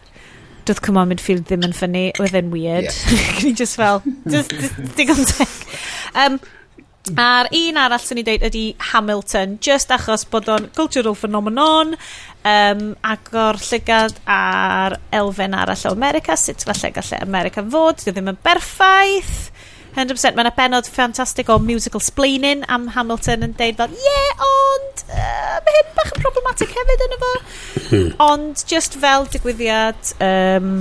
doedd come on midfield ddim yn ffynnu oedd e'n weird yeah. ni just fel just digon teg um, a'r un arall sy'n ni dweud ydy Hamilton just achos bod o'n cultural phenomenon um, agor llygad ar elfen arall o America, sut falle gallu America fod, dwi ddim yn berffaith. 100% mae yna benod ffantastig o musical splaining am Hamilton yn deud fel, yeah, ond uh, mae hyn bach yn problematic hefyd yn efo. Hmm. Ond just fel digwyddiad, um,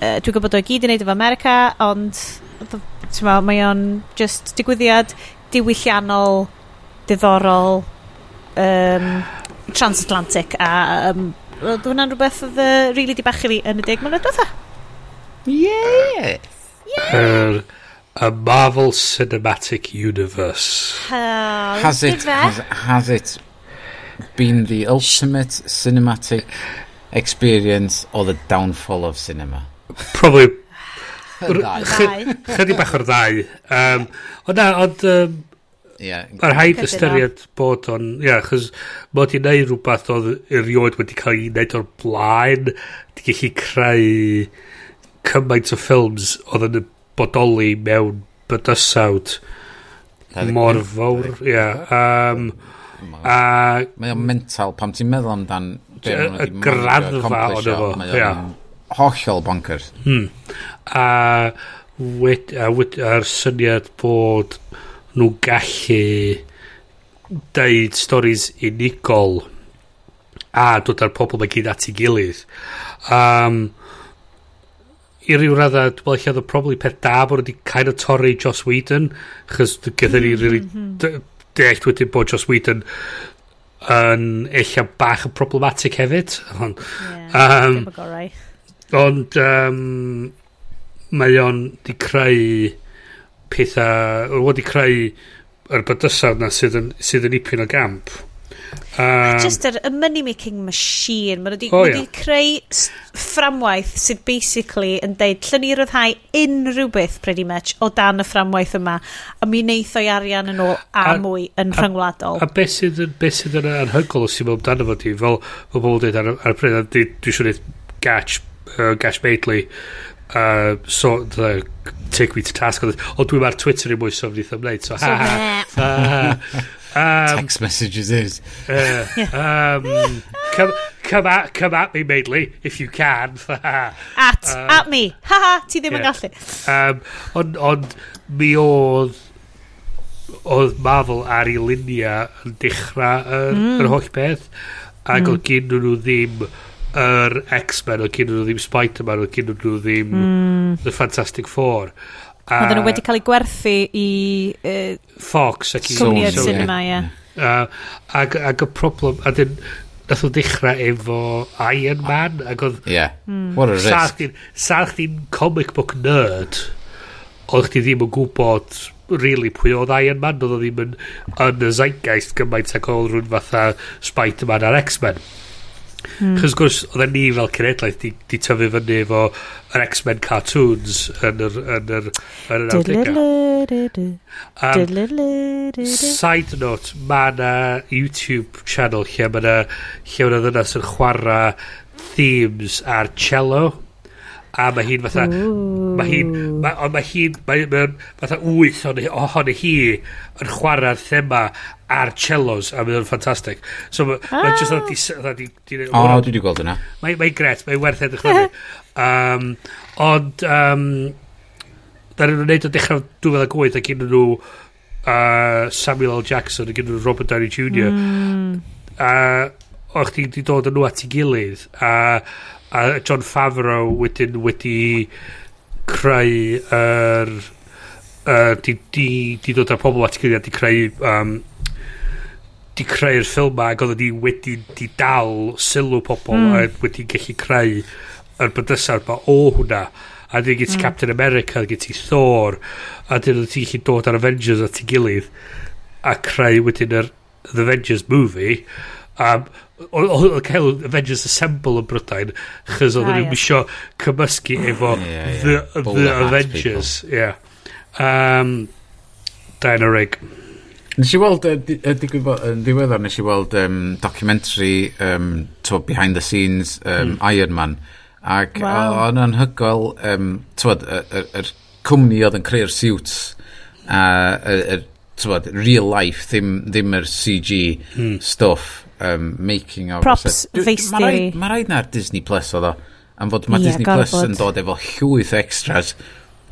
uh, dwi'n gwybod o'i gyd yn neud efo America, ond mae o'n just digwyddiad diwylliannol, diddorol, um, transatlantic a um, oedd hwnna'n rhywbeth oedd uh, really di bachu fi yn y deg mlynedd diwetha. Yes! Yes! A Marvel Cinematic Universe. Hell, has it, has, has it been the ultimate cinematic experience or the downfall of cinema? Probably. Chydig bach o'r ddau. Um, ond na, ond um, Yeah. Ar haid ystyried bod o'n... Ia, yeah, chos mod i'n neud rhywbeth oedd erioed wedi cael ei wneud o'r blaen. Di gallu creu cymaint o ffilms oedd yn bodoli mewn bydysawd mor fawr. Ia. Um, a... Mae o'n mental pam ti'n meddwl amdan... Y graddfa o'n efo. Mae o'n hollol bonkers. Hmm. A, wed, a, wed, a'r syniad bod nhw'n gallu deud stories unigol a dod ar pobl mae gyd at ei gilydd. Um, I ryw radda, dwi'n meddwl lle oedd y probably peth da bod wedi kind of torri Joss Whedon, chys gyda ni really deall wedyn bod Joss Whedon yn eich bach yn problematic hefyd. Ond, yeah, um, ond um, mae o'n di creu pethau, wedi creu yr bydysawd na sydd yn, sydd yn ipyn o gamp. Um, Just yr er, money making machine. Mae wedi, oh, yeah. creu fframwaith sydd basically yn deud llyn ni ryddhau unrhyw beth pretty much o dan y fframwaith yma a mi wneith o'i arian yn ôl a, a mwy yn a, rhyngwladol. A, a beth sydd, be sydd yn anhygol o sy'n mynd amdano fo ti? Fel, fel bod dweud ar, ar pryd, dwi'n siŵr eith Gatch, uh, Gatch Bately, uh, so, the, take me to task ond dwi mae'r Twitter i mwy so fnith am wneud so ha ha ha Um, Text messages is. Uh, um, come, come, at, come at me, mainly, if you can. at, um, at me. Ha ha, ti ddim yeah. yn gallu. Um, ond, ond mi oedd oedd Marvel ar ei luniau yn dechrau yr, mm. yr holl beth ac mm. oedd gyn nhw ddim yr X-Men oedd cyn nhw ddim Spider-Man oedd cyn nhw ddim mm. The Fantastic Four a oedden nhw wedi cael eu gwerthu i uh, Fox ac i cwmni'r so, cinema yeah. yeah. uh, ag, ag y problem a dyn nath o dechrau efo Iron Man ac oedd yeah. mm. what a risk sa chdi'n comic book nerd oedd chdi ddim yn gwybod really pwy oedd Iron Man oedd o ddim yn yn y zeitgeist gymaint ac oedd rhywun fatha Spider-Man a'r X-Men Mm. Chos gwrs, oedd e ni fel cenedlaeth di, di tyfu fyny efo yr X-Men cartoons yn yr... Yn yr, yn yr um, side note, mae yna YouTube channel lle mae yna lle mae yna ddynas yn chwarae themes ar cello a mae hi'n fatha mae hi'n mae hi'n mae ma, fatha wyth o'n ohon hi yn chwarae'r thema ar cellos a mae'n ffantastig so mae'n ah. just dda di, di, di o oh, dwi wedi gweld yna mae'n mae gret mae'n werth edrych fyny um, ond um, da nhw'n neud o dechrau 2008 a un nhw uh, Samuel L. Jackson a un nhw Robert Downey Jr mm. a o'ch ti wedi dod yn nhw at ei gilydd a, a John Favreau wedyn wedi creu yr uh, di, di, di dod â pobl at ei gilydd a di creu um, di creu'r ffilm ac oedd ni wedi di dal sylw pobl mm. a wedi gallu creu yr bydysawd ma o hwnna a dyn gyd mm. Captain America a gen ti Thor a dyn oedd ti'n gallu dod ar Avengers at ei gilydd a creu wedyn yr The Avengers movie a oedd cael Avengers Assemble yn Brydain chys oedd ah, nhw'n misio cymysgu efo yeah, yeah. The, the Avengers yeah. um, Diana Rigg Nes i weld, digwydd bod, yn ddiweddar, nes i weld um, documentary um, to behind the scenes um, mm. Iron Man. Ac wow. o'n anhygoel, um, tywed, yr, yr cwmni oedd yn creu'r suits, a yr, yr tywed, real life, ddim, ddim yr CG mm. stuff, um, making of... Props, face theory. Mae rhaid na'r Disney Plus oedd o, am fod mae yeah, Disney Plus yn dod efo llwyth extras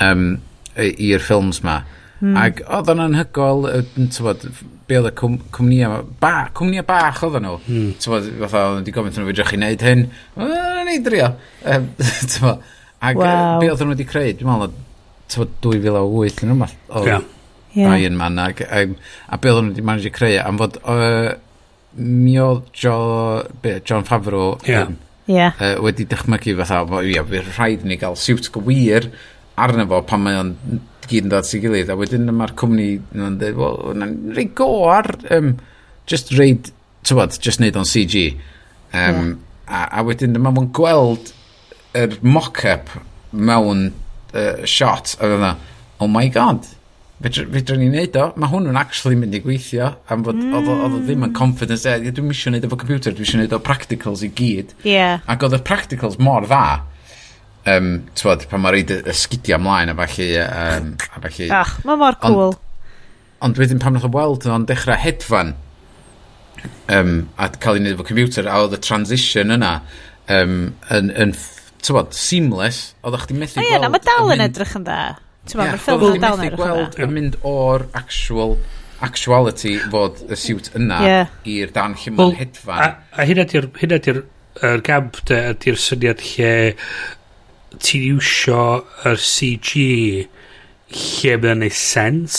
um, i'r ffilms ma. Mm. Ac oedd o'n anhygol, tywod, be oedd y cwm, cwmnïa, ba, cwmnïa bach oedd nhw. Mm. Tywod, fatha oedd wedi gofyn nhw fedrwch chi wneud hyn. O'n i drio. tywod, ac wow. be oedd nhw wedi creu, dwi'n meddwl, tywod, 2008 yn rhywbeth. Yeah. Brian man. Ac, a, a be oedd nhw wedi manage i creu, am fod, uh, mi oedd jo, be, John Favreau yeah. Um, yeah. Uh, wedi dychmygu fatha, ia, yeah, bydd rhaid ni gael siwt gwir arno fo pan mae o'n gyd yn dod sy'n gilydd, a wedyn mae'r cwmni yn dweud, wel, yna'n rei go ar um, just reid, tywod, just neud o'n CG. Um, yeah. a, a wedyn mae mwyn gweld yr mock-up mewn uh, shot, a fydda, e, oh my god, fedrwn ni wneud o, mae hwn yn actually mynd i gweithio, am fod mm. oedd o ddim yn confidence, e, dwi'n misio wneud efo computer, dwi'n misio wneud o practicals i gyd. Yeah. Ac oedd y practicals mor dda, um, twod, pan mae reid y sgidiau ymlaen a falle... Um, a falle Ach, mae mor cool. Ond, ond wedyn pan wnaeth o weld o'n dechrau hedfan um, a cael ei wneud efo computer a oedd y transition yna um, yn, yn tywod, seamless, oedd chdi methu gweld... Ie, na, mae dal yn edrych yn dda. Ti'n meddwl, mae'r ffilm yn dal yn edrych yn dda. yn mynd o'r actual actuality fod y siwt yna yeah. i'r dan lle mae'n hedfan. A, a hynna di'r er gamp, ydy'r syniad lle ti'n iwsio yr CG lle mae'n ei sens.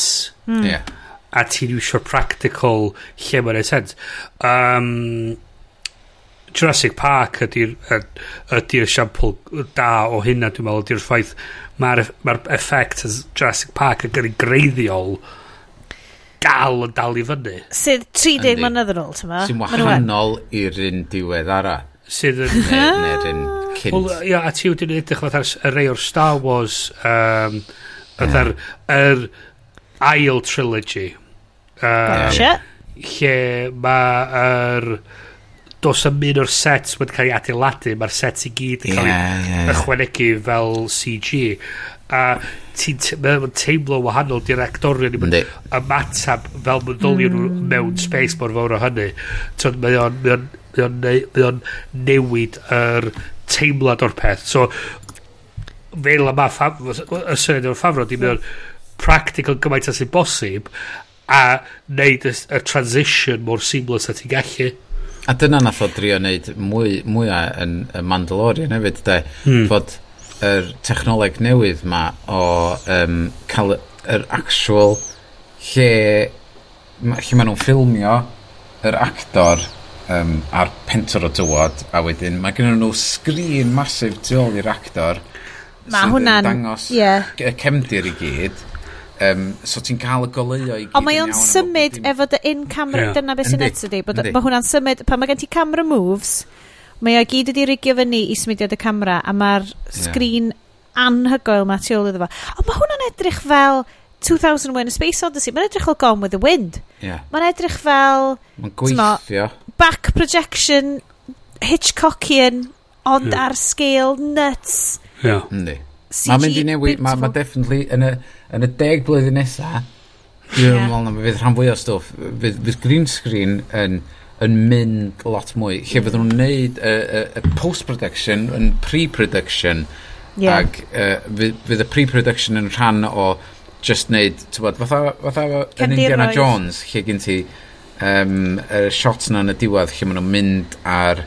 Mm. A ti'n iwsio practical lle mae'n ei sens. Um, Jurassic Park ydy'r ydy siampl da o hynna dwi'n meddwl ydy'r ffaith mae'r ma effect as Jurassic Park yn gyrru greiddiol dal yn dal i fyny sydd 30 mlynedd yn ôl sy'n wahanol i'r un diwedd ara sydd yn... Neu yn cynt. Wel, ia, a ti wedi'n edrych fatha'r rei o'r Star Wars, um, fatha'r yr er ail trilogy. Um, yeah. Lle mae'r... Dos am un o'r sets wedi cael ei adeiladu, mae'r sets i gyd yn cael yeah, ei yeah, ychwanegu yeah. fel CG. A ti'n te, teimlo wahanol di'r actorion i ymatab fel myddolion mm. nhw mewn space mor fawr o hynny. Mae o'n mae o'n mae o'n newid yr teimlad o'r peth. So fel yma y syniad o'r ffafro di mae o'n practical gymaint as sy'n bosib a wneud y, y transition mor seamless a ti'n gallu a dyna nath o drio wneud mwy, mwy yn y Mandalorian hefyd de. Hmm. fod yr technoleg newydd ma o um, cael yr actual lle lle maen nhw'n ffilmio yr actor um, a'r pentor o dywod a wedyn mae gen nhw sgrin masif tu ôl i'r actor mae hwnna'n dangos yeah. cefndir i gyd um, so ti'n cael y goleuo i gyd. Ond mae o'n symud efo dy in-camera, yeah. dyna beth sy'n eto di, bod mae hwnna'n symud, pan mae gen ti camera moves, mae o gyd wedi rigio fyny i smudiad y camera, a mae'r sgrin yeah. anhygoel mae tu ôl iddo fo. Ond mae hwnna'n edrych fel 2001 A Space Odyssey, mae'n edrych fel Gone with the Wind. Yeah. Mae'n edrych fel... Mae'n gweithio. Tymo, back projection Hitchcockian, ond yeah. ar scale nuts. Yeah. Yndi. Mae'n mynd i newid, mae ma definitely yn y, yn y deg blwyddyn nesa dwi'n yeah. meddwl na fydd rhan fwy o stwff, fydd, fydd green screen yn, yn mynd lot mwy, lle fydden nhw'n neud y uh, uh, post-production yn pre-production, yeah. ac uh, fydd, fydd y pre-production yn rhan o just neud, ti'n bod, fatha, fatha yn Indiana Roedd. Jones, lle gen ti um, y shot na yn y diwedd lle maen nhw'n mynd ar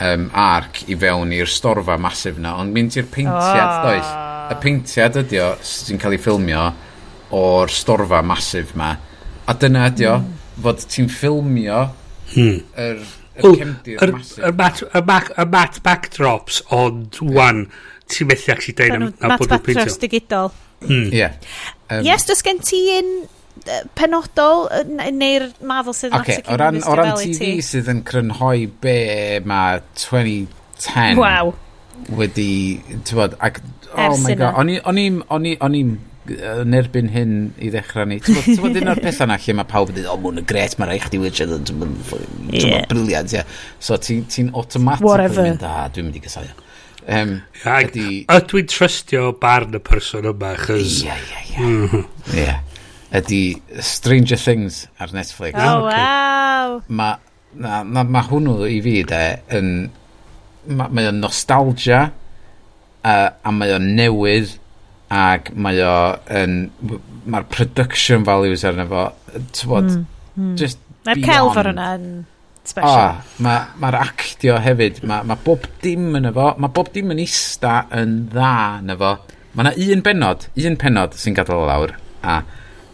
um, arc i fewn i'r storfa masif na, ond mynd i'r peintiad, oh. does? Y peintiad ydi o sy'n cael ei ffilmio o'r storfa masif ma. A dyna ydi o, mm. fod ti'n ffilmio hmm. yr, yr Ooh, cemdir yr, masif. Yr mat, yr mat, yr mat backdrops, ond wan, ti'n methu ac sy'n deud am, am bod yn peintio. Mat backdrops digidol. Hmm. Ie. Um, yes, does gen ti un penodol neu'r maddwl sydd yn okay, o ran, o ran TV sydd yn crynhoi be mae 2010 wow. wedi, ti'n bod, ac, oh my god, o'n i'n, o'n i'n, yn erbyn hyn i ddechrau ni. Ti'n bod un o'r pethau na lle mae pawb yn dweud o, mwyn y gret, mae'n rhaid chdi wydio, ti'n bod briliant, ie. So ti'n ti automatically mynd, a dwi'n mynd i gysau. Um, Ag, ydy... ydw i'n trystio barn y person yma, chys... Ie, ie, ie. Mhm ydy Stranger Things ar Netflix. Oh, okay. wow! Mae na, na, ma hwnnw i fi, de, yn, ma, mae o'n nostalgia, uh, a mae o'n newydd, ac mae o yn, mae'r production values arno fo, tywod, mm, mm. just Mae'r celf ar hwnna yn special. Oh, mae'r ma, actio hefyd, mae ma bob dim yn efo, mae bob dim yn ista yn dda yn efo. Mae yna un benod, un penod sy'n gadael o lawr, a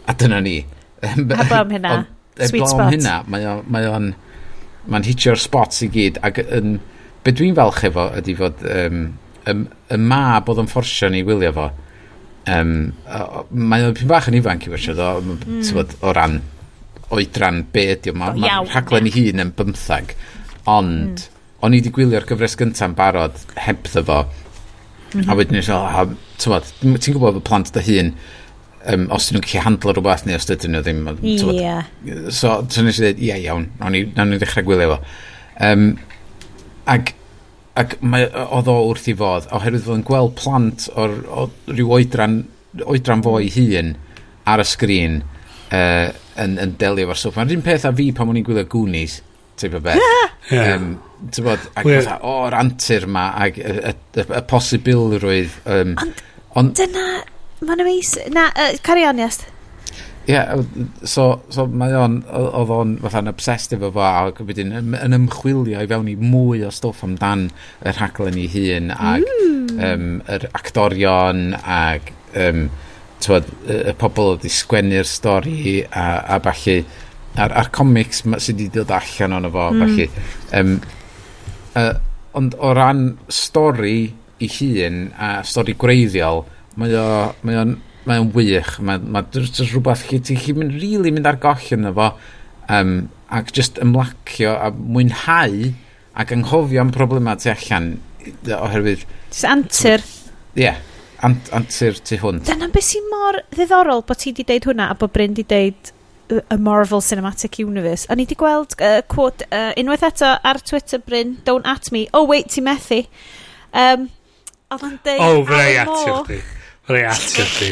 A dyna ni. Heblaw am hynna. E, Sweet spot. am hynna, mae o'n... Mae o'n mae'n hitio'r spots i gyd ac yn, be dwi'n falch efo ydy fod um, y, y ma bod yn fforsio ni wylio fo um, mae o'n pyn bach yn ifanc i wasiad o, mm. bod, o ran oedran be ydi o mae'n ma rhaglen i hun yn bymthag ond mm. o'n i wedi gwylio'r gyfres gyntaf barod heb ddo fo mm -hmm. a wedyn eisiau ti'n gwybod y plant dy hun um, os dyn nhw'n gallu handlo rhywbeth neu os dydyn nhw ddim. Yeah. So, so nes i dweud, ie, iawn, nawn ni, nawn ni ddechrau gwylio fo. Um, ac ac mae, oedd o wrth i fod oherwydd fod yn gweld plant o'r, o ryw oedran, oedran fo i hun ar y sgrin uh, yn, yn delio efo'r stwff. Mae'r un peth a fi pan o'n i'n gwylio Goonies, type o beth. Yeah. Um, ti'n bod, ac well, fatha, o'r antur ma, ac y, y, y, y posibilrwydd... Um, Ond on, dyna Mae'n amais... Na, uh, carion yes. Ie, yeah, so, so mae o'n, oedd o'n fatha'n obsessed efo fo ac wedyn yn, yn ymchwilio i fewn i mwy o stwff amdan y rhaglen i hun ac mm. um, yr actorion ac um, twod, y pobl oedd i sgwennu'r stori a, a falle a'r, ar comics sydd wedi dod allan o'n efo mm. falle. Um, uh, ond o ran stori i hun a stori gwreiddiol, mae o, mae o'n, mae o'n wych. Mae, mae just rhywbeth chi, ti'n chi mynd, really mynd ar goll yn efo, Um, ac just ymlacio a mwynhau ac anghofio am problemau tu allan oherwydd... Just antur. Ie, yeah, ant, antur tu hwn. Dyna beth sy'n mor ddiddorol bod ti wedi deud hwnna a bod Bryn wedi deud y Marvel Cinematic Universe. A ni wedi gweld uh, quote uh, unwaith eto ar Twitter Bryn, don't at me, oh wait, ti methu. Um, Oedd yn deud... Oh, fyna i atio chdi. Rhai at ydi.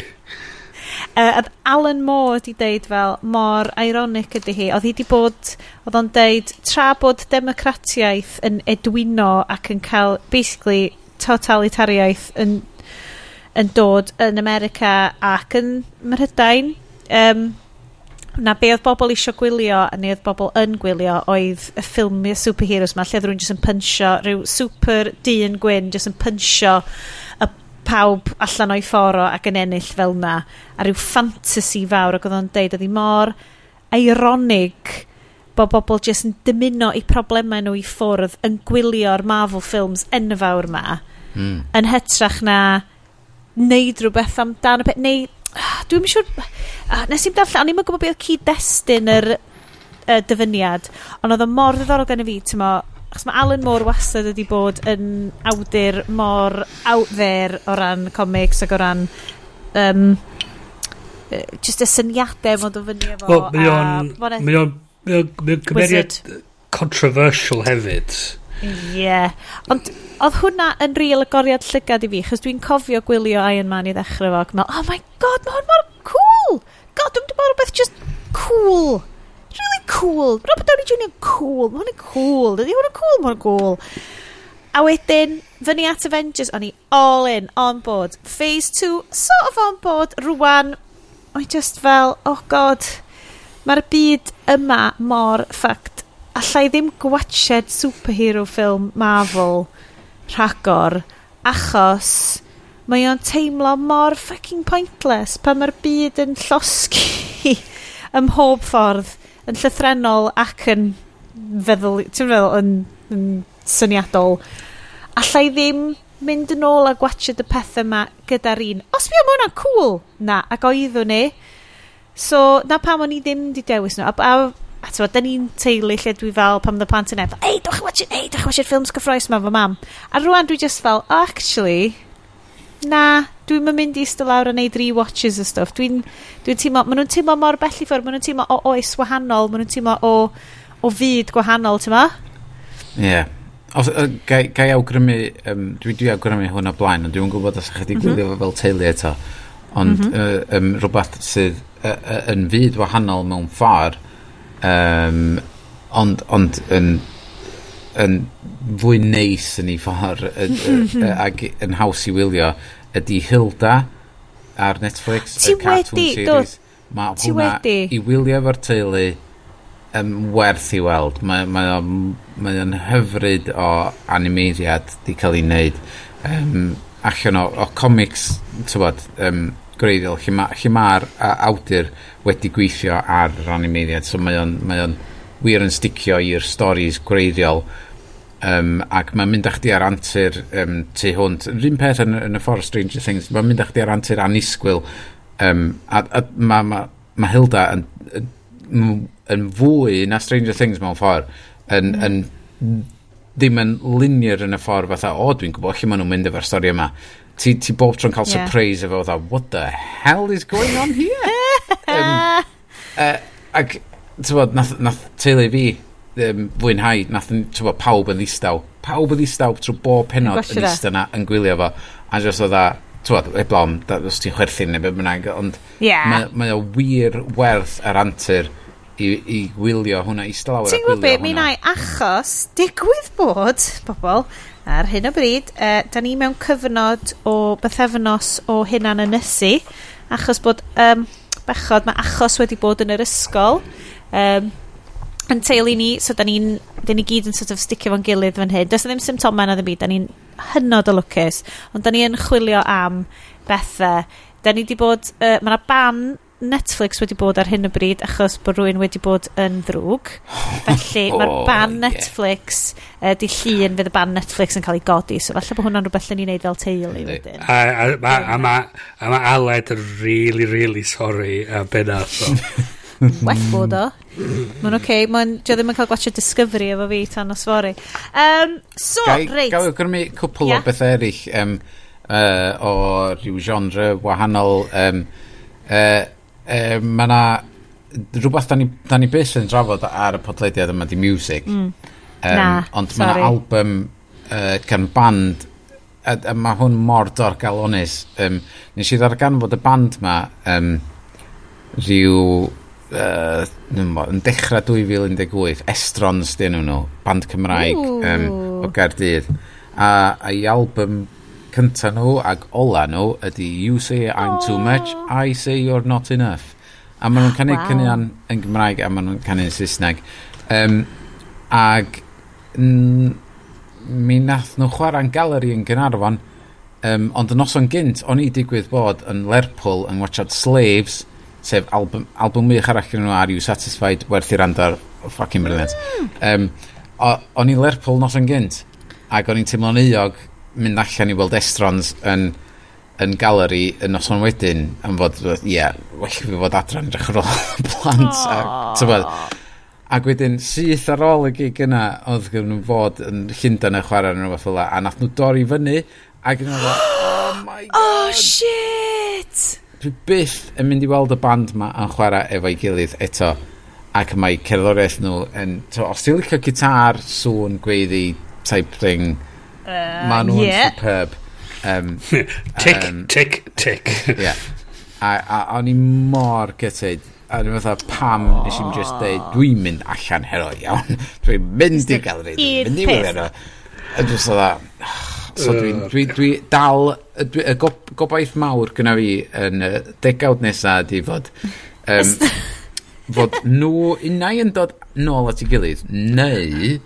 Uh, Alan Moore wedi deud fel, mor ironic ydy hi, oedd hi wedi bod, oedd o'n deud, tra bod democratiaeth yn edwino ac yn cael, basically, totalitariaeth yn, yn dod yn America ac yn Myrhydain, um, na be oedd bobl eisiau gwylio a neu oedd bobl yn gwylio oedd y ffilmiau superheroes ma lle oedd rhywun jyst yn pynsio rhyw super dyn gwyn jyst yn pynsio y pawb allan o'i fforo ac yn ennill fel na a rhyw fantasy fawr ac oedd o'n deud oedd hi mor ironig bod bobl jyst yn dymuno i problemau nhw i ffwrdd yn gwylio'r Marvel films enfawr ma mm. yn hytrach na neud rhywbeth amdano peth neu ah, dwi'n siŵr ah, nes i'n darllen o'n i'n gwybod beth oedd cyd-destun yr uh, dyfyniad ond oedd o mor ddiddorol gen i fi tymo achos mae Alan Moore wastad wedi bod yn awdur mor out there o ran comics ac o ran um, just y syniadau mod o fyny efo well, mae o'n mae o'n mae o'n gymeriad controversial hefyd Ie. yeah. Ond oedd hwnna yn real agoriad llygad i fi, chos dwi'n cofio gwylio Iron Man i ddechrau fo, ac meddwl, oh my god, mae hwn mor cool! God, dwi'n bod rhywbeth just cool really cool. Robert Downey Jr. yn cool. Mae hwn yn cool. Dydy hwn yn cool, mae hwn cool. A wedyn, fyny at Avengers, o'n i all in, on board. Phase 2, sort of on board, rwan. O'n i just fel, oh god, mae'r byd yma mor ffact. Alla i ddim gwachod superhero film Marvel rhagor, achos mae o'n teimlo mor fucking pointless pan mae'r byd yn llosgi ym mhob ffordd yn llythrenol ac yn feddwl, ti'n meddwl, yn, yn syniadol, Alla i ddim mynd yn ôl a gwachod y pethau yma gyda'r un. Os mi o'n hwnna'n cool! Na, ac oeddwn ni. So, na pam o'n i ddim di dewis nhw. A, a, a ti'n da ni'n teulu lle dwi fel pam dda plant yn efo, ei, dwi'n chwasio'r ei, dwi'n chwasio'r ffilms cyffroes yma fo mam. A rwan dwi just fel, oh, actually, na, dwi'n mynd i still lawr a neud re-watches a stuff. Dwi'n dwi teimlo, maen nhw'n teimlo mor bell i ffwrdd, maen nhw'n teimlo o oes wahanol, maen nhw'n teimlo o, o fyd gwahanol, ti'n ma? Ie. Yeah. Os, uh, gai, gai awgrymu, um, dwi dwi awgrymu hwn o blaen, ond dwi'n gwybod os ydych chi gwylio mm -hmm. fel teulu eto, ond mm -hmm. uh, um, rhywbeth sydd uh, uh, yn fyd wahanol mewn ffordd, um, ond, ond yn, yn fwy neis yn ei ffordd, ac yn haws i wylio, ydy Hilda ar Netflix, ti y cartoon wedi, series. Mae hwnna wedi. i wylio efo'r teulu um, werth i weld. Mae o'n ma ma hyfryd o animeiriad di cael ei wneud. Um, allan o, o comics, tywod, um, greiddiol, lle mae'r ma awdur wedi gweithio ar yr animeiriad, so mae o'n ma wir yn sticio i'r storys greiddiol. Um, ac mae'n mynd â chdi ar antur um, tu hwnt. Rhyn peth yn, yn y ffordd Stranger Things, mae'n mynd â chdi ar antur anisgwyl. Um, a, a mae ma, ma Hilda yn, yn, yn fwy na Stranger Things mewn ffordd. Yn, mm. yn, ddim yn linear yn y ffordd fatha, o, dwi'n gwybod lle maen nhw'n mynd efo'r stori yma. Ti, ti bob tro'n cael yeah. surprise efo, fatha, what the hell is going on here? um, uh, ac, ti'n bod, nath, nath teulu fi um, fwynhau, nath yn, pawb yn ddistaw. Pawb yn ddistaw trwy bob penod yn ddistaw e. na yn gwylio fo. A jyst o dda, ti'n eblom, os ti'n chwerthin neu beth bynnag, ond yeah. mae, mae o wir werth yr antur i, i gwylio hwnna, i stalawer a gwylio hwnna. Ti'n gwybod mi nai, achos digwydd bod, bobl, ar hyn o bryd, uh, da ni mewn cyfnod o bythefnos o hunan ynysu, achos bod um, bechod, mae achos wedi bod yn yr ysgol, um, yn teulu ni, so da ni'n da ni gyd yn sort of sticio fo'n gilydd fan hyn. Does ddim symptomau na ddim byd, da ni'n hynod o lwcus, ond da ni yn chwilio am bethau. Da ni wedi bod, uh, mae yna ban Netflix wedi bod ar hyn o bryd achos bod rhywun wedi bod yn ddrwg. Felly oh, mae'r ban Netflix, yeah. Uh, di llun fydd y ban Netflix yn cael ei godi, so falle bod hwnna'n rhywbeth lle ni'n neud fel teulu wedyn. A, a, a, a, a mae ma Aled yn really, really sorry am bennath. well bod o. Mae'n oce, okay. mae'n... Dio ddim yn cael gwachio Discovery efo fi tan os fori. Um, so, Gai, reit. Gael gyrmu cwpl yeah. o beth eraill um, uh, o rhyw genre wahanol. Um, uh, uh, mae yna rhywbeth da ni, da ni beth yn drafod ar y podlediad yma di music. Mm. Um, na, ond mae yna album uh, gan band a, a mae hwn mor dor galonis um, nes i ddarganfod y band ma um, rhyw uh, yn dechrau 2018 Estrons dyn nhw band Cymraeg um, o Gardydd. a, a i album cynta nhw ag ola nhw ydy You Say I'm oh. Too Much I Say You're Not Enough a maen nhw'n canu wow. cynion yn Gymraeg a maen nhw'n canu yn Saesneg um, ag mi nath nhw chwarae'n galeri yn Gynarfon um, ond yn noson gynt o'n i digwydd bod yn Lerpwl yn watchad Slaves sef album, album mwych arall gen nhw Are You Satisfied? Werth hmm. i andar fucking brilliant mm. um, o'n i'n Lerpwl nos yn gynt ac o'n i'n teimlo'n euog mynd allan i weld estrons yn yn galeri yn noson wedyn am fod, ie, yeah, well fi fod adran edrych ar ôl plant a, tybod, ac wedyn syth ar ôl y gig yna oedd gyda nhw fod yn Llundain y chwarae yn rhywbeth fel a nath nhw dorri fyny ac yn meddwl, oh my oh, god. oh shit! dwi byth yn mynd i weld y band ma yn chwarae efo'i gilydd eto ac mae cerddoriaeth nhw yn to, os ti'n licio gitar sŵn gweiddi type thing uh, ma nhw'n yeah. superb um, tick, um, tick, tick yeah. a, a o'n i mor gytid a dwi'n fatha pam oh. nes i'n just deud dwi'n mynd allan hero iawn dwi'n mynd i gael galri dwi'n mynd i wylio a dwi'n fatha So dwi'n dwi, dwi dal, dwi, y gobaith mawr gyda fi yn y degawd nesaf di fod... Um, fod nhw unau yn dod nôl at ei gilydd, neu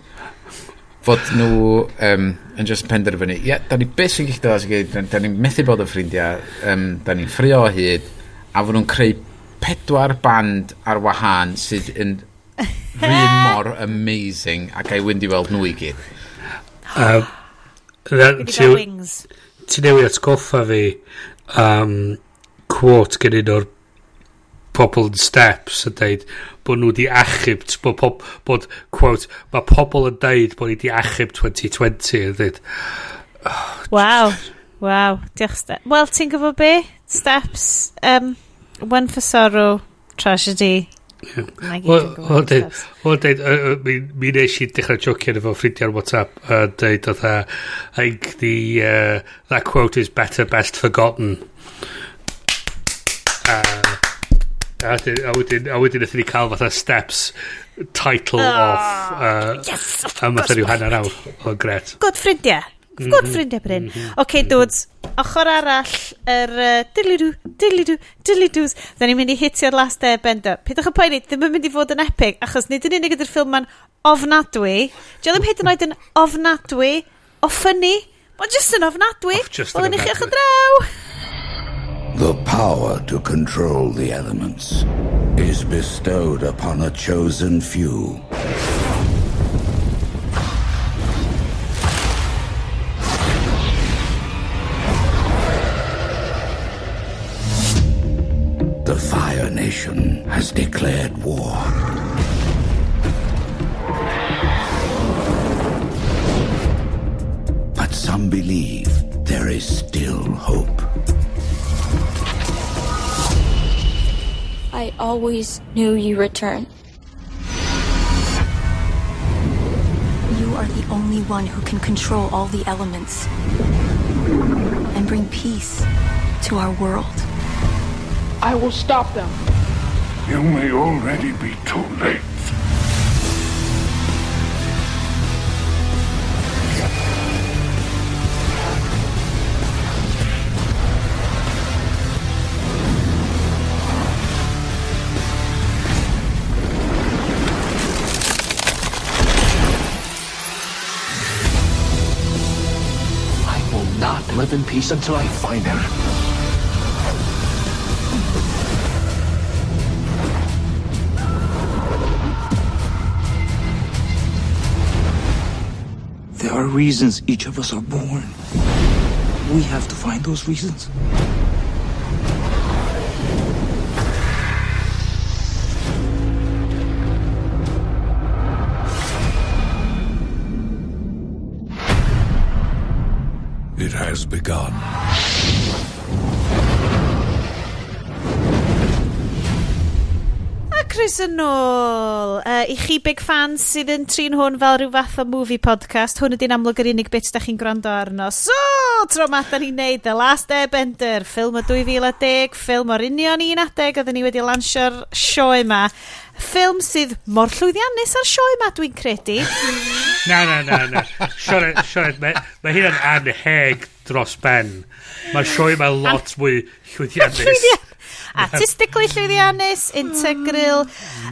fod nhw um, yn just penderfynu, ie, yeah, da ni beth sy'n gallu dod at ei gilydd, da ni'n methu bod yn ffrindiau, um, da ni'n ffrio o hyd, a fod nhw'n creu pedwar band ar wahân sydd yn rhywun mor amazing ac a'i wynd i weld nhw i gyd. Uh, Ti, ti newid atgoffa fi um, quote gen un o'r pobl yn steps yn deud bod nhw wedi achub bod, pob, bod quote mae pobl yn deud bod ni wedi achub 2020 yn dweud oh, waw waw diolch Steph wel ti'n gwybod be? Steps um, one for sorrow tragedy O dweud, mi nes i dechrau jocio efo ffrindiau ar WhatsApp a dweud oedd I think the, uh, that quote is better best forgotten. Uh, a wedyn, a wedyn ni cael fatha steps title oh, off uh, yes, of a matha rhyw hanner awr o gret. Good ffrindiau. Of gwrdd ffrindiau Bryn. Ok, okay, dudes, ochr arall, yr uh, dilidw, dilidw, dilidws. Da ni'n mynd i hitio'r last e, airbender. Pidwch y poeni, ddim yn mynd i fod yn epic, achos nid yn unig ydy'r ffilm ma'n ofnadwy. Dio ddim hyd yn oed yn ofnadwy, o ffynnu. Mae'n just yn ofnadwy. Wel, yn i chi ochr draw. The power to control the elements is bestowed upon a chosen few. The Fire Nation has declared war. But some believe there is still hope. I always knew you return. You are the only one who can control all the elements and bring peace to our world. I will stop them. You may already be too late. I will not live in peace until I find him. Reasons each of us are born. We have to find those reasons. It has begun. Chris yn ôl. Uh, I chi big fans sydd yn trin hwn fel rhyw fath o movie podcast, hwn ydy'n amlwg yr unig bit da chi'n gwrando arno. So, tro ma da ni'n neud The Last Airbender, ffilm o 2010, ffilm o'r union un adeg, oedden ni wedi lansio'r sioe yma. Ffilm sydd mor llwyddiannus ar sioe yma, dwi'n credu. na, na, na, na. Sioed, sioed, mae, ma hyn yn anheg dros ben. Mae'r sioe yma lot mwy llwyddiannus. Artistically llwyddiannus, integral.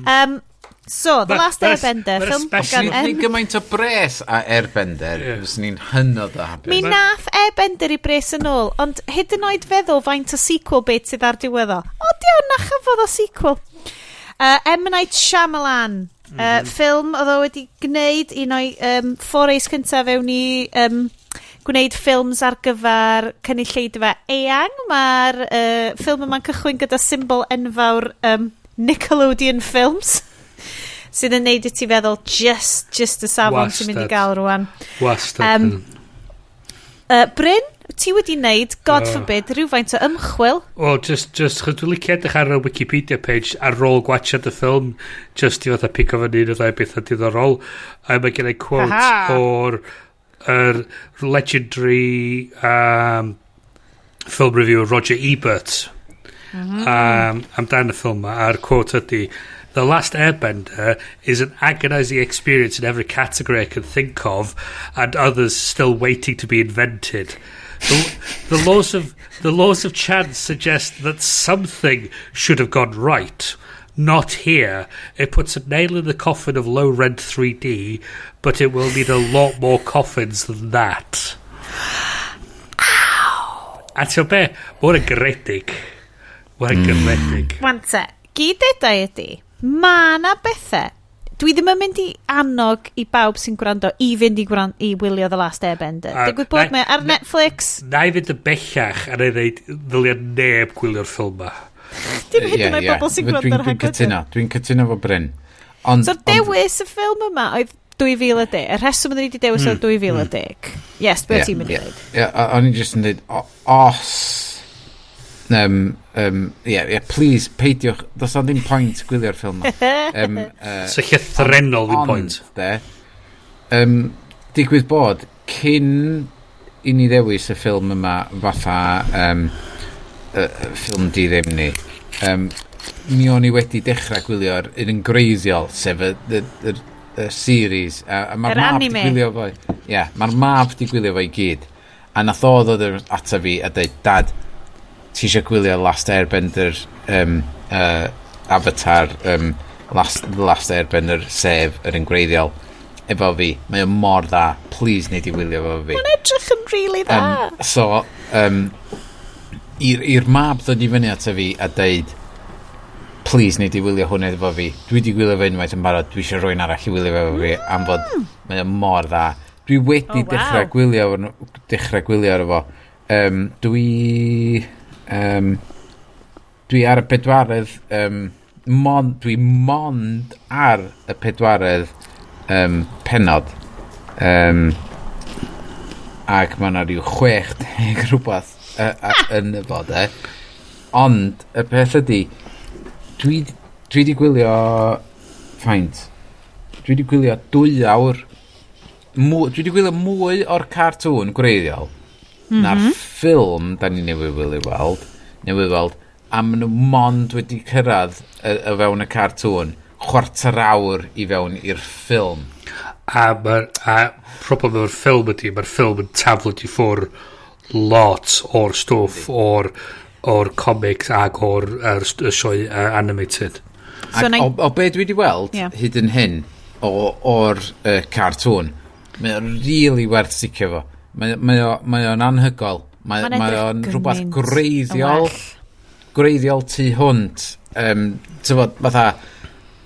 Um, So, The ma, Last Airbender, ma, ffilm gan N. Ni gymaint o bres a Airbender, yeah. ni'n hynod o hapus. Mi nath Airbender i bres yn ôl, ond hyd yn oed feddwl faint o sequel bit sydd ar diwedd o. O, diawn, na chyfodd o sequel. Uh, M. Night Shyamalan, mm -hmm. uh, ffilm oedd o wedi gwneud un o'i um, forays cyntaf fewn i um, gwneud ffilms ar gyfer cynulleidfa eang. Mae'r uh, ffilm yma'n cychwyn gyda symbol enfawr um, Nickelodeon Films. sydd yn neud i ti feddwl just, just y safon ti'n mynd i gael rwan. Wastad. Um, uh, Bryn, ti wedi wneud, god oh. forbid, rhywfaint o ymchwil. O, oh, just, just, chyd dwi'n licio edrych ar y Wikipedia page ar ôl gwachod y ffilm, just i fatha pico fan un o ddau bethau diddorol. A mae gen i quote o'r yr legendary um, film review Roger Ebert. um, amdan y ffilm 'ma, a'r quote ydy The Last Airbender is an agonizing experience in every category I can think of, and others still waiting to be invented. The, the laws of the laws of chance suggest that something should have gone right. not here. It puts a nail in the coffin of low rent 3D, but it will need a lot more coffins than that. Ow! A ti'n be? Mae'n yn gredig. Mae'n yn hmm. gredig. Wante, gyd edau ydy, mae na bethau dwi ddim yn mynd i annog i bawb sy'n gwrando i fynd i, gwrando, i wylio The Last Airbender. Uh, Digwydd bod mae ar Netflix. Na i fynd y bellach a neud wneud ddyliau neb gwylio'r ffilm yma. Dim hyd yn oed bobl sy'n gwrando ar hagod. Dwi'n cytuno, dwi'n cytuno fo Bryn. Ond, so dewis y ffilm yma oedd 2010. Y rheswm ydyn ni wedi dewis oedd mm, 2010. Mm. Yes, beth yeah, ti'n mynd i ddweud? Yeah, o'n i jyst yn dweud, os... Um, um, yeah, yeah, please, peidiwch. Does o'n ddim pwynt gwylio'r ffilm ma. Um, uh, so lle threnol ddim pwynt. De, um, digwydd bod, cyn i ni ddewis y ffilm yma fatha um, uh, ffilm di ddim ni, um, mi o'n i wedi dechrau gwylio'r un yn greiddiol, sef y, y, y, y series. A, a mae'r mab anime. di gwylio fo. Ie, yeah, mae'r mab di gwylio fo i gyd. A nath o ddod ata fi a dweud, dad, ti eisiau gwylio Last Airbender um, uh, Avatar um, Last, Last Airbender sef yr un greiddiol efo fi. Mae o mor dda. Please, neud i wylio efo fi. Mae'n edrych yn really dda. Um, so, um, i'r mab ddod i fyny ato fi a deud please neud i wylio hwn efo fi. Dwi wedi gwylio fe unwaith yn barod. Dwi eisiau rhywun arall i wylio fe efo fi hmm. am fod mae o mor dda. Dwi wedi oh, wow. dechrau gwylio dechrau gwylio ar efo um, dwi um, dwi ar y pedwaredd um, mon, dwi mond ar y pedwaredd um, penod um, ac mae yna rhyw chwech deg rhywbeth yn y bodau. E. Ond, y peth ydy, dwi, dwi di gwylio... ffaint, Dwi di gwylio dwy awr... Mw, dwi di gwylio mwy o'r cartŵn gwreiddiol mm -hmm. na'r mhm. ffilm da ni newydd wylio weld, newydd weld, a maen nhw mond wedi cyrraedd y, y fewn y cartŵn chwarter awr i fewn i'r ffilm. A, ma, a problem o'r ffilm ydy, mae'r ffilm yn taflod i ffwr lot o'r stwff o'r o'r comics ac o'r er, sioe uh, animated. So ac, o, o be dwi wedi weld yeah. hyd yn hyn o'r uh, cartŵn, mae o'n really werth sticio fo. Mae o'n anhygol. Mae ma o'n rhywbeth greiddiol, greiddiol tu hwnt. Um, Tyfod, fatha,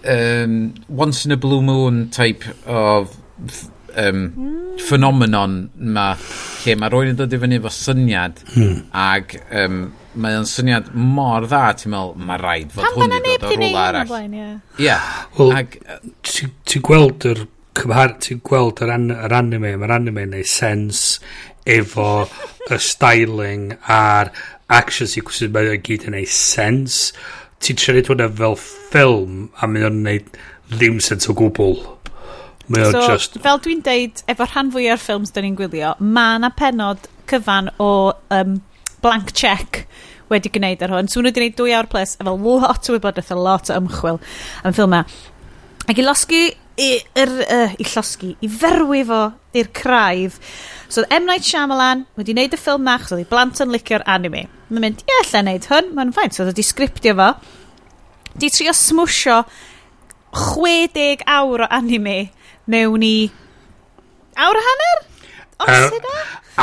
um, once in a blue moon type of um, mm. ffenomenon ma lle mae rwy'n yn dod i fyny efo syniad mm. ag um, mae o'n syniad mor dda ti'n meddwl mae rhaid fod hwn i ddod o rhywle arall ie yeah. well, ag ti'n gweld yr cymhar ti'n gweld yr, an, yr anime mae'r anime yn neud sens efo y styling a'r action sequences o'n gyd yn neud sens ti'n trefnu hwnna fel ffilm a mae o'n neud ddim sens o gwbl Mae so, just... fel dwi'n deud, efo rhan fwy o'r ffilms dyn ni'n gwylio, mae na penod cyfan o um, blank check wedi gwneud ar hwn. So, nhw wedi gwneud dwy awr plus efo lot o wybodaeth, a lot o ymchwil am ffilm Ac i losgi, i, er, uh, i llosgi, i ferwi fo i'r craidd. So, M. Night Shyamalan wedi wneud y ffilm ma, chos oedd i blant yn licio'r anime. Mae'n mynd, ie, lle wneud hwn, mae'n ffaint. So, oedd wedi sgriptio fo. Di trio smwsio 60 awr o anime mewn i awr a hanner? Os yna?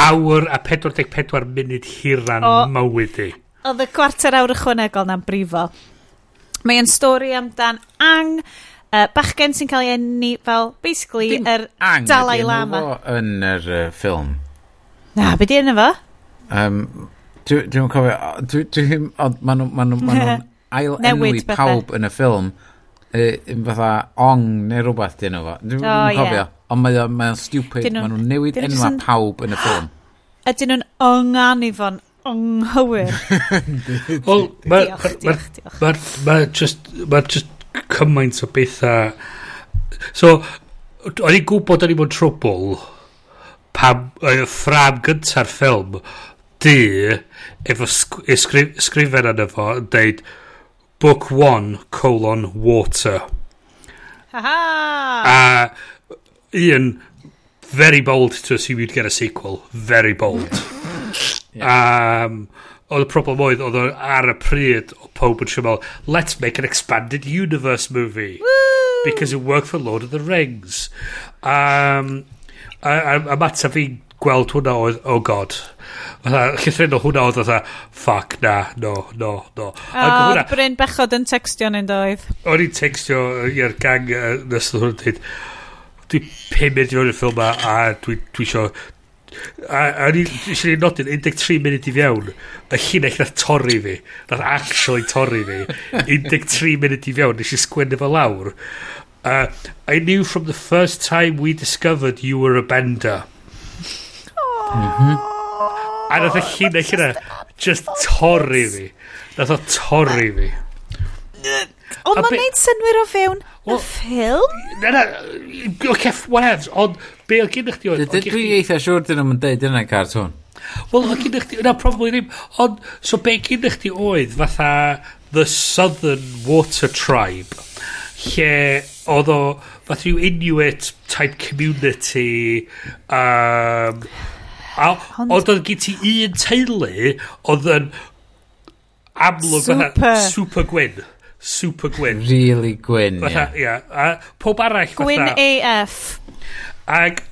Awr a 44 munud hiran o, mywyd i. Oedd y gwarter awr ychwanegol na'n brifo. Mae yn stori amdan ang uh, bachgen sy'n cael ei enni fel, basically, Dim yr ang, Dalai Lama. Dim yn yr uh, ffilm. Na, be di enw fo? Um, Dwi'n dwi cofio, dwi'n... Dwi, ond maen nhw'n ma ail enwi pawb yn y ffilm, fatha ong neu rhywbeth dyn nhw fo. Dwi'n oh, cofio. Ond mae o'n mae stupid. Maen nhw'n newid enwa pawb yn y ffilm. Ydyn nhw'n ong anifon anghywir. Wel, mae just, ma just cymaint o bethau. So, o'n i'n gwybod o'n i'n bod trwbl pam y ffram gyntaf'r ffilm di efo ysgrifen yna fo yn deud book one colon water. Haha. Uh A Ian, very bold to assume you'd get a sequel. Very bold. yeah. um, oedd y problem oedd, oedd ar y pryd o pob yn siarad, let's make an expanded universe movie. Woo! Because it worked for Lord of the Rings. Um, a, a, a mata fi gweld hwnna oedd, oh god, Fatha, llythrenol hwnna oedd fatha, fuck, na, no, no, no. O, hwnna, Bryn Bechod yn textio neu'n doedd. O'n i'n textio i'r gang uh, nes oedd hwnnw dweud, dwi pum munud i fewn i'r ffilm a, a dwi, dwi isio a, a ni eisiau ni nodyn 13 munud i fewn y llinell na torri fi na actually torri fi 13 munud i fewn nes i sgwennu fo lawr uh, I knew from the first time we discovered you were a bender mm -hmm. A nath y llinell yna just torri fi. Nath o torri fi. Ond ma'n neud synwyr o fewn y ffilm? Na, na, oce, whatevs, ond be o gyn chdi oedd? Dwi eitha siwr dyn nhw'n deud yna cartoon. Wel, o gennych chdi, na, probably ddim. Ond, so be gennych chdi oedd fatha the Southern Water Tribe, lle oedd o fath rhyw Inuit type community um, A oedd oedd gyd ti un teulu oedd yn amlwg super. super gwyn. Super gwyn. Really gwyn, ie. Yeah. yeah. A pob arall. Gwyn AF. Ag...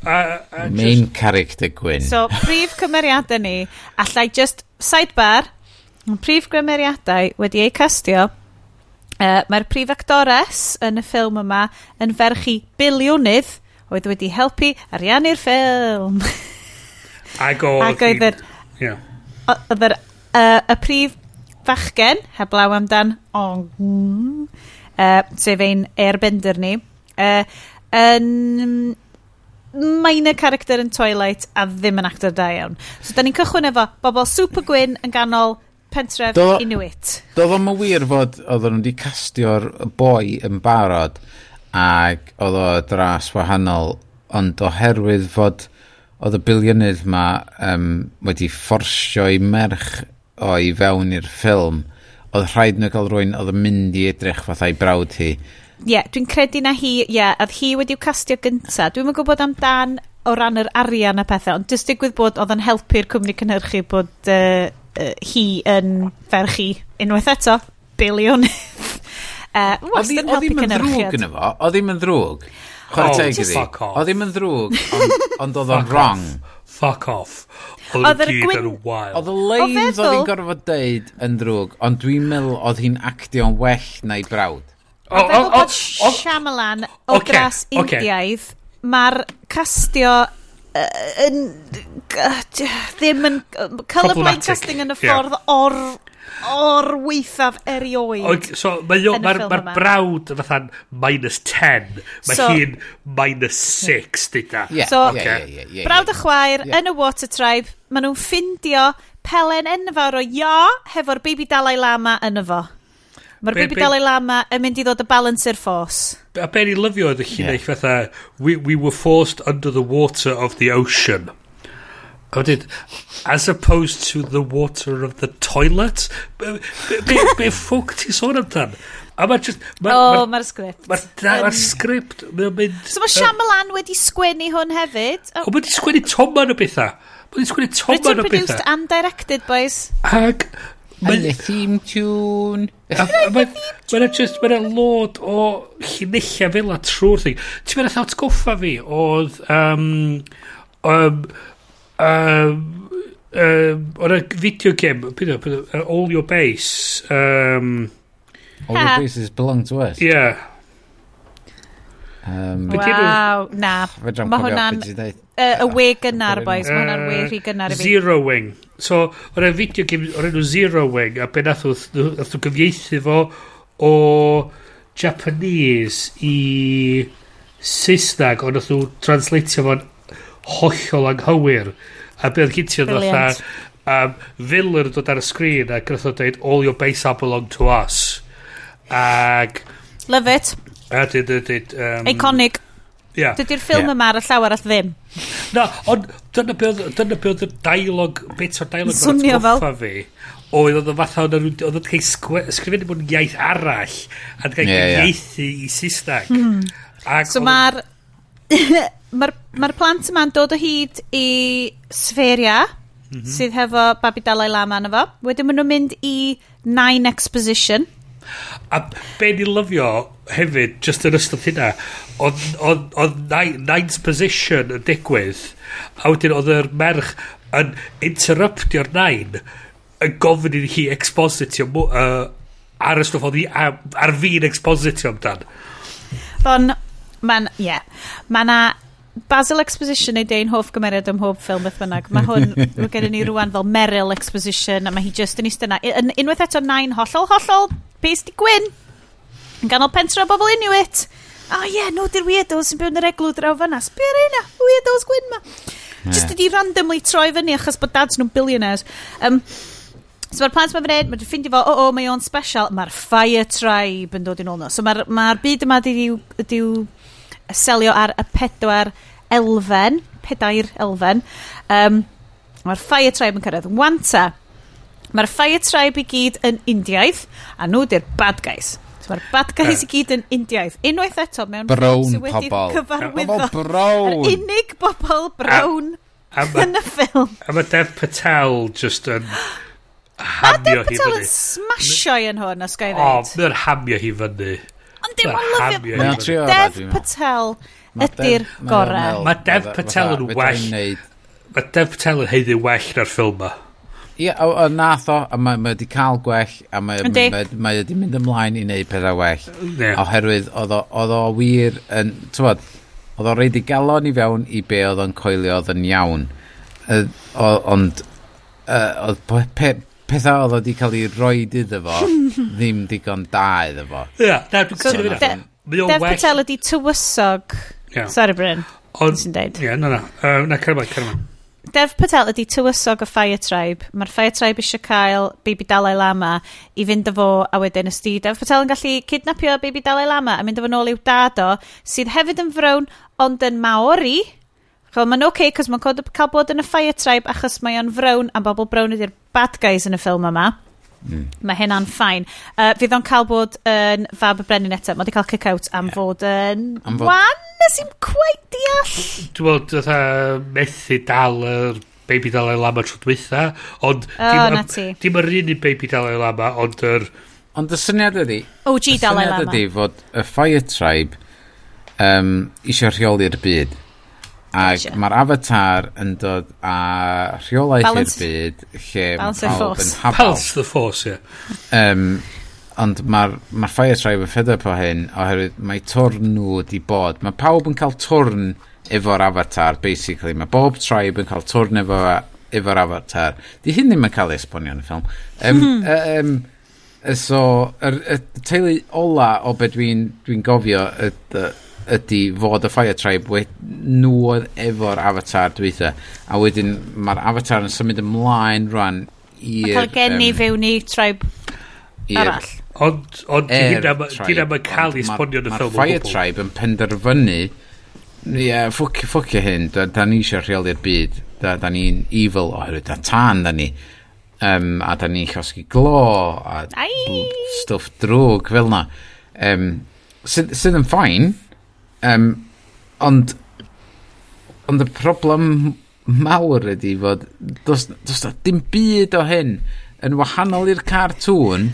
A, a Main just... character gwyn. So, prif cymeriadau ni, allai just sidebar, prif cymeriadau wedi eu castio Uh, Mae'r prif actores yn y ffilm yma yn ferchu biliwnydd oedd wedi helpu ariannu'r ffilm. Ac oedd... Ac oedd yr... Oedd yr... Y prif fachgen, heblaw amdan, ong, uh, sef ein airbender ni, uh, yn minor character yn Twilight a ddim yn actor da iawn. So, da ni'n cychwyn efo bobl super gwyn yn ganol pentref do, Inuit. Doedd o'n wir fod oedd nhw wedi castio'r boi yn barod ac oedd o dras wahanol ond oherwydd fod oedd y bilionydd ma um, wedi fforsio i merch o i fewn i'r ffilm, oedd rhaid nhw gael rwy'n oedd yn mynd i edrych fatha i brawd hi. Ie, yeah, dwi'n credu na hi, ie, yeah, oedd hi wedi'w castio gynta. Dwi'n mynd gwybod amdan o ran yr arian a pethau, ond dys digwydd bod oedd yn helpu'r cwmni cynhyrchu bod uh, uh, hi yn ferchi unwaith eto, biliwn. uh, wastad yn helpu cynhyrchiad. Oedd hi'n mynd ddrwg yna fo? Oedd hi'n mynd ddrwg? Chwarae teg iddi. Oedd ddim yn ddrwg, ond oedd o'n wrong. Fuck off. Oedd yr gwyn... Oedd y leins oedd hi'n gorfod deud yn drwg, ond dwi'n meddwl oedd hi'n actio'n well na'i brawd. Oedd e'n gwybod Shyamalan o dras Indiaidd, mae'r castio yn ddim yn colorblind casting yn y ffordd o'r o'r weithaf erioed okay, so mae'r ma, r, ma brawd fatha'n minus 10 mae so, hi'n minus 6 dyda yeah, so okay. yeah, yeah, yeah, yeah, brawd a chwaer yeah. yn y water tribe maen nhw'n ffindio pelen enfawr o ia hefo'r baby Dalai Lama yn efo Mae'r baby be, Dalai Lama yn mynd i ddod y balance i'r ffos. A be ni'n lyfio oedd y chi'n yeah. fatha, we, we were forced under the water of the ocean. A wedyn, as opposed to the water of the toilet? Be, be, be ffwc ti sôn amdan? A mae just... Ma, oh, mae'r ma sgript. Mae'r ma, ma sgript. Mae'n mynd... So mae Shyamalan uh, wedi sgwennu hwn hefyd. Oh. O, mae wedi sgwennu toman o bethau. Mae wedi sgwennu toman o bethau. produced and directed, boys. Ag... And the theme tune. Mae'n just... Mae'n lod o llinellia fel a trwy'r thing. Ti'n meddwl atgoffa fi oedd... Um, um, Um, um, o'r video game, byd o, uh, All Your Base. Um, All ha. Your Bases belong to us. Yeah. Um, wow, na. Mae hwnna'n y we gynnar, boys. Mae hwnna'n we rhy gynnar i fi. Zero Wing. So, o'r y video game o'r enw Zero Wing, a be nath o gyfieithu fo o Japanese i Saesnag, ond nath o translatio fo'n hollol anghywir. A bydd gytio fatha um, Filler dod ar y sgrin ac roedd o dweud all your base up belong to us. Ag... Love it. A dyd, dyd, dyd, um, Iconic. Yeah. Dydy'r ffilm yeah. yma ar y llawer all ddim. Na, ond dyna beth oedd y dialog, bit o'r dialog Swnio fel. fi, oedd oedd y fatha oedd oedd oedd cael ysgrifennu bod yn iaith arall a oedd cael yeah, yeah. ieithi i Saesneg. Mm. Ag, so mae'r mae'r ma plant yma'n dod o hyd i Sferia, mm -hmm. sydd hefo Babi Dalai Lama yna fo. Wedyn maen nhw'n mynd i Nine Exposition. A be ni lyfio hefyd, just yn ystod hynna, oedd Nine's Position yn digwydd, a wedyn oedd yr merch yn interruptio'r Nine yn gofyn i hi expositio uh, ar y stwff oedd hi ar, ar fi'n expositio amdan. Bon, mae'n, ie. Yeah. Mae na Basil Exposition neu Dane hoff gymeriad ym mhob ffilm beth bynnag. Mae hwn, mae gen i ni rwan fel Meryl Exposition, a mae hi just yn eistedd yna. Unwaith eto, nain hollol, hollol, pes di gwyn. Yn ganol pentra o bobl Inuit. O oh, ie, yeah, nhw di'r weirdos sy'n byw yn yr eglwyd raw fanna. Sbir eina, weirdos gwyn ma. Yeah. Just ydi randomly troi fyny achos bod dads nhw'n billionaires. Um, So mae'r plant mae'n fred, mae'n ffeindio fo, o o, mae o'n special, mae'r fire tribe yn dod i'n ôl nhw. So mae'r ma byd yma di'w, diw selio ar y pedwar elfen, pedair elfen. Um, Mae'r Fire Tribe yn cyrraedd wanta. Mae'r Fire Tribe i gyd yn Indiaidd, a nhw di'r bad guys. So Mae'r bad guys i gyd yn Indiaidd. Unwaith eto mewn brown sydd wedi pobol. cyfarwyddo. Pobol brown. Yr unig bobl brown a, a yn y ffilm. A mae Dev Patel just yn hamio hi fyny. A Dev yn smasio i yn hwn, os gael ei ddeud. O, mae'n hamio hi fyny. Ond dim ond lyfio. Dev Patel. Dyma ydy'r gorau. Mae Dev Patel yn well. Mae Dev Patel yn heiddi well na'r ffilm ma. Ie, o, nath o, a mae wedi cael gwell, a mae wedi mynd ymlaen i wneud pethau well. Oherwydd, oedd o wir yn, tywod, oedd o reid i galon i fewn i be oedd o'n coelio oedd yn iawn. Ond, oedd pethau oedd wedi cael ei roed iddo fo, ddim digon da iddo fo. Ie, na, dwi'n cyfeirio. Dev Patel ydi tywysog Yeah. Sorry, Bryn. Ond... Ti'n deud. Ie, yeah, na, na. Uh, na, Carmen, Carmen. Dev Patel ydy tywysog o Fire Tribe. Mae'r Fire Tribe eisiau cael Baby Dalai Lama i fynd â fo a wedyn ysdi. Dev Patel yn gallu cydnapio Baby Dalai Lama a mynd â fo nôl i'w dad o, sydd hefyd yn frown ond yn Maori. Chol, mae'n oce, okay, cos mae'n cael bod yn y Fire Tribe achos mae o'n frown a bobl brown ydy'r bad guys yn y ffilm yma. Mm. Mae hynna'n ffain. Uh, fydd o'n cael bod yn fab y brenin eto. Mae wedi cael kick-out am yeah. fod yn... Am fod... Wan, nes i'n cweith deall. Dwi'n bod dda methu dal yr baby Dalai Lama tro dwytha, ond oh, dim yr un i baby Dalai Lama, ond yr... Ond y syniad ydi... OG Dalai Lama. Y syniad ydi fod y Fire Tribe um, eisiau rheoli'r byd. Ac gotcha. mae'r avatar yn dod a rheolaeth i'r byd lle mae pawb yn habal. Balance the force, ie. Yeah. Um, ond mae'r ma Fire Tribe yn ffed up o hyn oherwydd mae twrn nhw wedi bod. Mae pawb yn cael twrn efo'r avatar, basically. Mae bob tribe yn cael twrn efo efo'r avatar. Di hyn ddim yn cael esbonio yn y ffilm. Um, um, so, y, y teulu ola o beth dwi'n dwi gofio, y, ydy fod y Fire Tribe wed, nhw oedd efo'r avatar dweitha a wedyn mae'r avatar yn symud ymlaen rwan i'r... Mae'n cael geni um, fewn i tribe arall. Ond, ond er ti'n am yn cael ei sponio yn y ffilm Mae'r Fire Tribe yn penderfynu Ie, yeah, ffwcio, ffwcio hyn, da, da ni eisiau rheoli'r byd, da, da ni'n evil oherwydd, da tan da ni, um, a da ni'n llosgi glo, a stwff drwg fel na. Um, sydd sy yn ffain, Um, ond, ond y problem mawr ydy fod, does, does da dim byd o hyn yn wahanol i'r cartŵn,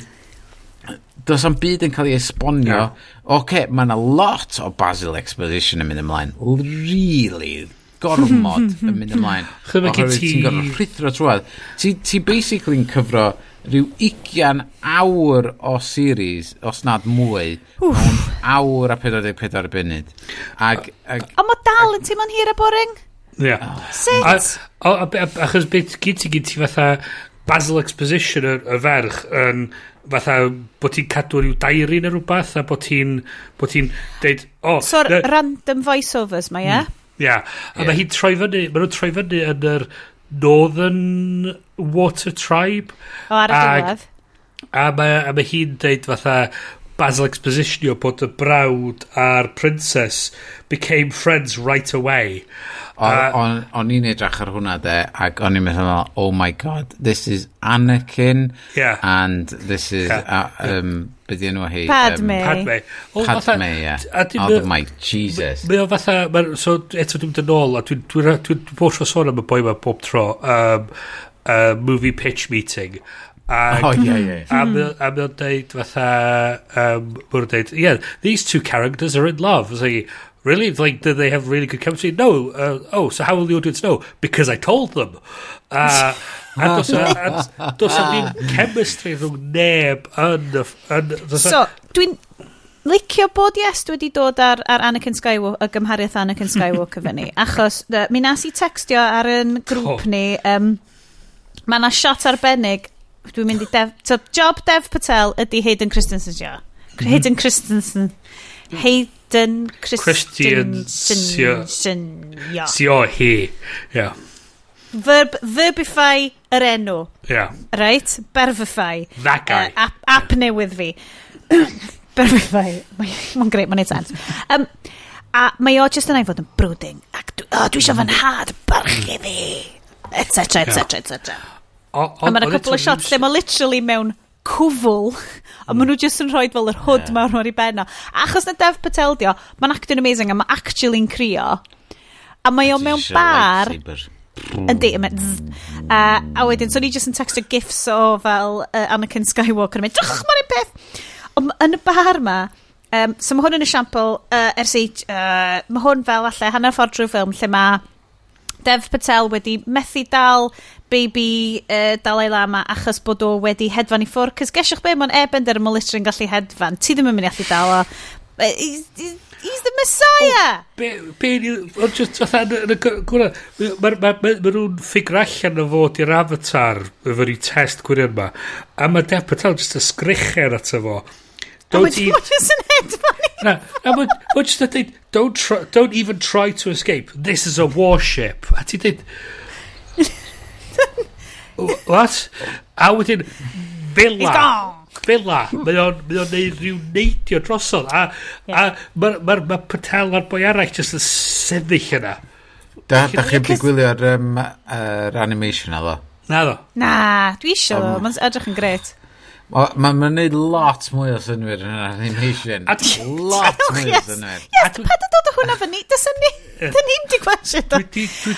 does am byd yn cael ei esbonio. Yeah. Oce, okay, mae yna lot o Basil Exposition yn mynd ymlaen. Really, gormod yn mynd ymlaen. Oherwydd ti'n gorfod rhithro trwad. Ti, ti basically'n cyfro rhyw 20 awr o series, os nad mwy, mewn awr a 44 munud. Ag, ag, Ond mae dal yn teimlo'n hir a boring? Ia. Yeah. Sut? Achos beth gyd ti gyd ti fatha Basil Exposition y, y ferch yn fatha bod ti'n cadw rhyw dairi neu rhywbeth a bod ti'n bod ti'n deud oh, so random voiceovers mae hmm. e? Ia. Yeah. A yeah. mae hi'n troi fyny, mae nhw'n troi fyny yn yr Northern Water Tribe. O, ar y diwedd. A, a mae hi'n deud fatha Basil Expositionio bod y brawd a'r princess became friends right away. O'n o'n i'n edrych ar hwnna de, ac o'n i'n meddwl, oh my god, this is Anakin, yeah. and this is yeah. uh, um, Be di enw hi? Padme. Um, Padme. O, Padme, ie. Yeah. Oh, my Jesus. Mae o fatha, ma, so eto dwi'n dyn ôl, a dwi'n dwi, dwi, dwi bod tro sôn am y boi ma bob tro, um, uh, movie pitch meeting. Ag, oh, yeah, yeah. A mae o'n deud fatha, um, mae o'n deud, yeah, these two characters are in love. So, really? Like, did they have really good chemistry? No. Uh, oh, so how will the audience know? Because I told them. Uh, a does a ddim chemistry rhwng neb yn... yn so, dwi'n licio bod yes wedi dod ar, ar Anakin Skywalker, y gymhariaeth Anakin Skywalker fyny, achos uh, mi nas i textio ar yn grŵp ni, um, mae yna shot arbennig, dwi'n mynd i Dev, so job Dev Patel ydy Hayden Christensen, ja. Mhm. Hayden Christensen. Hayden Christian Christian Sio hi. Yeah. Verb, verbify yr enw. Yeah. right berfify. That guy. uh, App ap newydd fi. Berfify. Mae'n greit mae'n neud sens um, a mae o just yn ei fod yn brooding. Ac dwi, oh, dwi eisiau fy mm. nhad barchu mm. fi. Etc etc etc a mae a couple o shots lle mae literally mewn cwfl, a maen nhw jyst yn rhoi fel yr hwd yeah. mawr o'r i benno Achos na Dev Patel dio, mae'n actio'n amazing a mae actually'n crio. A mae o mewn bar... Yndi, uh, a wedyn, so ni jyst yn textio gifs o fel uh, Anakin Skywalker yn mynd, drach mae'n un peth! Ond yn y bar ma, um, so mae hwn yn esiampl, uh, ers i, uh, mae hwn fel allai hanner ffordd drwy ffilm lle mae Dev Patel wedi methu dal baby uh, Dalai Lama achos bod o wedi hedfan i ffwrdd. Cys gesiwch be, mae'n ebender y molitrin gallu hedfan. Ti ddim yn mynd i allu dal o. He's, he's the Messiah! O, be, ni ond just, fatha yn y gwrna, mae ma, ma, ma nhw'n ffigur allan o fod i'r avatar efo ni test gwirion ma a mae Dev Patel just y sgrichen at fo. Don't even... E- Na, a mae just yn dweud, don't even try to escape, this is a warship. A ti dweud, What? A wedyn, fela. Fela. Mae o'n neud rhyw neidio drosodd. A, a mae'r ma, ma patel a'r boi arall jyst yn sefyll yna. Da, da chi'n byd gwylio'r um, uh, animation na ddo? Na ddo. Na, dwi eisiau ddo. Mae'n edrych yn gret. Mae'n ma, ma neud lot mwy o synwyr yn yr animation. A lot mwy o synwyr. Yes, yes pa dy dod o hwnna fyny? Dysyn ni, dy ni'n di gwasio do. Dwi, dwi,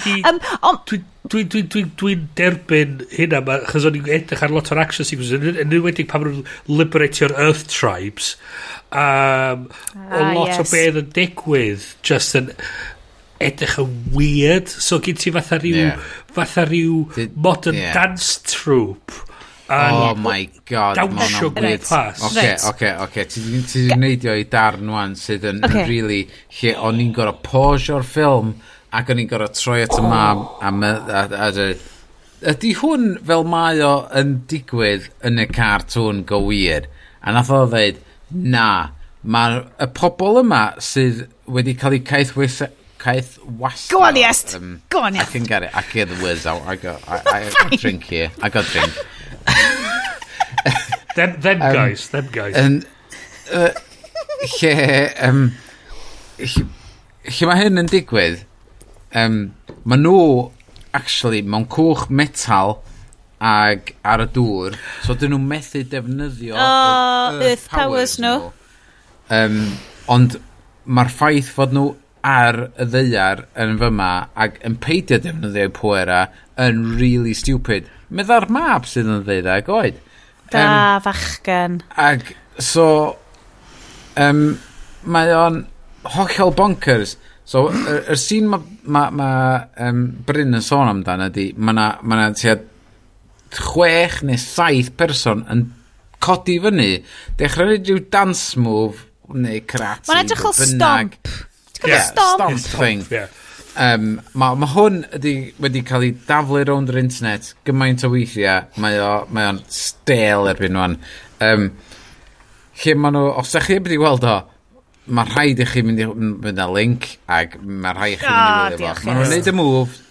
dwi, dwi'n dwi, dwi, dwi derbyn hynna, chos o'n i'n edrych ar lot o'r action sequences, yn enwedig pan nhw'n liberatio'r Earth Tribes, um, o ah, lot yes. o beth yn digwydd, just yn edrych yn weird, so gyd ti fatha rhyw, yeah. fatha rhyw modern yeah. dance troupe, Oh my god, ma' hwnna'n weird. Oce, oce, oce. Ti wedi neidio i darn wan sydd yn okay. really lle o'n i'n gorau pausio'r ffilm ac o'n i'n gorau troi at y mam a, a, Ydy hwn fel mae o yn digwydd yn y cartwn go wir? A nath o ddeud, na, mae'r y pobl yma sydd wedi cael eu caeth caeth wasta. Go on, yes. Um, Go on, Iest! I can get it. I can get the words out. I got, I, I, I drink here. I got drink them, them um, guys, them guys. Yn, uh, lle, um, lle, lle mae hyn yn digwydd, um, mae nhw, actually, mewn cwch metal ag ar y dŵr, so dyn nhw methu defnyddio oh, earth, earth powers, powers nhw. Um, ond mae'r ffaith fod nhw ar y ddeiar yn fyma ac yn peidio defnyddio'u pwera yn really stupid. Medda'r map sydd yn ddeuddeg oed. Da, um, fachgen. Ag, so, um, mae o'n hollol bonkers. So, yr, er, er sîn mae ma, ma, um, Bryn yn sôn amdano ydy, mae yna ma, na, tua chwech neu saith person yn codi fyny, dechrau gwneud rhyw dance move neu karate. Mae'n edrych fel stomp. Ti'n yeah, stomp? stomp thing. Yeah. Um, mae ma hwn ydi, wedi cael ei daflu rownd yr internet gymaint o weithiau. Mae o'n mae o stel erbyn nhw'n. Um, lle maen nhw, os ydych chi wedi weld o, mae rhaid i chi mynd i fynd â link ac mae rhaid i chi mynd i wylio fo. Maen nhw'n neud y move,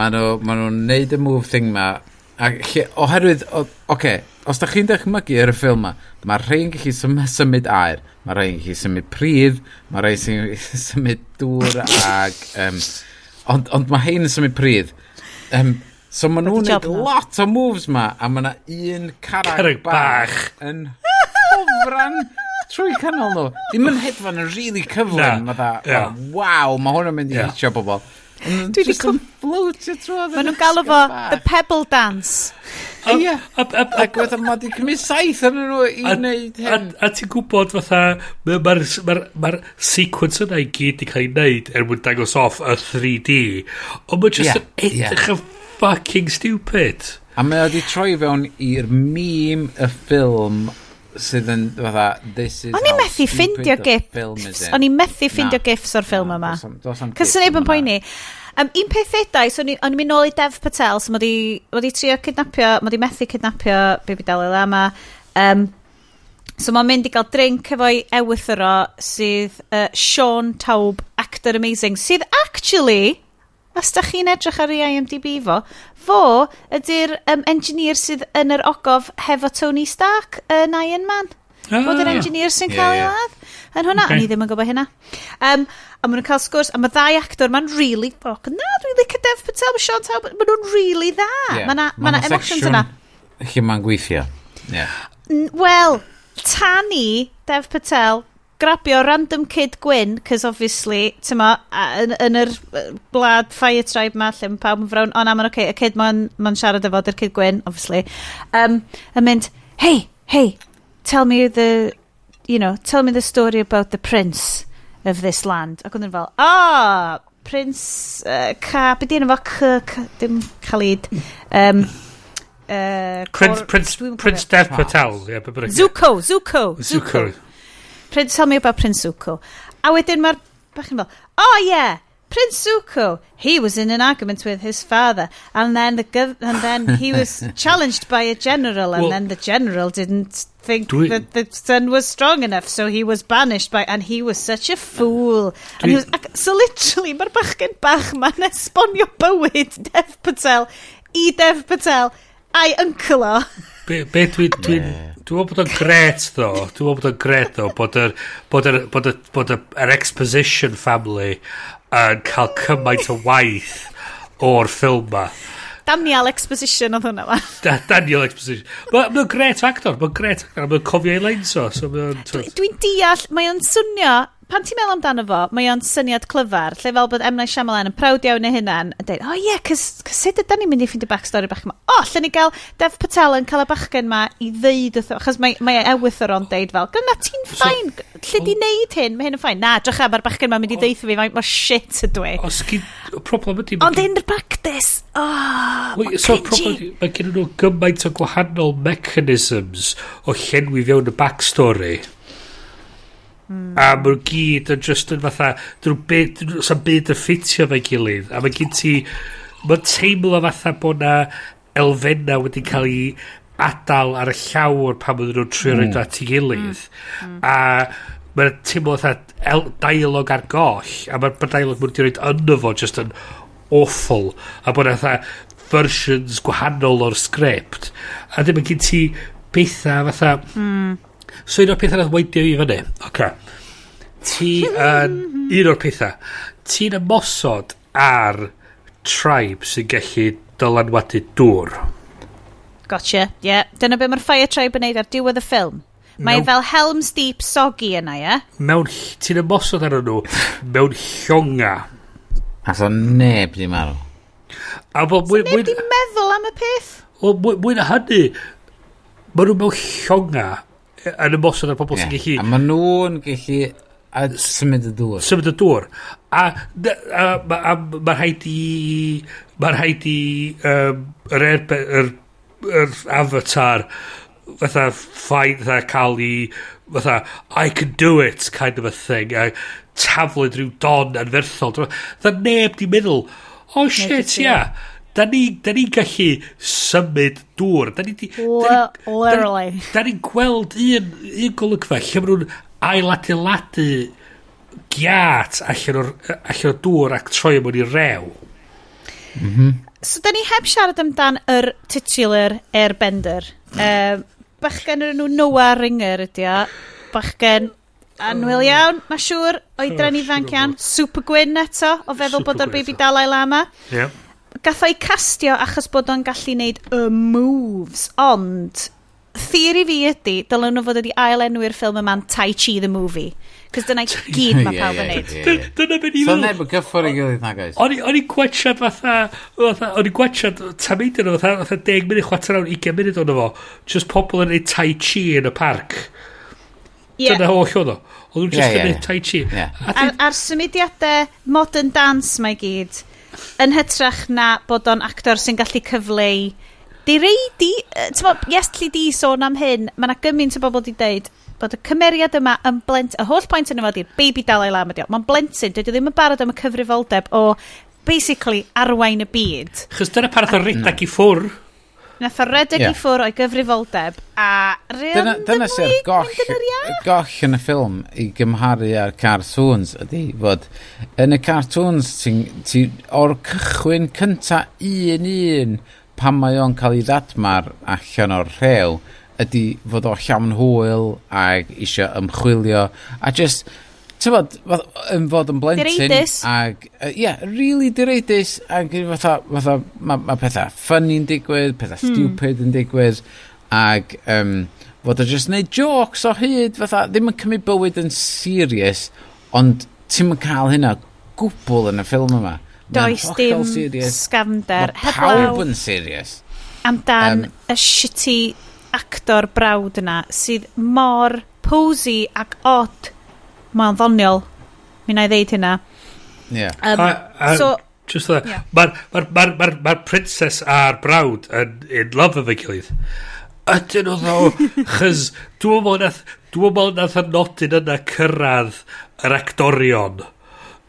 maen nhw, ma nhw'n neud y move thing ma. Ac lle, oherwydd, oce, okay, os da chi'n dychmygu ar y ffilm ma, mae rhaid i chi symud air, mae rhaid i chi symud pridd, mae rhaid i chi symud dŵr ac um, Ond, ond mae hein yn symud pryd. Um, so mae nhw'n gwneud lot o moves ma, a mae yna un carag, carag bach yn hofran trwy canol nhw. Dim yn hedfan yn really cyflym, na, ma dda, yeah. waw, mae hwn yn mynd i yeah. hitio bobl. Mm, Dwi wedi coflwtio trwy Maen nhw'n galw fo The Pebble Dance. Ie. Ac wedi'n ma di cymryd saith yn nhw i wneud hyn. A ti'n gwybod fatha, mae'r sequence yna i gyd i cael ei wneud er mwyn dangos off y 3D. Ond mae'n just yn edrych yn fucking stupid. A mae wedi troi fewn i'r meme y ffilm sydd yn fatha this is o'n i methu ffindio gifs. o'n i methu ffindio gifs o'r ffilm yma. cys yn ebyn poeni. Um, un peth edau so o'n i'n mynd nôl i Dev Patel so mae wedi trio cydnapio mae wedi methu cydnapio Baby Dalai Lama. Um, so mae'n mynd i gael drink efo'i ewythro sydd uh, Sean Taub actor amazing sydd actually os da chi'n edrych ar ei IMDb fo, fo ydy'r um, engineer sydd yn yr ogof hefo Tony Stark yn Iron Man. Ah, Fod yr engineer sy'n cael ei ladd. Yn hwnna, okay. ni ddim yn gwybod hynna. Um, a maen nhw'n cael sgwrs, a mae ddau actor, mae'n really, fuck, na, dwi'n licio Dev Patel, mae Sean Taub, maen nhw'n really dda. Yeah. Mae na, ma na emotions yna. Lle mae'n gweithio. Yeah. Wel, tani Dev Patel grabio random kid gwyn, cos obviously, tyma, yn, yn yr blad fire tribe ma, lle mae pawb yn frawn, o na, mae'n oce, okay, y kid ma'n ma siarad efo, dy'r kid gwyn, obviously, um, yn mynd, hey, hey, tell me the, you know, tell me the story about the prince of this land. Ac oedd fel, ah, oh, Prince uh, Ca, be di enw fo? Dim Khalid. Um, uh, Prince, Cor Prince, Prince Death Patel. Yeah, Zuko, Zuko, Zuko. Zuko. Prince, tell me about Prince Zuko. A wedyn mae'r bachyn fel, oh yeah, Prince Zuko, he was in an argument with his father, and then the gov- and then he was challenged by a general, and Well- then the general didn't think Dwi- that the son was strong enough, so he was banished by, and he was such a fool. And he was, ac- so literally, mae'r bachgen bach ma'n esbonio bywyd Dev Patel i Dev Patel a'i uncle o. Be, be dwi, dwi, Dwi'n meddwl bod o'n gret ddo. Dwi'n meddwl bod o'n gret ddo. Bod yr, bod yr, bod yr, bod yr yr exposition family yn cael cymaint o waith o'r ffilm ma. Daniel Exposition oedd hwnna ma. Da, Daniel Exposition. Mae'n ma gret actor. Mae'n gret actor. Mae'n cofio ei leins o. So Dwi'n deall, mae o'n swnio pan ti'n meddwl amdano fo, mae o'n syniad clyfar, lle fel bod M. Night Shyamalan yn prawd iawn ei hunan, yn dweud, oh, ie, yeah, cys, cys sut ydyn ni'n mynd i ffeindio backstory bach yma? O, oh, lle ni gael Dev Patel yn cael y bachgen yma i ddeud, achos mae, mae ewythyr o'n deud fel, gyda ti'n ffain, so, lle di wneud hyn, mae hyn yn ffain. Na, drach am, mae'r bachgen yma'n mynd i ddeitha fi, mae'r shit ydw i. Os gyd, problem ydy... Ond in the practice, o, oh, mae'n so, cringy. Mae gen nhw gymaint o gwahanol mechanisms o llenwi fewn y backstory. A mae'r gyd yn just yn fatha, dwi'n byd, sa'n byd yn ffitio fe gilydd. A mae gen ti, mae'n teimlo fatha bod na elfenna wedi cael ei adal ar y llawr pan mae'n nhw'n trio mm. roed at ei gilydd. Mm. Mm. A mae'n teimlo fatha dialog ar goll, a mae'r dialog mwyn wedi roed yno fo just yn awful. A bod na fatha versions gwahanol o'r sgript. A ddim yn gyd ti bethau fatha... Mm So un o'r pethau nath weidio i fyny, oce. Ti yn, un o'r pethau, ti'n ymosod ar tribe sy'n gallu dylanwadu dŵr. Gotcha, ie. Yeah. Dyna beth mae'r fire tribe yn neud ar diwedd y ffilm. Mae mewn, fel Helm's Deep Soggy yna, ie? Mewn, ti'n ymosod ar nhw mewn llonga. Nath o neb di marw. A bo, mwy, neb mwy, di meddwl am y peth? O, mwy, mwy na hynny, maen nhw mewn llonga yn ymosod ar pobl yeah. sy'n gallu... A maen nhw'n gallu a symud y dŵr. Symud y dŵr. A, a, a, a mae'n rhaid i... Mae'n rhaid i... Um, yr, erbe, yr, yr avatar fatha ffaith fatha cael i fatha I can do it kind of a thing a taflu rhyw don anferthol fatha neb di meddwl oh shit yeah da ni, da ni gallu symud dŵr. Da ni, da ni, Literally. Da ni'n gweld un, un golygfa lle maen nhw'n ailadeiladu giat allan o'r, allan o'r dŵr ac troi mewn i rew. Mm -hmm. So, da ni heb siarad amdan yr titular airbender. Um, bachgen yn nhw Noah Ringer ydi o. Bachgen anwyl iawn, mae siŵr, oedran oh, ifanc iawn, super gwyn eto, o feddwl bod o'r baby Dalai Lama. Yeah gathau castio achos bod o'n gallu wneud y moves, ond theori fi ydy, dylen nhw fod wedi ailenwi'r ffilm yma'n Tai Chi the Movie. Cos dyna gyd mae pawb yn neud. Dyna beth i neb yn gyffwr i gilydd na, guys. O'n i'n gwachad fatha, o'n i'n gwachad, tam eidyn nhw, fatha 10 munud, chwater awn, 20 munud o'n fo. Just pobl yn neud Tai Chi yn y parc. Yeah. Dyna holl o'n o. Oedd nhw'n just yn neud Tai Chi. Ar symudiadau modern dance mae gyd yn hytrach na bod o'n actor sy'n gallu cyfleu di rei di, uh, yes li di sôn am hyn, mae yna gymaint o bobl di deud bod y cymeriad yma yn blent, y holl pwynt yna ydy'r baby Dalai Lama diolch, mae'n blentyn, dydw i ddim yn barod am y cyfrifoldeb o basically arwain y byd. Chos dyna parath o redag i ffwr. Nath o redeg yeah. i ffwr o'i gyfrifoldeb a dyna, dyna sy'r goll, goll yn y ffilm i gymharu ar cartoons ydy fod yn y cartoons ti, ti o'r cychwyn cynta un un pan mae o'n cael ei ddadmar allan o'r rhew ydy fod o llawn hwyl ag eisiau ymchwilio a just ti'n bod, yn fod yn blentyn... Direidus. Ag, ie, yeah, really direidus, ag fatha, fatha, mae ma pethau ffynnu'n digwydd, pethau mm. stupid yn digwydd, ag um, fod o just neud jokes o hyd, fatha, ddim yn cymryd bywyd yn serious, ond ti'n mynd cael hynna gwbl yn y ffilm yma. Does dim sgafnder. Mae pawb yn serious. Amdan um, y shitty actor brawd yna sydd mor posy ac odd mae'n ddoniol. Mi na i ddeud hynna. Yeah. Um, a, a, so, just that. Yeah. Mae'r ma, ma, ma, ma princess a'r brawd yn in love efo gilydd. Ydyn nhw ddo, chys dwi'n meddwl nath, dwi'n meddwl nath y nodyn yna cyrraedd yr actorion.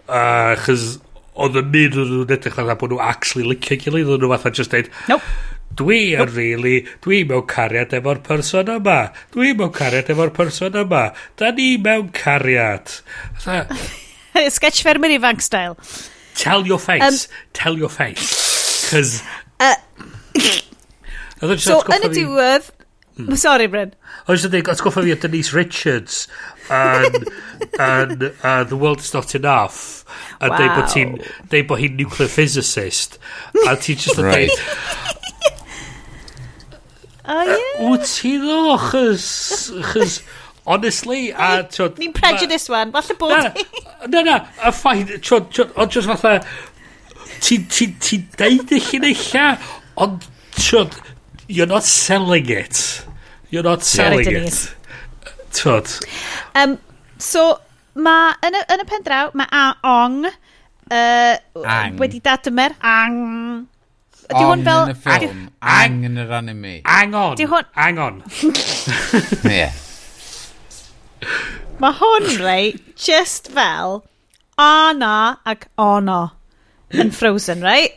Uh, chys oedd y mynd o'n nhw'n edrych fatha bod nhw actually licio gilydd, oedd nhw fatha just dweud, nope. Dwi yn really, dwi mewn cariad efo'r person yma. Dwi mewn cariad efo'r person yma. Da ni mewn cariad. Sketch fermer ifanc style. Tell your face. Um, Tell your face. Cos... Uh, so, yn y diwedd... Hmm. Sorry, Bryn. O'n yn dweud, atgoffa fi o Denise Richards yn uh, The World Is Not Enough a wow. dweud bod hi'n nuclear physicist a ti'n just yn dweud O, ie. Wyt ti ddo, chys, chys, honestly, a... Ni'n prejudice wan, falle bod ni. Na, na, a ffain, ond just fatha, ti'n ti, ti deud y llinella, ond, tiod, you're not selling it. You're not selling it. Tiod. Um, so, mae, yn, y, yn y pen draw, mae Aong, uh, Ang. wedi dadymer, Ang, Ydy hwn fel... yn y ffilm, ang yn yr anime. Ang on. Di hwn... Ang on. Ie. Mae hwn, rei, just fel Anna ac Ono yn Frozen, rei?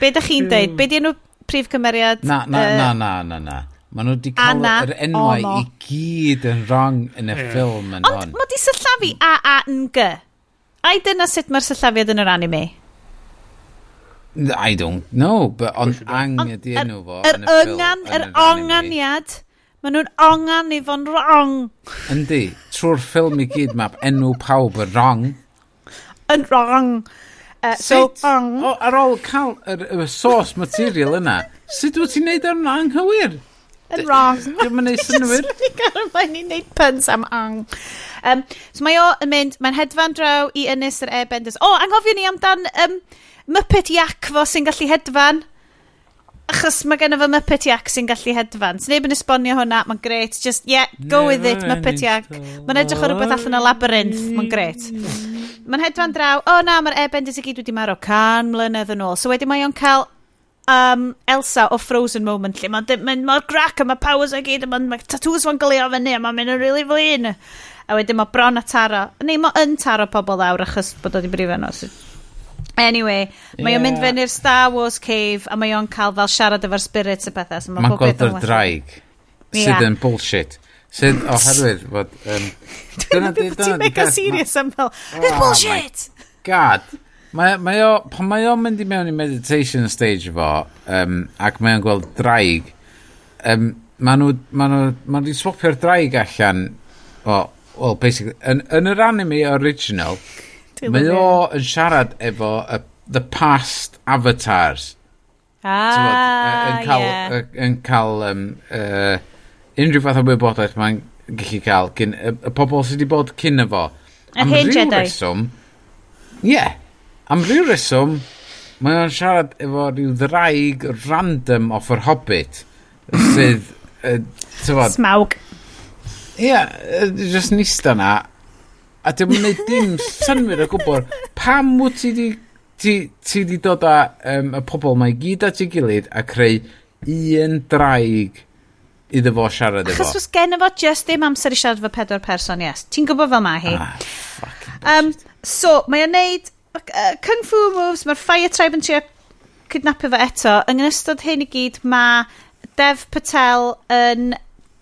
Be da chi'n deud? Hmm. Be di enw prif cymeriad? Na, na, na, na, na, na. Maen nhw wedi cael Anna, yr enwau i gyd yn wrong yn y ffilm yn hon. Ond mae di syllafu A, A, N, G. Ai dyna sut mae'r syllafiad yn yr anime? I don't know, but on ang ydi enw fo. Yr yngan, yr onganiad. Maen nhw'n ongan i fo'n wrong. Yndi, trwy'r ffilm i gyd mae enw pawb yn wrong. Yn wrong. Uh, so, wrong. O, ar ôl cael yr, yr source material yna, sut wyt ti'n neud o'n anghywir? Yn wrong. Dwi'n mynd i synwyr. Dwi'n garw mae'n i'n neud puns am ang. Um, so mae o yn mynd, mae'n hedfan draw i Ynys yr E-Benders. O, anghofio ni amdan... Um, Muppet Iac fo sy'n gallu hedfan. Achos mae gen i fy Muppet Iac sy'n gallu hedfan. S'n neb yn esbonio hwnna, mae'n gret. Just, yeah, go with it, Muppet Iac. Mae'n edrych o rhywbeth allan o labyrinth, mae'n gret. Mae'n hedfan draw, o oh, na, mae'r ebend i gyd wedi marw can mlynedd yn ôl. So wedyn mae o'n cael um, Elsa o Frozen moment lle mae'n ma, ma grac a mae powers o gyd a mae ma tattoos fo'n glio fyny a mae'n mynd yn really flin a wedyn mae bron a taro neu mae yn taro pobl awr achos bod o wedi brifo nos Anyway, yeah. mae o'n mynd fyny'r Star Wars cave a mae o'n cael fel siarad efo'r spirits a bethau. So Mae'n gweld yr draig sydd yn bullshit. Sydd oherwydd fod... Um, dyna di... Dyna di... Dyna serious am fel, oh it's bullshit! God. Mae, mae o, pan mae o'n mynd i mewn i meditation stage fo, um, ac mae o'n gweld draig, um, mae nhw, mae nhw, mae nhw swapio'r draig allan, o, well, basically, yn, yn yr anime original, Mae o yn siarad efo y, the past avatars. Ah, yn cael, yeah. yn cael um, uh, unrhyw fath o wybodaeth mae'n gallu cael gyn, y, y pobl sydd wedi bod cyn efo. Am Jedi. reswm, ie, yeah, am ryw reswm, mae o'n siarad efo rhyw ddraig random off yr hobbit, sydd, uh, Smaug. Ie, yeah, just nista na, A dim yn gwneud dim synwyr o gwbl. Pam wyt ti di, ti, ti di dod â um, y pobl mae gyd at ei gilydd a creu un draig iddo fo siarad efo. Achos oes gen efo just ddim amser i siarad efo pedwar person, yes. Ti'n gwybod fel mae hi. Ah, um, so, mae o'n neud uh, Kung Fu Moves, mae'r Fire Tribe yn trio cydnapu fo eto. Yng ystod hyn i gyd, mae Dev Patel yn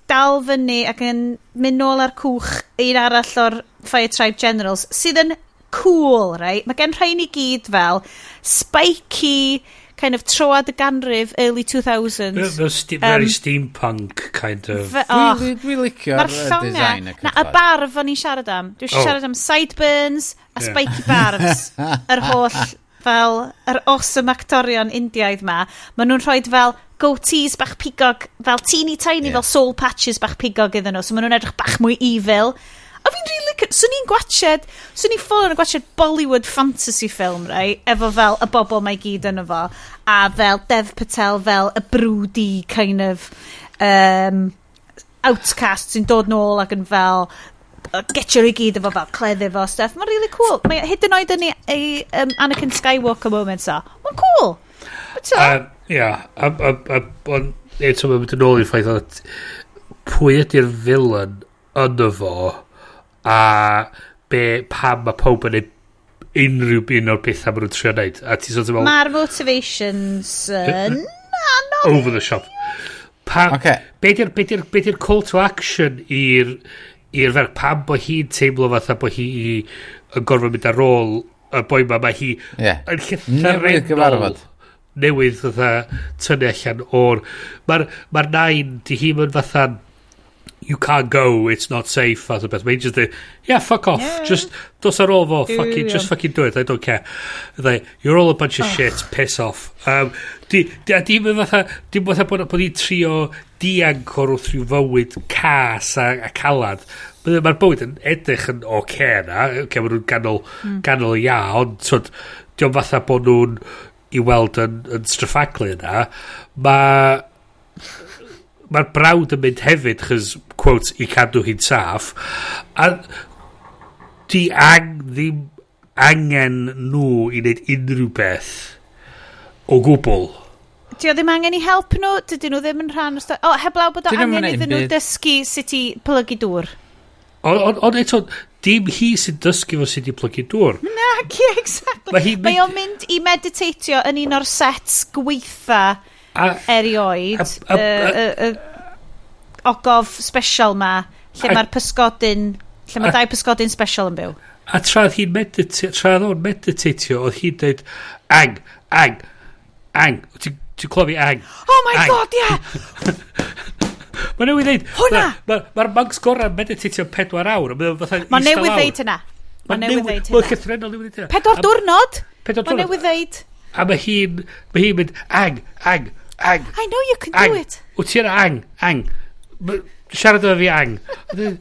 dal fyny ac yn mynd nôl ar cwch un arall o'r Fire Tribe Generals sydd yn cool, right? Mae gen rhain i gyd fel spiky, kind of troad y ganrif, early 2000s. Fel sti very um, steampunk, kind of. Fe, oh, dwi, dwi, dwi licio'r design. Na, y barf o'n i'n siarad am. Dwi'n oh. siarad am sideburns a yeah. spiky barbs. yr holl fel yr awesome actorion Indiaidd ma. Maen nhw'n rhoi fel goatees bach pigog, fel teeny tiny, yeah. fel soul patches bach pigog iddyn nhw. So maen nhw'n edrych bach mwy evil. A fi'n rili... Really swn i'n gwachod... Swn i'n ffôn yn gwachod Bollywood fantasy film, right? Efo fel y bobl mae gyd yn efo. A fel Dev Patel, fel y broody kind of... Um, outcast sy'n dod nôl ac yn fel getio'r i gyd efo fel cleddi efo stuff. Mae'n really cool. Mae hyd yn oed yn ei, ei um, Anakin Skywalker moment sa. Mae'n cool. So Ia. Ond eto mae'n mynd yn ôl i'r ffaith pwy ydy'r villain yn y fo a be, pam mae pob yn neud unrhyw un o'r pethau maen nhw'n trio neud. A ti sort of... Mae'r motivations yn... Over the shop. Pa, okay. Be di'r be di be di call to action i'r i'r fer pam bod hi'n teimlo fatha bod hi yn gorfod mynd ar ôl y boi ma, mae hi yeah. yn llytharennol newydd fatha tynnu allan o'r... Mae'r ma nain, di hi mynd fatha'n you can't go, it's not safe, fath o beth. Mae'n just dweud, yeah, fuck off, yeah. just, dos ar ôl fo, fucking, yeah. just fucking do it, I don't care. Dde, you're all a bunch of oh. shit, piss off. Um, di, di, a dim yn fatha, dim fatha bod, bod ni'n trio diancor wrth rhyw fywyd cas a, a calad. Mae'r e, ma bywyd yn edrych yn oce okay na, okay, maen nhw'n ganol, mm. ganol ia, ond twyd, diolch fatha bod nhw'n i weld yn, yn straffaglu yna. Mae mae'r brawd yn mynd hefyd, chys quotes, i cadw hi'n saff. A di ang, ddim angen nhw i wneud unrhyw beth o gwbl. Di o ddim angen i help nhw, dydyn nhw ddim yn rhan o... Sto... O, heblaw bod o Dyn angen iddyn nhw dysgu sut i plygu dŵr. Ond eto, dim hi sy'n dysgu fo sydd i plygu dŵr. Na, ci, exactly. Mae mynd... O'n mynd i meditatio yn un o'r sets gweitha a, erioed. A, a, a, a, ogof special ma, lle mae'r pysgodyn, lle mae dau pysgodyn special yn byw. A traedd hi'n meditatio, traedd o'n meditatio, oedd hi'n dweud, ang, ang, ang, ti'n ti clofi ang. Oh my ang. god, yeah Mae newydd ddeud... Hwna! Mae'r ma, monks gorau meditatio pedwar awr. Mae newydd ddeud hynna. Mae newydd ddeud hynna. Mae'n cythrenol newydd ddeud hynna. Pedwar diwrnod? Pedwar diwrnod. Mae newydd ddeud. A mae hi'n... Mae hi'n mynd... Ang, ang, ang. I know you can ang. do it. Wyt ti'n ang, ang siarad efo fi ang. E,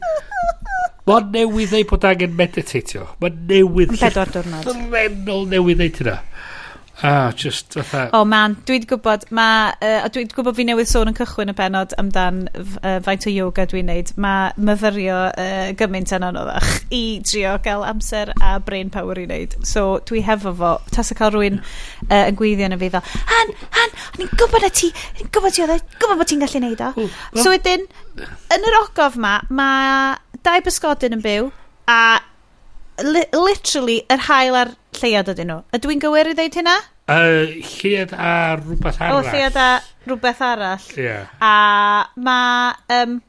Mae'n newydd ei bod angen meditatio. Mae'n newydd... Yn bedwar diwrnod. Mae'n newydd ei tyna. Ah, just fatha... O, oh, man, dwi wedi gwybod, ma, uh, dwi wedi gwybod fi newydd sôn yn cychwyn y benod amdan uh, faint o yoga dwi'n neud. Mae myfyrio uh, gymaint yn anoddach i drio gael amser a brain power i wneud. So, dwi hefo fo. Tas y cael rhywun uh, yn gweithio yn y fi fel, Han, Han, o'n i'n gwybod na ti, o'n i'n gwybod ti oedd, e, gwybod bod ti'n gallu neud o. So, wedyn, yn yr ogof ma, mae dau bysgodyn yn byw a li literally yr hael a'r lleiad ydyn nhw. Ydw i'n gywir i ddeud hynna? Uh, lleuad a rhywbeth arall. O, lleuad a rhywbeth arall. Yeah. A mae um,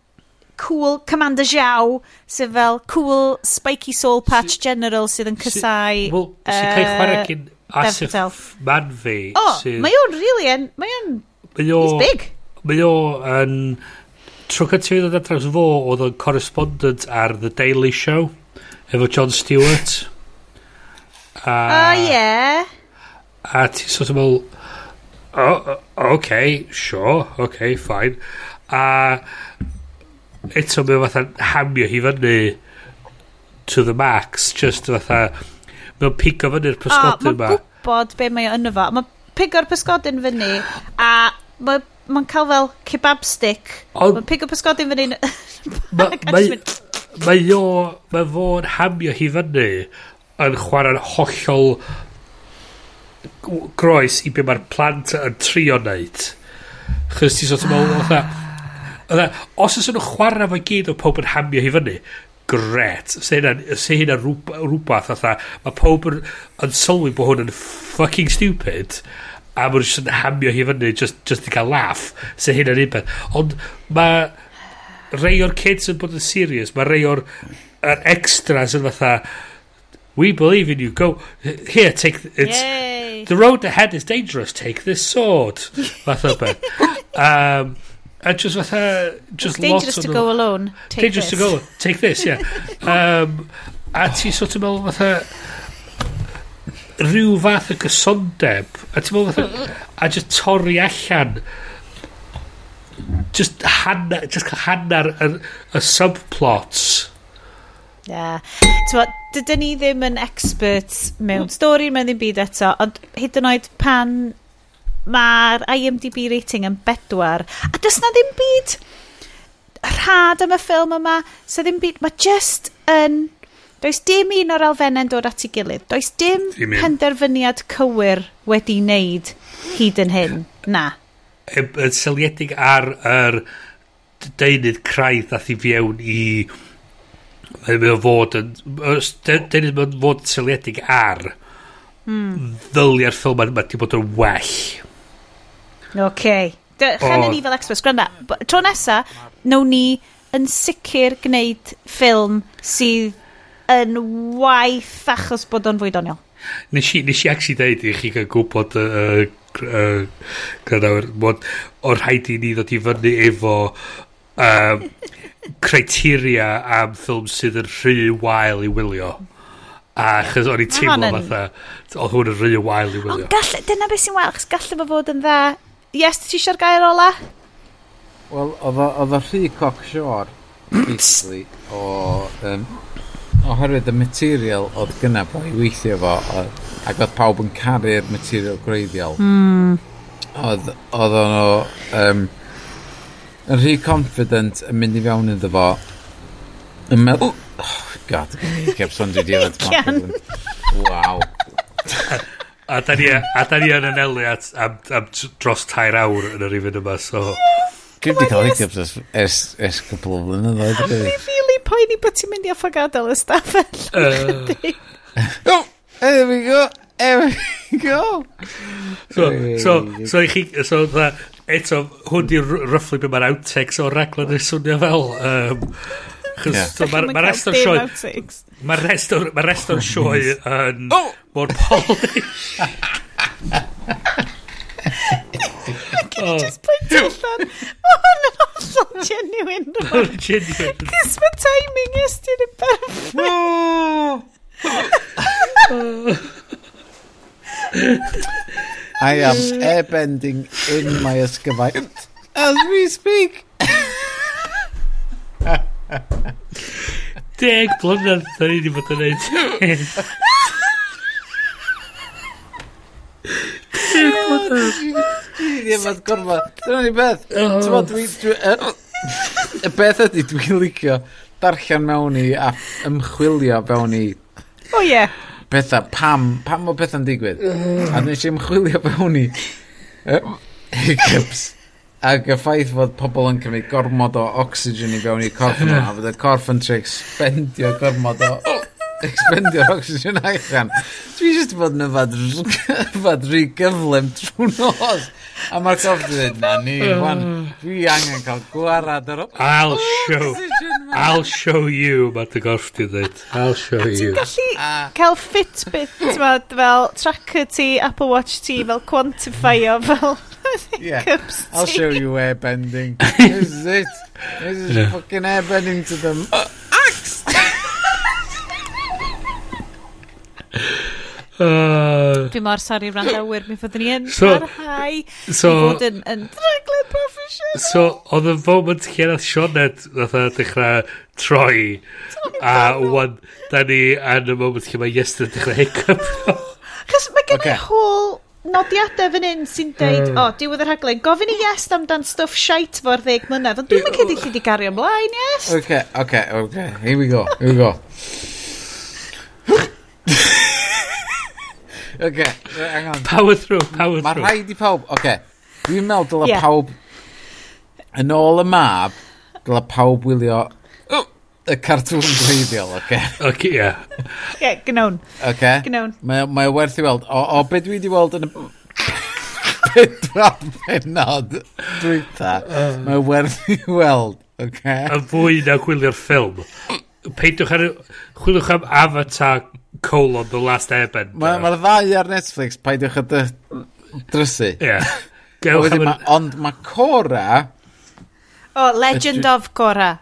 cool Commander Zhao, sydd fel cool spiky soul patch si, general sydd yn cysau... Si, well, uh, sy'n cael chwarae gyn Asif Man fi. O, sydd, mae o'n really yn... Mae o'n... Mae o, he's big. Mae o'n... Um, Tro cyntaf i ddod at draws fo, oedd o'n correspondent ar The Daily Show efo John Stewart. A, o, ie. A ti sort of meddwl, oh, okay, sure, okay, fine. A eto mae fatha hamio hi fyny to the max, just fatha, mae'n pigo fyny'r pysgodyn yma. Mae'n gwybod be mae yno fo. Mae'n pigo'r pysgodyn fyny, a mae'n ma cael fel kebab stick. Mae'n pigo'r pysgodyn fyny. Mae ma, ma, ma, ma, ma, ma, ma, yn chwarae'n hollol groes i be mae'r plant yn trio wneud. Chos ti sort of meddwl, Oedda, e, e, os ys nhw chwarae fo gyd o pob yn hamio hi fyny, gret. Se hynna se hynna rhywbeth, oedda, e, mae pob yn, yn sylwi bod hwn yn fucking stupid, a mae'n jyst yn hamio hi fyny just, just i cael laff. Se hynna'n un peth. Ond mae rei o'r kids yn bod yn serious, mae rei o'r extras yn fatha, We believe in you. Go here. Take it's Yay. the road ahead is dangerous. Take this sword. fatha beth. Um, a just fatha just it's dangerous to go alone. Take dangerous this. to go. Take this. Yeah. um, a ti sort of meddwl fatha rhyw fath o gysondeb a ti'n meddwl fatha a just torri allan just hanner just hanner y, y subplots yeah. Ti'n dydyn ni ddim yn experts mewn mm. stori, mewn ddim byd eto, ond hyd yn oed pan mae'r IMDb rating yn bedwar, a does na ddim byd rhad am y ffilm yma, so ddim byd, mae just yn... Does dim un o'r elfennau'n dod at ei gilydd. Does dim penderfyniad cywir wedi wneud hyd yn hyn. Na. Yn seliedig ar yr deunydd craidd ddath i fiewn i Mae o fod yn... Dyn nhw'n fod yn syledig ar hmm. ddyliau'r ffilm yma wedi bod yn well. OK. Chan ni fel experts, gwranda. Tro nesa, nawn ni yn sicr gwneud ffilm sydd yn waith achos bod o'n fwy doniol. Nes i, nes i actually dweud i chi gael gwybod uh, uh, granawr, bod o'r rhaid i ni ddod i fyny efo um, criteria am ffilm sydd yn rhy wael i wylio. A chys o'n i teimlo fatha, oedd hwn yn rhy wael i wylio. Ond gall, dyna beth sy'n wael, chys gallu fo fod yn dda. Yes, ti eisiau'r gair ola? Wel, oedd o rhy coc sior, basically, o... Um, oherwydd y material oedd gyna bod i weithio fo, oedd, ac oedd pawb yn caru'r material greiddiol. Mm. Oedd, oedd o'n o... Um, yn rhy confident yn mynd i fewn iddo fo. Yn meddwl oh, god. Cap son dwi di efo waw a da ni a da ni yn anelu at am, am dros tair awr yn yr ifyn yma so. Gwyd di cael hiccups ers, ers, ers cwpl o flynyddoedd. Dwi'n really poeni bod ti'n mynd i offa gadael y stafell. Oh, there we go. There we go. So, so, so, i chi, so, dda, eto, hwn di roughly beth mae'r outtakes o'r raglen yn swnio fel. Um, Chos yeah. mae'r ma rest o'r sioe... Mae'r rest o'r ma rest o'r sioe yn... Oh! Mor polish. Can you oh. just pwynt allan? Mae hwn yn hollol genuine. Mae'n genuine. Cys mae timing ystyn yn perfect. I am airbending in my ysgyfaint. As we speak. Deg blynedd, da ni wedi bod yn neud. Deg blynedd. Dwi ddim gorfa. Dyna ni beth. Tyma, dwi... Y beth ydy, dwi'n licio darllen mewn i a ymchwilio mewn i... O ie bethau, pam, pam o bethau'n digwydd. a nes i ymchwilio fe hwnni. Hiccups. Ac y ffaith fod pobl yn cymryd gormod o oxygen i fewn i corff yna, a fod y corff yn trec spendio gormod o expendio'r oxygen allan. Dwi jyst bod yn yfad rhy gyflym trwy nos. A mae'r gof dweud, na ni, wan, dwi angen cael gwarad ar I'll show, I'll show you, mae dy gorff di dweud. I'll show you. Ti'n gallu cael Fitbit, fel tracker ti, Apple Watch ti, fel quantifio, fel... yeah, I'll show you airbending. This is it. This is yeah. fucking airbending to them. axe. Uh, Dwi mor sori randawyr, mi fyddwn ni yn so, parhau so, i fod yn, yn draglen professional. So, oedd y moment lle nath Sionet nath o dechrau troi a wan, da ni yn y moment lle mae Iestyn yn dechrau hiccup. Chos mae gen i okay. hôl nodiadau fan hyn sy'n deud, uh, o, diwedd yr rhaglen, gofyn i yes amdan stwff shite fo'r ddeg mlynedd, ond dwi'n mynd cedi chi di gario ymlaen, yes? Oce, oce, oce, here we go, here we go. okay, hang on. Power through, power Mae through. Rhaid i pawb... Okay. dwi'n meddwl dylai yeah. pawb... Yn ôl y mab, dylai pawb wylio oh! y cartŵn gwreiddiol, oce? Okay. Oce, okay, ie. Yeah. Ie, yeah, gnawn. Oce? Okay. Gnawn. Mae, mae werth i weld. O, o be dwi wedi weld yn y... Pedra penod dwyta. Mae o werth i weld, oce? Okay? Yn fwy na gwylio'r ffilm. Peidwch ar... Chwilwch am Avatar colon The Last Airbender. Mae'r ma, ddau ar Netflix, paidwch o dy drysu. Ie. Yeah. ma, ond mae Cora... O, oh, Legend of Cora.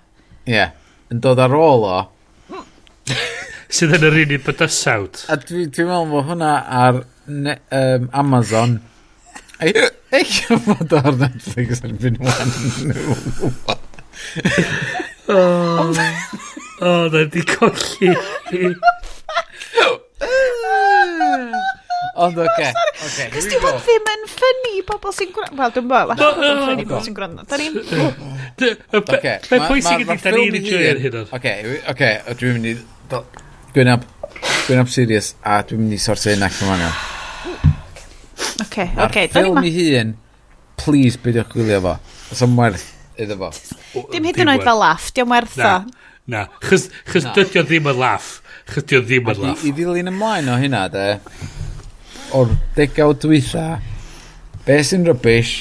Ie. Yeah, yn dod ar ôl o. Sydd yn yr un i bydysawd. A dwi'n dwi meddwl bod hwnna ar ne, um, Amazon. Eich fod ar Netflix yn fynd wan. Oh. O, na di colli. Ond oce. Cys di hwn ddim yn ffynnu pobl sy'n gwrando. Wel, dwi'n bod, falle ffynnu pobl sy'n gwrando. Da ni'n... Oce. Mae pwysig ydy, da ni'n enjoy'r hyn o'n. Oce, oce, dwi'n mynd i... Gwynab. Gwynab Dwi'n serious, a dwi'n mynd i sortio hyn ac ymlaen. Oce, oce. A'r ffilm i hun, please, beidiwch gwylio fo. Os am werth iddo fo. Dim hyd yn oed fel laff, diolch werth o. Na, chys, chys na. dydio ddim yn laff. Chys dydio ddim yn laff. I, ddilyn ymlaen o hynna, de, o'r degawd dwytha, be sy'n rybys?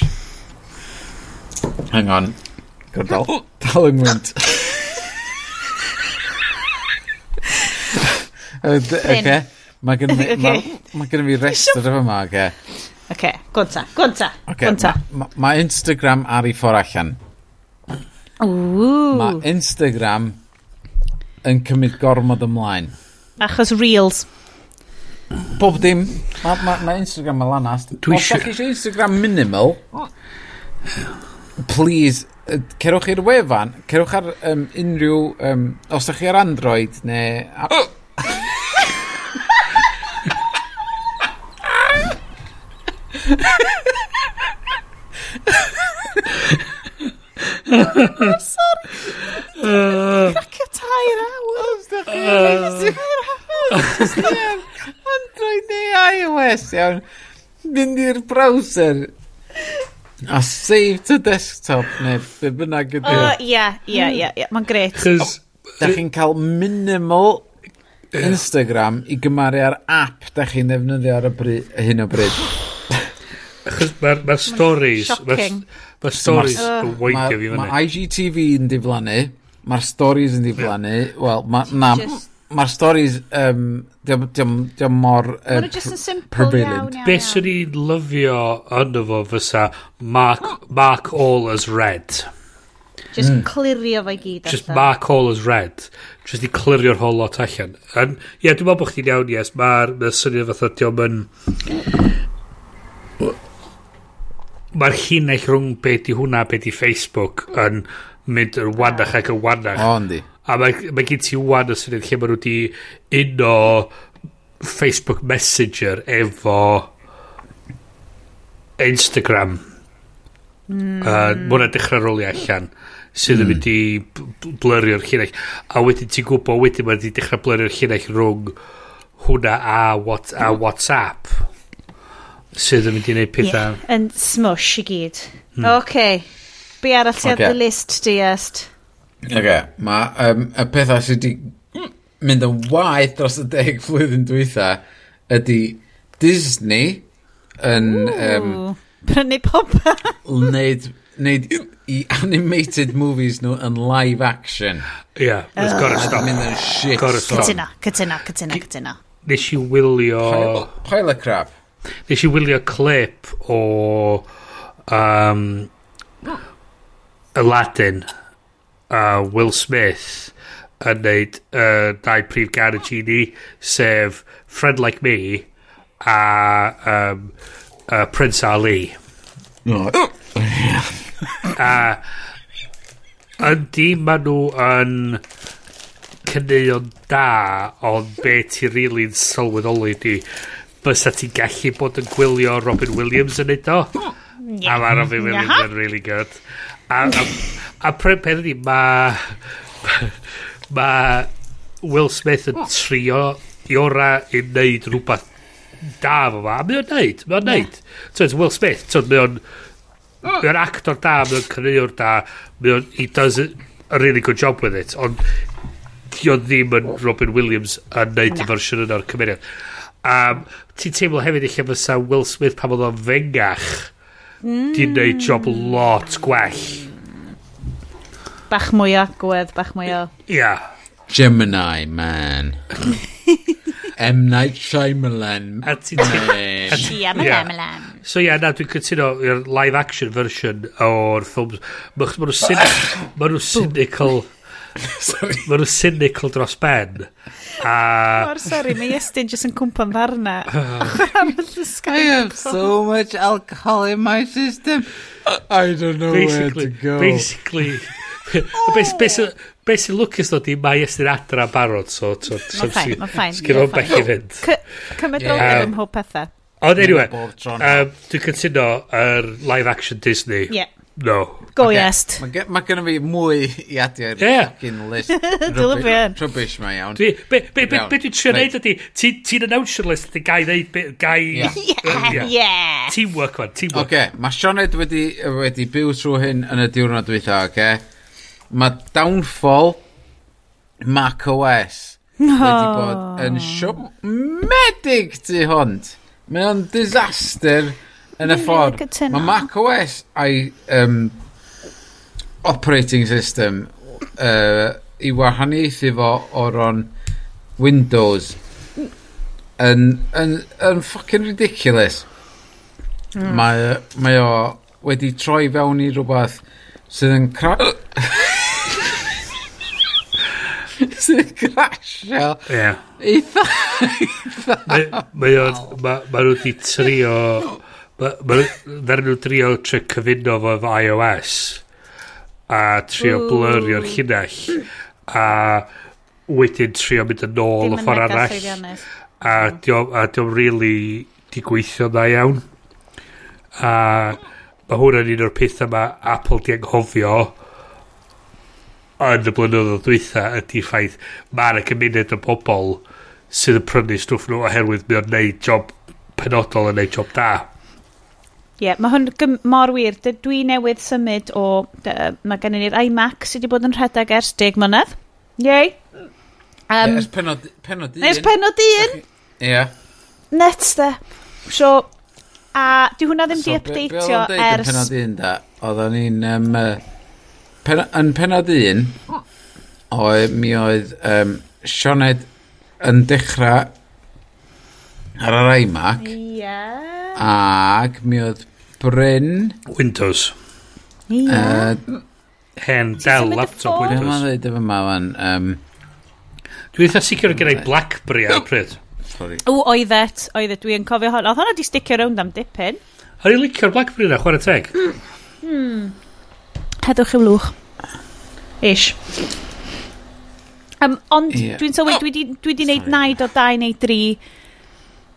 Hang on. Gwrdal. Dal yng ngwynt. Oce. Mae gen i ma fi restr efo yma, oce. Oce, gwynta, gwynta, gwynta. Mae Instagram ar ei ffordd allan. Ooh. Mae Instagram yn cymryd gormod ymlaen. Achos reels. Bob dim. Mae ma, ma Instagram yn lanast. Dwi Os da chi eisiau Instagram minimal, please, cerwch i'r wefan, cerwch ar um, unrhyw... Um, os da chi ar Android neu... Oh! Cracio tair awr. Android neu iOS iawn. Mynd i'r browser. A save to desktop neu be bynnag ydy. O, ie, ie, ie. Mae'n gret. Chys... Da chi'n cael minimal Instagram i gymaru ar app da chi'n ddefnyddio ar y bryd, hyn o bryd. Achos mae'r ma stories... Shocking. Mae stories yn weidio fi fyny. Mae IGTV yn diflannu, mae'r stories yn diflannu, yeah. wel, ma, na, mae'r stories, um, diolch di mor... Uh, Mae'n just yn simple iawn, iawn, Be swn i'n lyfio yno fo fysa Mark, Mark All as Red. Just mm. clirio fo i gyd. Just mark all as red. Just i clirio'r whole lot allan. Ie, yeah, dwi'n meddwl bod chdi'n iawn, yes. Mae'r ma syniad fatha diom yn mae'r llinell rhwng be di hwnna, be di Facebook yn mynd yn wannach ac yn wannach. O, yndi. A mae, mae gen ti wan o syniad lle mae nhw wedi uno Facebook Messenger efo Instagram. Mm. Uh, Mwna dechrau roli allan sydd yn mm. mynd i blyrio'r llinell. A wedyn ti'n gwybod wedyn mae wedi dechrau blyrio'r llinell rhwng hwnna a, what, a hmm. WhatsApp sydd yn mynd i wneud pethau. Yeah, yn smush i gyd. Hmm. Oce. Okay. Be arall sydd okay. the list di est? Oce. Okay. Mae um, y pethau sydd wedi mynd yn waith dros y deg flwyddyn dwytha ydy Disney yn... Ooh, um, Prynu popeth. wneud, wneud i animated movies nhw yn live action. Ia, yeah, it's gotta stop. Mynd yn shit. Gotta stop. Cytuna, cytuna, cytuna, cytuna. Nes i wylio... Pile, Pile of crap. Nes i wylio clip o um, Aladdin a uh, Will Smith yn neud uh, dau prif gan y genie sef Friend Like Me a um, uh, Prince Ali. No. Oh. a yndi ma nhw yn cynnion da ond be ti rili'n really sylweddoli di bysa ti'n gallu bod yn gwylio Robin Williams yn neud o. A mae Robin Williams yn really good. A, a, a pryn peth ydi, mae... ma Will Smith yn trio i ora i wneud rhywbeth da fo fa. A mae o'n neud, mae o'n neud. So it's Will Smith, so, mae o'n... Mae o'n actor da, mae o'n cynnyr da, mae o'n... He does a really good job with it, ond... Dio ddim yn Robin Williams yn neud y fersiwn yna'r cymeriad. Um, ti'n teimlo hefyd eich fysa Will Smith pan oedd o'n fengach mm. di wneud job lot gwell. Bach mwy agwedd, bach mwy o... Yeah. Gemini, man. M. Night Shyamalan. A ti'n Shyamalan. So ie, yeah, na, dwi'n cytuno i'r live action version o'r ffilms. Mae nhw'n cynical... Mae nhw'n cynical dros ben. A... Mor sori, mae Iestyn jyst yn cwmpa'n ddarna. I have so much alcohol in my system. I don't know basically, where to go. Basically, Be sy'n lwcus ddod i mae ystyn adra barod, so... so Mae'n ffain, mae'n ffain. Sgyn o'n bell i fynd. Cymryd roedd ym mhob pethau. Ond anyway, um, dwi'n cytuno yr live action Disney. Yeah. No. Go okay. yes. Mae ma gen fi mwy i adio i'r yeah. fucking list. Rubbish mae iawn. Dwi, be be, be, be dwi'n trio neud ydy, ti'n announcer list ydi gai neud, gai... Yeah. Uh, yeah. yeah. Teamwork, man, teamwork. Oce, okay, mae Sioned wedi, wedi byw trwy hyn yn y diwrnod dwytha, oce? Okay? Mae Downfall Mac OS wedi bod yn siomedig tu hwnt. Mae o'n disaster yn y ffordd, mae Mac OS a'i um, operating system uh, i wahaniaethu fo o'r on Windows yn, yn, yn fucking ridiculous. Mm. Mae, mae o wedi troi fewn i rhywbeth sydd yn cra... sydd yn crasio. Ie. Eitha... Mae nhw wedi trio Ddaru nhw drio trio cyfuno fo efo iOS a trio blurio'r llinell a wedyn trio mynd yn ôl y ffordd arall. a diom, a diom really di gweithio dda iawn. A mae hwn yn un o'r pethau mae Apple di anghofio yn y blynyddoedd dwytha ydy ffaith mae'r cymuned o bobl sydd yn prynu stwff nhw oherwydd mae o'n neud job penodol yn neud job da. Ie, yeah, mae hwn mor wir. Dwi newydd symud o... Uh, mae gen i'r iMac sydd wedi bod yn rhedeg ers 10 mlynedd. Yei. Um, ers penod, penod un. Ers penod un. Ie. Yeah. Nets de. So, a di hwnna ddim so, di updateio be, be ers... penod un da? Oedden ni'n... Um, uh, pen, yn penod un, oedd mi oedd um, Sioned yn dechrau ar yr iMac. Ie. Yeah. Ac mi oedd Bryn... Windows. Ie. Uh, Hen del laptop Windows. Dwi'n ma'n dweud efo ma fan. Um, Dwi'n eitha sicr yn gennau Blackberry ar pryd. Sorry. O, oedd et, oedd et, dwi'n cofio hon. Oedd hwnna di sticio rownd am dipyn. Ar i'n licio'r Blackberry na, chwarae teg. Hmm. hmm. Hedwch i'w lwch. Ish. Um, ond yeah. dwi'n sylwi, dwi wedi dwi neud naid o dau neu dri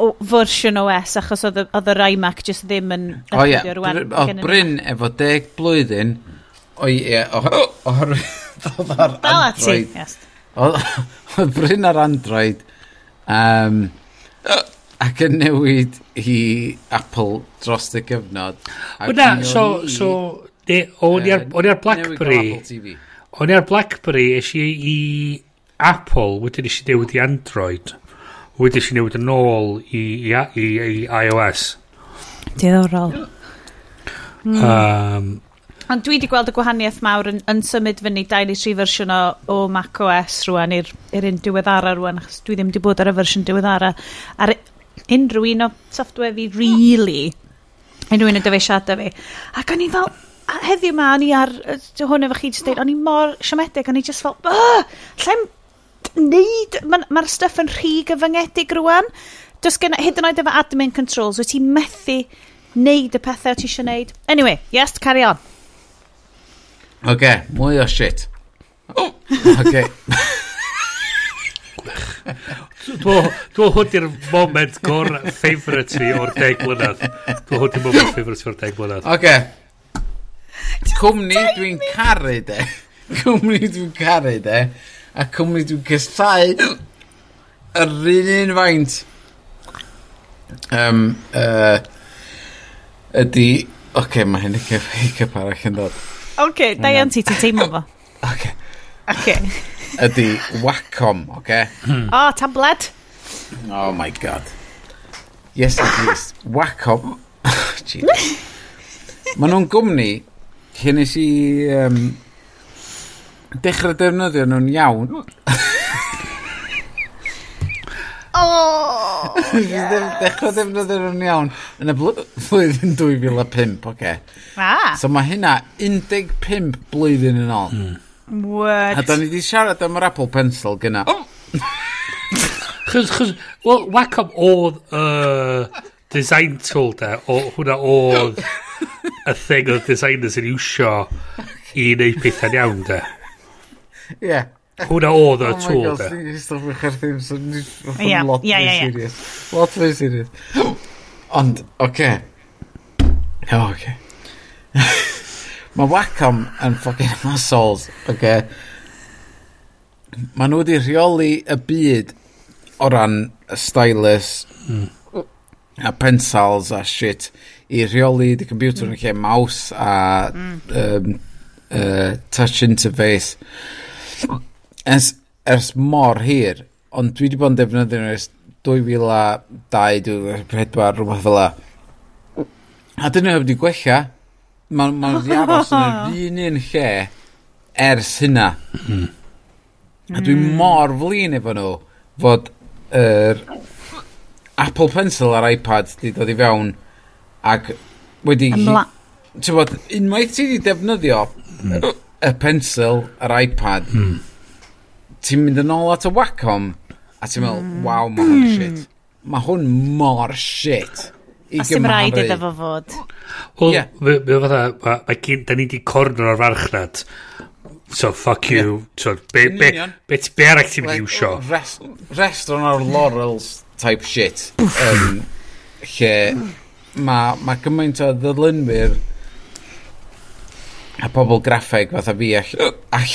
o fersiwn OS achos oedd, oedd yr iMac jyst ddim yn o ie. oedd Bryn efo deg blwyddyn o ie oherwydd oedd ar Android. Oedd Bryn ar Android um, ac yn newid i Apple dros y gyfnod. Wna so, so o'n i ar Blackberry. O'n i ar Blackberry eisiau i Apple wedyn eisiau newid i Android wedyn si newid yn ôl i, i, i, i iOS. Diddorol. Mm. Um, Ond dwi wedi gweld y gwahaniaeth mawr yn, yn symud fyny 23 fersiwn o, o Mac OS rwan i'r un diweddara rwan, achos dwi ddim wedi bod ar y fersiwn diweddara. Ar unrhyw un o software fi, really, unrhyw un o dyfeisiadau fi. Ac o'n i fel, heddiw ma, o'n i ar, hwn efo chi, jyst deud, o'n i mor siomedig, o'n i just fel, lle neud, Mae'r ma, stuff yn rhy gyfyngedig rwan. Does gen hyd yn oed efo admin controls, wyt ti'n methu neud y pethau ti eisiau neud. Anyway, yes, carry on. Oce, okay, mwy o shit. Oce. Dwi'n hwn i'r moment gor favourite fi o'r deg mlynedd. Dwi'n hwn i'r moment favourite fi o'r deg mlynedd. OK. Cwmni dwi'n caru de. Cwmni dwi'n caru de a cwmni dwi'n cysau yr un un faint. Um, uh, ydy oce okay, mae hyn i hiccup arall yn dod. Ok okay, da iawn ti ti'n teimlo fo. Oce ok ydy Wacom oce o oh, tabled oh my god. Yes it is. Wacom. Jesus. Maen nhw'n gwmni, hyn nes i um, dechrau defnyddio nhw'n iawn. Oh, yeah. Dechrau defnyddio nhw'n iawn yn y flwyddyn 2005, oce. Okay. Ah. So mae hynna 15 blwyddyn yn ôl. Mm. What? A da ni wedi siarad am yr Apple Pencil gyna. Oh. Chos, chos, well, Wacom oedd y uh, design tool da, o, hwnna oedd y thing oedd designers yn iwsio i wneud pethau'n iawn da. Ie. Hwna oedd y tŵl, de. Oh my god, ni'n stopio'ch ar ddim, so ni'n lot mwy serious. Lot fwy serious. Ond, oce. Oh, oce. Mae Wacom yn ffocin assholes, oce. Mae nhw wedi rheoli y byd o ran y stylus hmm. a pencils a shit i rheoli dy computer yn lle mouse a um, uh, touch interface ers, ers mor hir, ond dwi wedi bod yn defnyddio nhw ers 2002, 2004, rhywbeth fel la. A dyn nhw wedi gwella. Mae'n ma wedi aros yn yr un un lle ers hynna. A dwi mm. mor flin efo nhw fod yr er Apple Pencil ar iPad wedi dod i fewn ac wedi... Ymla... Ti'n bod, unwaith ti wedi defnyddio mm y pencil, yr iPad, hmm. ti'n mynd yn ôl at y Wacom, a ti'n meddwl, mm. waw, mae hwn hmm. shit. Mae hwn mor shit. I Os dim rhaid iddo fo fod. Wel, yeah. fatha, mae gyn, da ni di cornor o'r farchnad. So, fuck yeah. you. So, be, be, be, be arach ti'n mynd i iwsio? Rest on our laurels type shit. um, lle, mae ma gymaint o ddylunwyr a pobl graffeg fatha fi all... all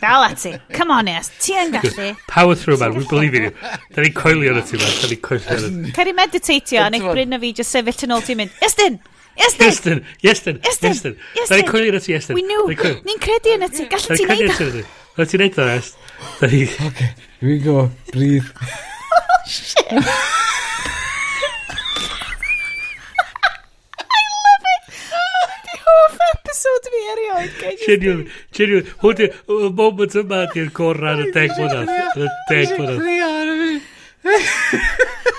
Dal ati. Come on, yes. Ti yn gallu. Power through, man. We believe in you. Da ni'n coelio na ti, man. Da ni'n coelio na ti. Cari meditatio, a neich bryn o fi just sefyll yn ôl ti'n mynd. Ysdyn! Ysdyn! Ysdyn! Ysdyn! Da ni'n coelio na ti, Ysdyn. We knew. Ni'n credu yn y ti. Gallu ti'n neud o. Da ti'n neud o, Ysdyn. Da ni... Okay. Here we go. Breathe. oh, shit. episod fi erioed, gen i. Genuine, genuine. Hwn y moment yma di'r gorau yn y deg mlynedd. Yn y deg mlynedd.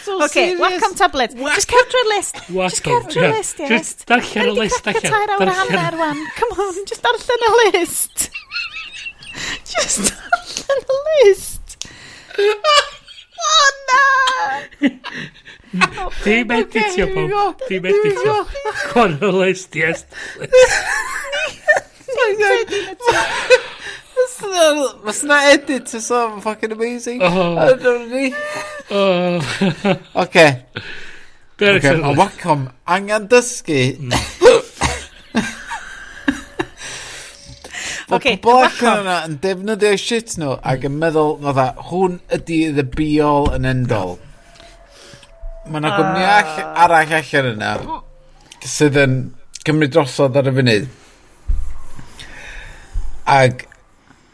So okay, wacom tablet. Just Just cefdra list. Wacom, just cefdra yeah. list, yes. Just darllen y list, darllen. Tair awr hanner wan. Come on, just darllen y list. just darllen y list. oh, na! Di meditio po Dim editio, pob. Dim editio. Conoles, yes. Mas na edit to some fucking amazing. Oh. oh. okay. okay. Ond wacom, angen dysgu. Okay, pobl allan yna yn defnyddio shit nhw ac yn meddwl, no, hwn ydy the be all and end all. Mae yna gwmni uh... arall allan yna sydd yn cymryd drosodd ar y funud. Ac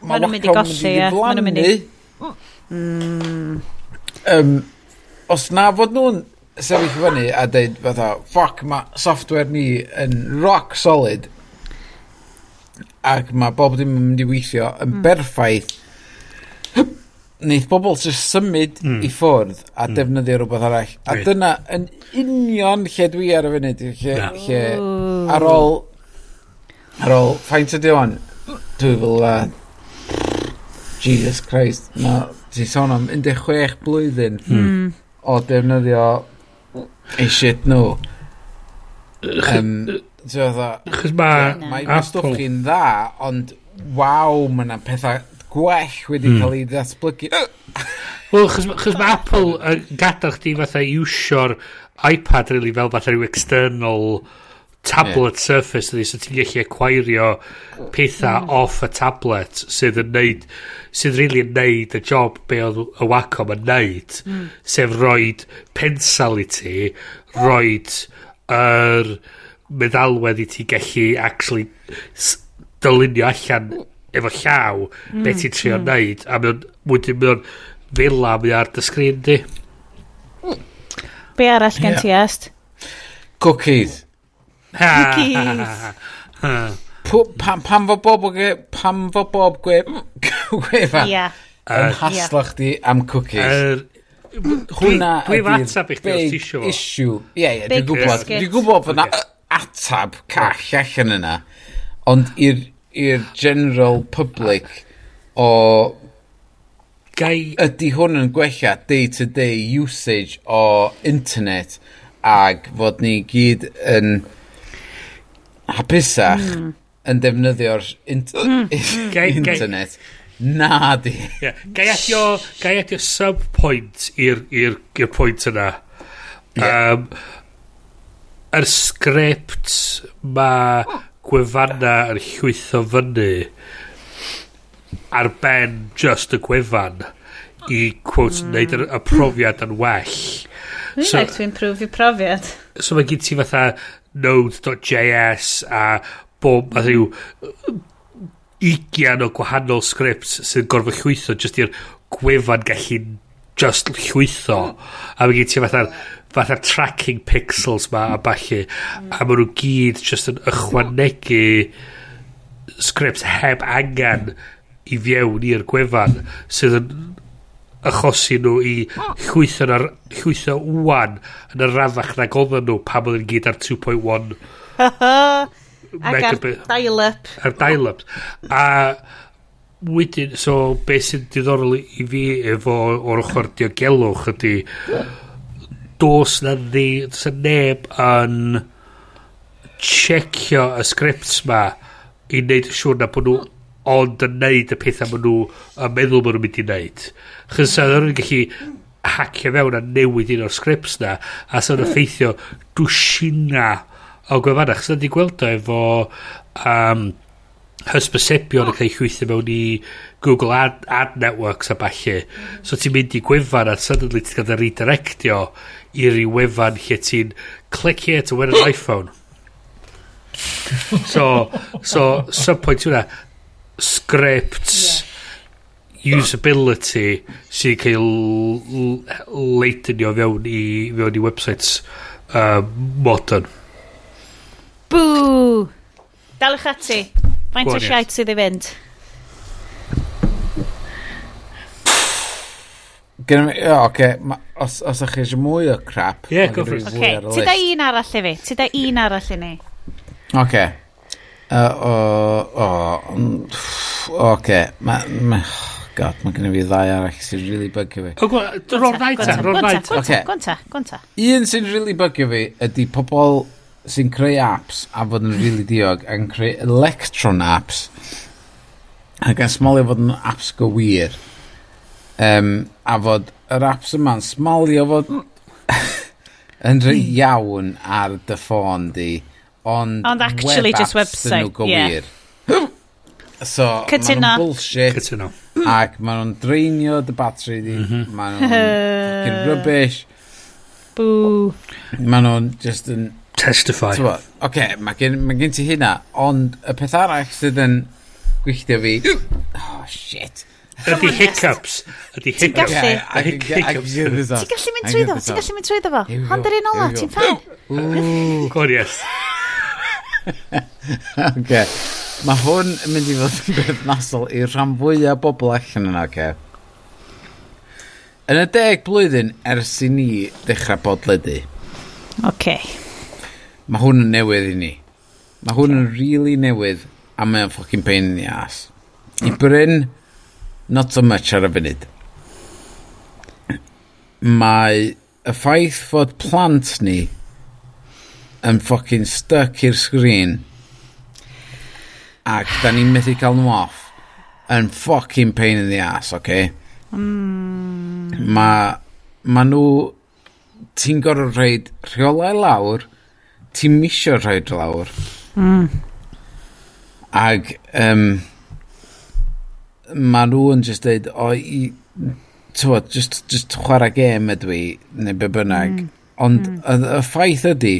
mae nhw'n mynd i golli, ie. Mae nhw'n mynd i... Um, os na fod nhw'n sefyll fyny a dweud fatha, ffoc, mae software ni yn rock solid ac mae bob dim yn mynd i weithio yn mm. berffaith wneud bobl sy'n symud mm. i hmm. ffwrdd a mm. defnyddio rhywbeth arall. A Dwi. dyna yn union lle dwi ar y funud, lle, yeah. lle ar ôl, ar ôl, Faint ydi o'n, dwi fel, uh, Jesus Christ, na, ti sôn am 16 blwyddyn mm. o defnyddio ei shit nhw. Um, Chos mae Apple... Mae stwff chi'n dda, ond waw, mae yna pethau gwell wedi mm. cael ei ddatblygu. Wel, chys mae Apple yn gadael chdi fatha iwsio'r iPad really fel fatha rhyw external tablet yeah. surface ydi, so ti'n gallu acquirio pethau mm. off y tablet sydd yn neud, sydd really yn neud y job be oedd y Wacom yn neud, mm. sef roed pensal i ti, roed yr er meddalwedd i ti gallu actually dylunio allan efo llaw mm, beth ti'n trio mm. neud a mae'n wedyn mae'n fila mae ar dy sgrin di. Be arall gen yeah. ti est? Cookies. Cookies. Pam, pam fo bob pam fo bob gwe gwefa? Yeah. yn haslo yeah. chdi am cookies. Hwna dwi'n atab i chdi os ti issue. Ie, ie, dwi'n gwybod Dwi'n gwybod fyna atab call allan yna ond i'r i'r general public o... Gai... Ydy hwn yn gwella day-to-day -day usage o internet ag fod ni gyd yn hapusach mm. yn defnyddio'r inter mm. Hmm. internet. Na di. Yeah. Gai adio, gai adio sub-point i'r pwynt yna. Yeah. Um, yr sgript mae gwefanna yn llwytho fyny ar ben just y gwefan i, quote, mm. neud y profiad yn well. We so, like to improve your profiad. So mae gen ti fatha node.js a bob, mm. a rhyw ugian o gwahanol sgript sy'n gorfod llwytho just i'r gwefan gallu just llwytho. Mm. A mae gen ti fatha'r fatha'r tracking pixels ma a balli a maen nhw gyd just yn ychwanegu scripts heb angen i fiewn i'r gwefan sydd yn achosi nhw i llwytho, ar, llwytho wwan yn y raddach na oedden nhw pam oedden gyd ar 2.1 ac ar dial-up. ar dial-up a wedyn so beth sy'n diddorol i fi efo o'r ochr diogelwch ydy dos na ddi, dos na neb yn checio y scripts ma i wneud siwr na bod nhw ond yn neud y pethau maen nhw yn meddwl maen nhw'n mynd i wneud. Chos sa nhw'n gallu hacio fewn a newid un o'r scripts na a sa'n effeithio dwsina o gwefanna. Chos ydy gweld o efo um, hysbysebion yn cael ei chwythio mewn i Google ad, ad networks a falle. So ti'n mynd i gwefan a suddenly ti'n cael ei redirectio i ryw wefan lle ti'n clicio to wen an iPhone. so, so, subpoint yw hwnna, scripts, yeah. usability, sy'n cael leitynio fewn i, fewn i websites uh, modern. Bŵ! Dalwch ati. Faint o siait sydd i fynd? Gen i... O, oce. Os, os ych chi eisiau mwy o crap... Ie, yeah, go for it. Oce, ti da un arall i fi. Ti da un arall i ni. Oce. O, o... Oce. ma, ma, God, mae gen i fi ddau arall sy'n really bygio fi. O, gwa, ro'r nai ta, ro'r nai ta. Gwanta, gwanta, Un sy'n really bygio fi ydy pobl sy'n creu apps a fod yn really diog yn creu electron apps ac yn smolio fod yn apps go wir. Um, a fod yr apps yma'n smalio fod yn rhy iawn ar dy ffôn di. Ond Ond actually web just website. Yeah. So, Cytuno. nhw'n bullshit. Cytuno. Ac maen nhw'n dreinio dy batri di. Mm -hmm. Maen nhw'n fucking rubbish. Boo. Maen nhw'n just yn... Testify. Oce, okay, mae gen, ma gen ti hynna. Ond y peth arall sydd yn gwylltio fi... oh, shit. Ydy hiccups. Ydy hiccups. Ti'n gallu. Ti'n gallu mynd trwy ddo. Ti'n gallu mynd trwy ddo fo. Hond yr un ola, ti'n ffain. God yes. Oce. Mae hwn yn mynd i fod yn berthnasol i rhan fwyaf bobl allan yna, oce. Yn y deg blwyddyn ers i ni dechrau bodledu. Oce. Mae hwn yn newydd i ni. Mae hwn yn really newydd a mae'n ffocin pain in the ass. I Bryn, not so much ar y funud. Mae y ffaith fod plant ni yn ffocin stuck i'r sgrin ac da ni'n methu cael nhw off yn ffocin pain in the ass, oce? Okay? Mm. Mae ma nhw... Ti'n gorfod rhaid rheolau lawr, ti'n misio rhaid lawr. Mm. Ac... Um, ma nhw yn just dweud, o, i, tywod, just, just chwarae gêm ydw i, neu be bynnag. Mm. Ond mm. y, y ffaith ydy,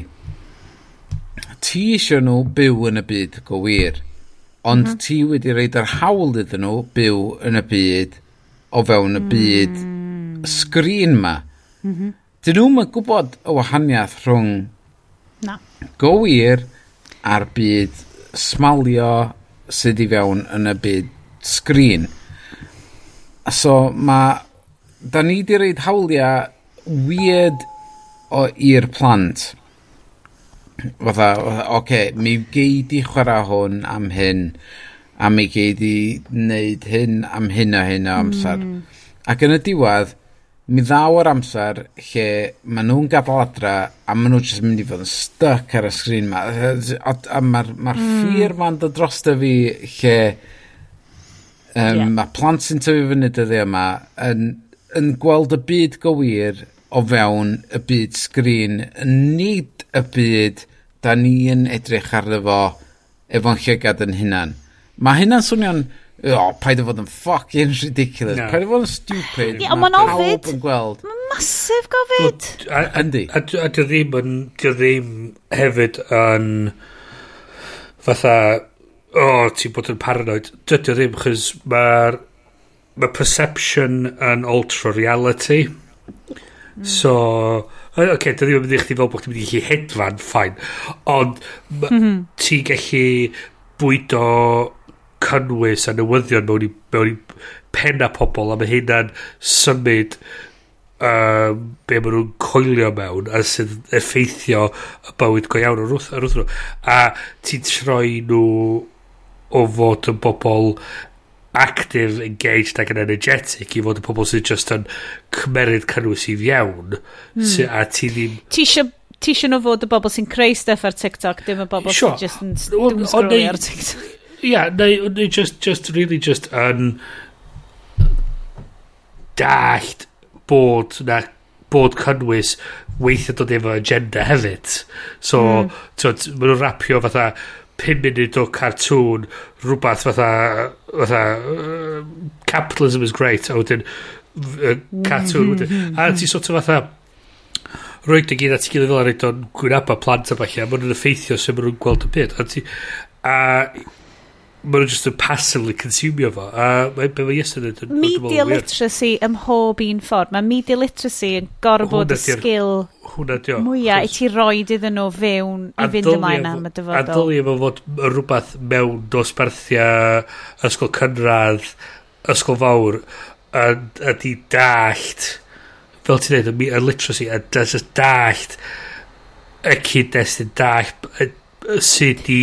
ti eisiau nhw byw yn y byd, go wir. Ond mm ti wedi reid yr hawl iddyn nhw byw yn y byd, o fewn y byd mm. sgrin ma. Mm -hmm. Dyn nhw'n mynd gwybod y wahaniaeth rhwng Na. go wir a'r byd smalio sydd i fewn yn y byd sgrin. So mae... Da ni di reid hawliau weird o i'r plant. Fatha, oce, okay, mi gei di chwarae hwn am hyn, a mi gei di wneud hyn am hyn a hyn o amser. Mm. Ac yn y diwedd, mi ddaw o'r amser lle maen nhw'n gadael adra a maen nhw jyst mynd i fod yn stuck ar y sgrin ma. A, a, a mae'r ma, ma r hmm. ffyr ma'n dod drosta fi lle Um, yeah. Mae plant sy'n tyfu fyny dyddiau yma yn, yn gweld y byd gywir o fewn y byd sgrin, nid y byd da ni yn edrych arno fo efo'n llygad yn hunan. Mae hynna'n swnio'n, o, oh, paid o fod yn fucking ridiculous, no. paid o fod yn stupid. Ie, ond mae'n ofid. gweld. Mae'n masif gofid. Yndi. A, a, a, a, ddim, hefyd yn fatha o, oh, ti'n bod yn paranoid. Dydy o ddim, chys mae'r mae perception yn ultra reality. Hmm. So, oce, okay, ddim yn mynd i chdi fel bod chdi'n mynd i chi hedfan, ffain. Ond mm -hmm. ti'n gallu bwydo cynnwys a newyddion mewn i, mewn i penna pobl a mae hynna'n symud um, be maen nhw'n coelio mewn a sydd effeithio y bywyd go iawn ar wrth, ar wrth nhw a ti'n troi nhw o fod yn bobl active, engaged ac yn energetic i fod yn pobl sydd just yn cymeryd cynnwys i fiewn mm. sy, a ti ddim... Ti eisiau ti eisiau nhw fod y bobl sy'n creu stuff ar TikTok dim y bobl sure. sy'n just yn dwi'n sgrifio ar TikTok Ia, yeah, neu, neu just, just really just yn dallt bod na bod cynnwys weithio dod efo agenda hefyd so mm. maen nhw'n rapio fatha 5 munud o cartoon rhywbeth fatha, fatha uh, capitalism is great a wedyn uh, cartoon mm-hmm. wedyn. A ti sort of fatha roi dy gyd at i gilydd fel ar eid o'n gwynaba plant a falle a maen nhw'n effeithio sef maen nhw'n gweld y byd a ti a maen nhw'n just yn passively consumio fo a mae be mae Iesyn yn media literacy ym mhob un ffordd. Mae media literacy yn gorfod y sgil mwyaf i ti roed iddyn nhw fewn i fynd ymlaen am y dyfodol. a dylia fo fod rhywbeth mewn dosbarthia ysgol cynradd ysgol fawr a, a di dallt fel ti'n dweud y literacy a dallt y cyd-destun dallt sut i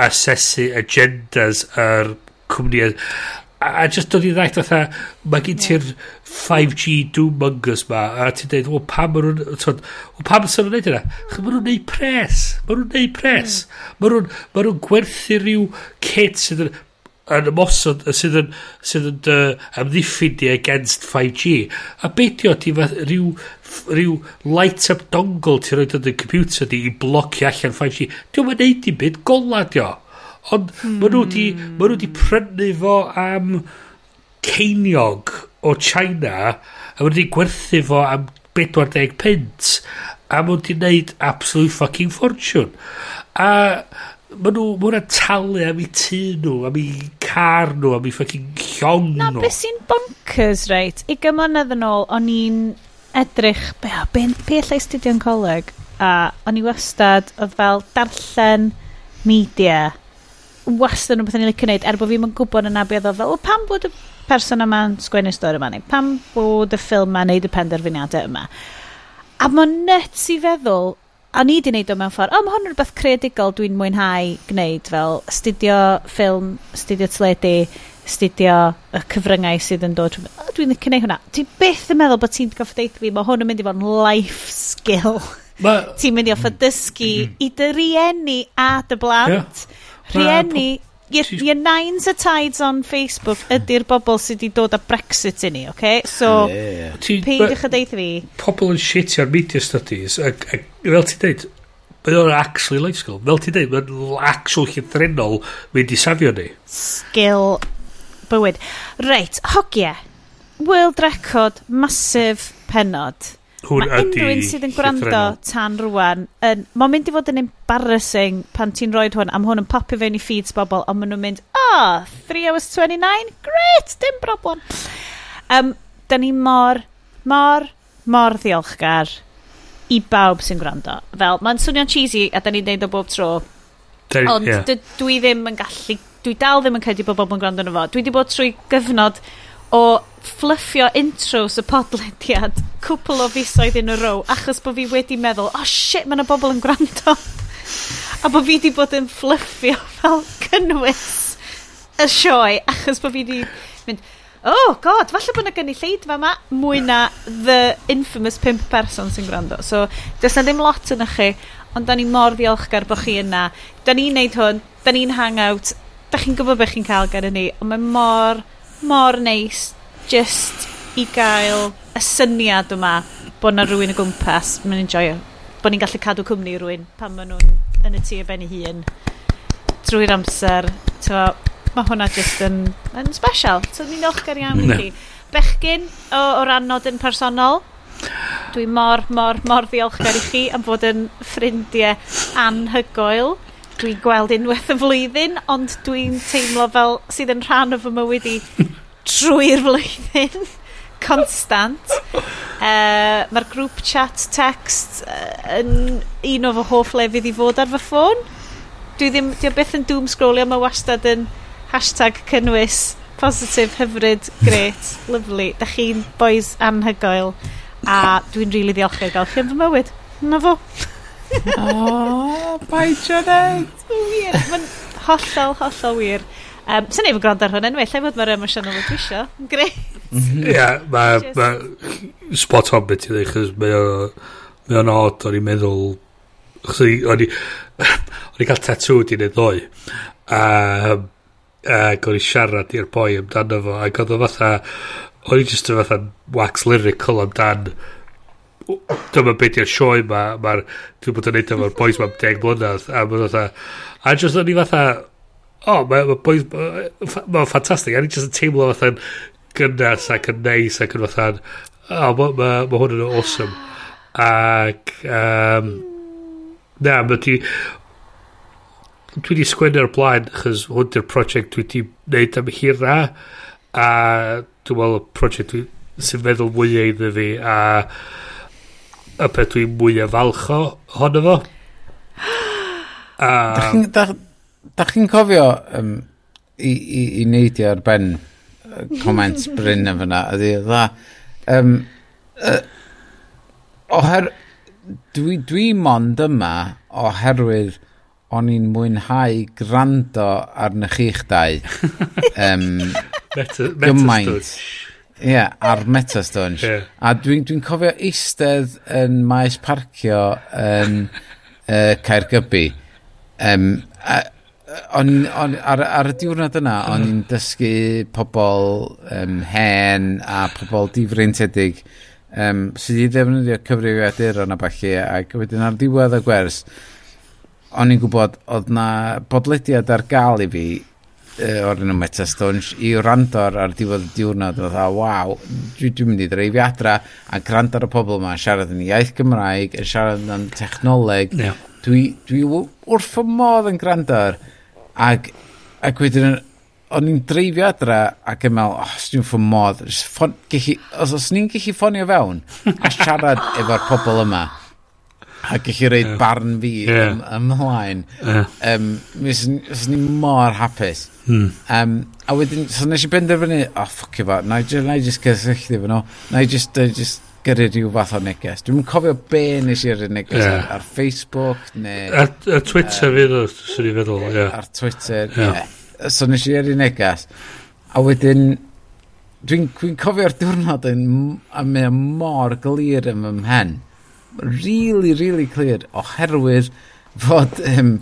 asesu agendas yr cwmni a, a just dod i ddech fatha mae gen ti'r 5G doomongers ma a ti'n dweud o pam maen nhw'n tod o pam sy'n nhw'n neud yna maen nhw'n neud pres maen nhw'n neud pres. Maen nhw'n ma gwerthu rhyw kit sydd yn yn ymosod sydd yn, sydd yn uh, amddiffyn di against 5G a beidio di rhyw, rhyw light up dongle ti'n rhoi yn y computer di i blocio allan 5G diolch yn neud i byd. Gola dio ond hmm. maen nhw di maen nhw di prynu fo am ceiniog o China a maen nhw di gwerthu fo am 40 pint a maen nhw di neud absolute fucking fortune. A ma nhw, ma nhw'n talu am i tŷ nhw, am i car nhw, am i ffucking llong nhw. Na, beth sy'n bonkers, reit? I gymlynedd yn ôl, o'n i'n edrych, be, be, be allai studio'n coleg? A o'n i wastad, oedd fel darllen media, wastad nhw'n beth o'n i'n licio neud, er bod fi'n yn gwybod yna beth oedd fel, o, pam bod y person yma'n sgwennu stori yma, neu pam bod y ffilm yma'n neud y penderfyniadau yma. A mae'n nuts i feddwl a ni di wneud o mewn ffordd, o, mae hwn yn rhywbeth creadigol dwi'n mwynhau gwneud fel studio ffilm, studio teledu, studio y cyfryngau sydd yn dod. Oh, dwi'n licio gwneud hwnna. Ti byth yn meddwl bod ti'n goffa deud fi, mae hwn yn mynd i fod yn life skill. Ma... ti'n mynd i offa dysgu i dy rieni a dy blant. Yeah. Rieni Your, your nines a tides on Facebook ydy'r bobl sydd wedi dod â Brexit i ni, oce? Okay? So, yeah. peidiwch a deith fi. Pobl yn shitio ar media studies, ac, ac fel ti'n deud, mae o'n actually life skill. Fel ti'n deud, mae'n actual llythrenol mynd i safio ni. Skill bywyd. Reit, hogia. World record, massive penod. Hwn Mae ydy unrhyw un sydd yn gwrando tan rwan, yn, mae'n mynd i fod yn embarrassing pan ti'n rhoi hwn, am hwn yn popio fewn i feeds bobl, ond maen nhw'n mynd, oh, 3 hours 29, great, dim broblem. Um, da ni mor, mor, mor ddiolchgar i bawb sy'n gwrando. Fel, mae'n swnio'n cheesy a da ni'n neud o bob tro, They, ond yeah. dwi ddim yn gallu, dwi dal ddim yn credu bod bobl yn gwrando yn fo. Dwi wedi bod trwy gyfnod o fluffio intros y podlediad cwpl o fisoedd yn y row achos bod fi wedi meddwl, oh shit, mae yna bobl yn gwrando. a bod fi wedi bod yn fluffio fel cynnwys y sioe achos bod fi wedi mynd, oh god, falle bod yna gynulleidfa yma mwy na the infamous pimp person sy'n gwrando. So, does na ddim lot yn chi, ond da ni mor ddiolchgar bod chi yna. Da ni'n neud hwn, da ni'n hangout, da chi'n gwybod beth chi'n cael gan ni, ond mae mor, mor neis just i gael y syniad yma bod na rhywun y gwmpas, mae'n enjoio. Bod ni'n gallu cadw cwmni i rhywun pan maen nhw'n yn y tu a ben i hun drwy'r amser. Tewa, mae hwnna just yn, yn special. So, ni'n olchgar iawn i chi. Bechgyn o, o ran nodyn personol. Dwi mor, mor, mor ddiolchgar i chi am fod yn ffrindiau anhygoel. Dwi'n gweld unwaith y flwyddyn, ond dwi'n teimlo fel sydd yn rhan o fy mywyd i trwy'r flwyddyn constant. Uh, Mae'r grŵp chat text uh, yn un o fy hoff lefydd i fod ar fy ffôn. Dwi ddim, dwi beth yn doom scrollio, mae wastad yn hashtag cynnwys positif, hyfryd, great, lovely. Da chi'n boys anhygoel a dwi'n rili really ddiolchgar gael chi yn fy mywyd. Na fo. o, oh, bai Janet. Mae'n hollol, hollol wir. Um, Sa'n ei fod gwrando ar hwn enw, lle fod mae'r emosiynol yn dwisio. Gre. Mhm. Ia, mae spot on beth i ddweud, chos mae o'n od, o'n i'n meddwl, o'n i'n cael tatŵ di neud ddoe, a ac o'n i siarad i'r boi amdano fo, ac oedd o fatha, o'n i just yn fatha wax lyrical amdan, dyma beth i'r sioe ma, mae'r dwi'n bod yn neud efo'r boys ma'n deg mlynedd, a mae'n fatha, a jyst o'n i fatha, o, oh, mae ma boys, mae'n ffantastig, a ni just yn teimlo fatha'n gynnas ac yn neis ac yn fatha'n, o, oh, mae ma, ma hwn yn awesome. Ac, um, na, mae ti, dwi wedi sgwennu ar blaen, chys hwn di'r prosiect dwi wedi wneud am hira, a dwi'n meddwl y prosiect sy'n meddwl mwyaf iddo fi, a y peth dwi'n mwyaf falch o, honno fo. Um, da chi'n cofio um, i, i, i neidio ar ben uh, comment Bryn yn fyna, ydy, dda. Um, uh, oher, dwi, dwi mond yma oherwydd o'n i'n mwynhau grando arnych chi'ch dau. um, meta, gymaint. Ie, yeah, ar Metastunge. Yeah. A dwi'n dwi cofio eistedd yn maes parcio yn uh, Caergybi. Um, a, on, on, ar, ar y diwrnod yna, mm. o'n i'n dysgu pobl um, hen a pobl difreintiedig um, sydd wedi ddefnyddio cyfrifiaduron a falle, ac wedyn ar diwedd y gwers, o'n i'n gwybod, oedd na bodlediad ar gael i fi uh, o'r enw Metastones i wrando ar diwedd y diwrnod oedd a waw, dwi'n dwi mynd i ddreifio adra a gwrando ar y pobl yma siarad yn iaith Gymraeg, yn siarad yn technoleg yeah. dwi, dwi wrth y modd yn gwrando ar Ac, ac wedyn, o'n i'n dreifio adra ac yn meddwl, oh, os dwi'n ffwn modd, ffon, gelli, os, os ni'n gallu ffonio fewn a siarad efo'r pobl yma, a gallu reid yeah. barn fi yeah. ym, ymlaen, yeah. um, mis, ni mor hapus. Hmm. Um, a wedyn, so nes i benderfynu, oh, ffocio fo, na i just, na i just cysylltu fo nhw, na i just, uh, just gyda rhyw fath o neges. Dwi'n cofio be nes i'r neges yeah. ar, ar Facebook neu... Ar, ar Twitter uh, fydd o, sy'n i'n feddwl, ie. Ar Twitter, ie. Yeah. Yeah. So nes i'r neges. A wedyn, dwi'n dwi cofio'r diwrnod yn a mae mor glir yn fy mhen. Really, really clir, oherwydd fod... Um,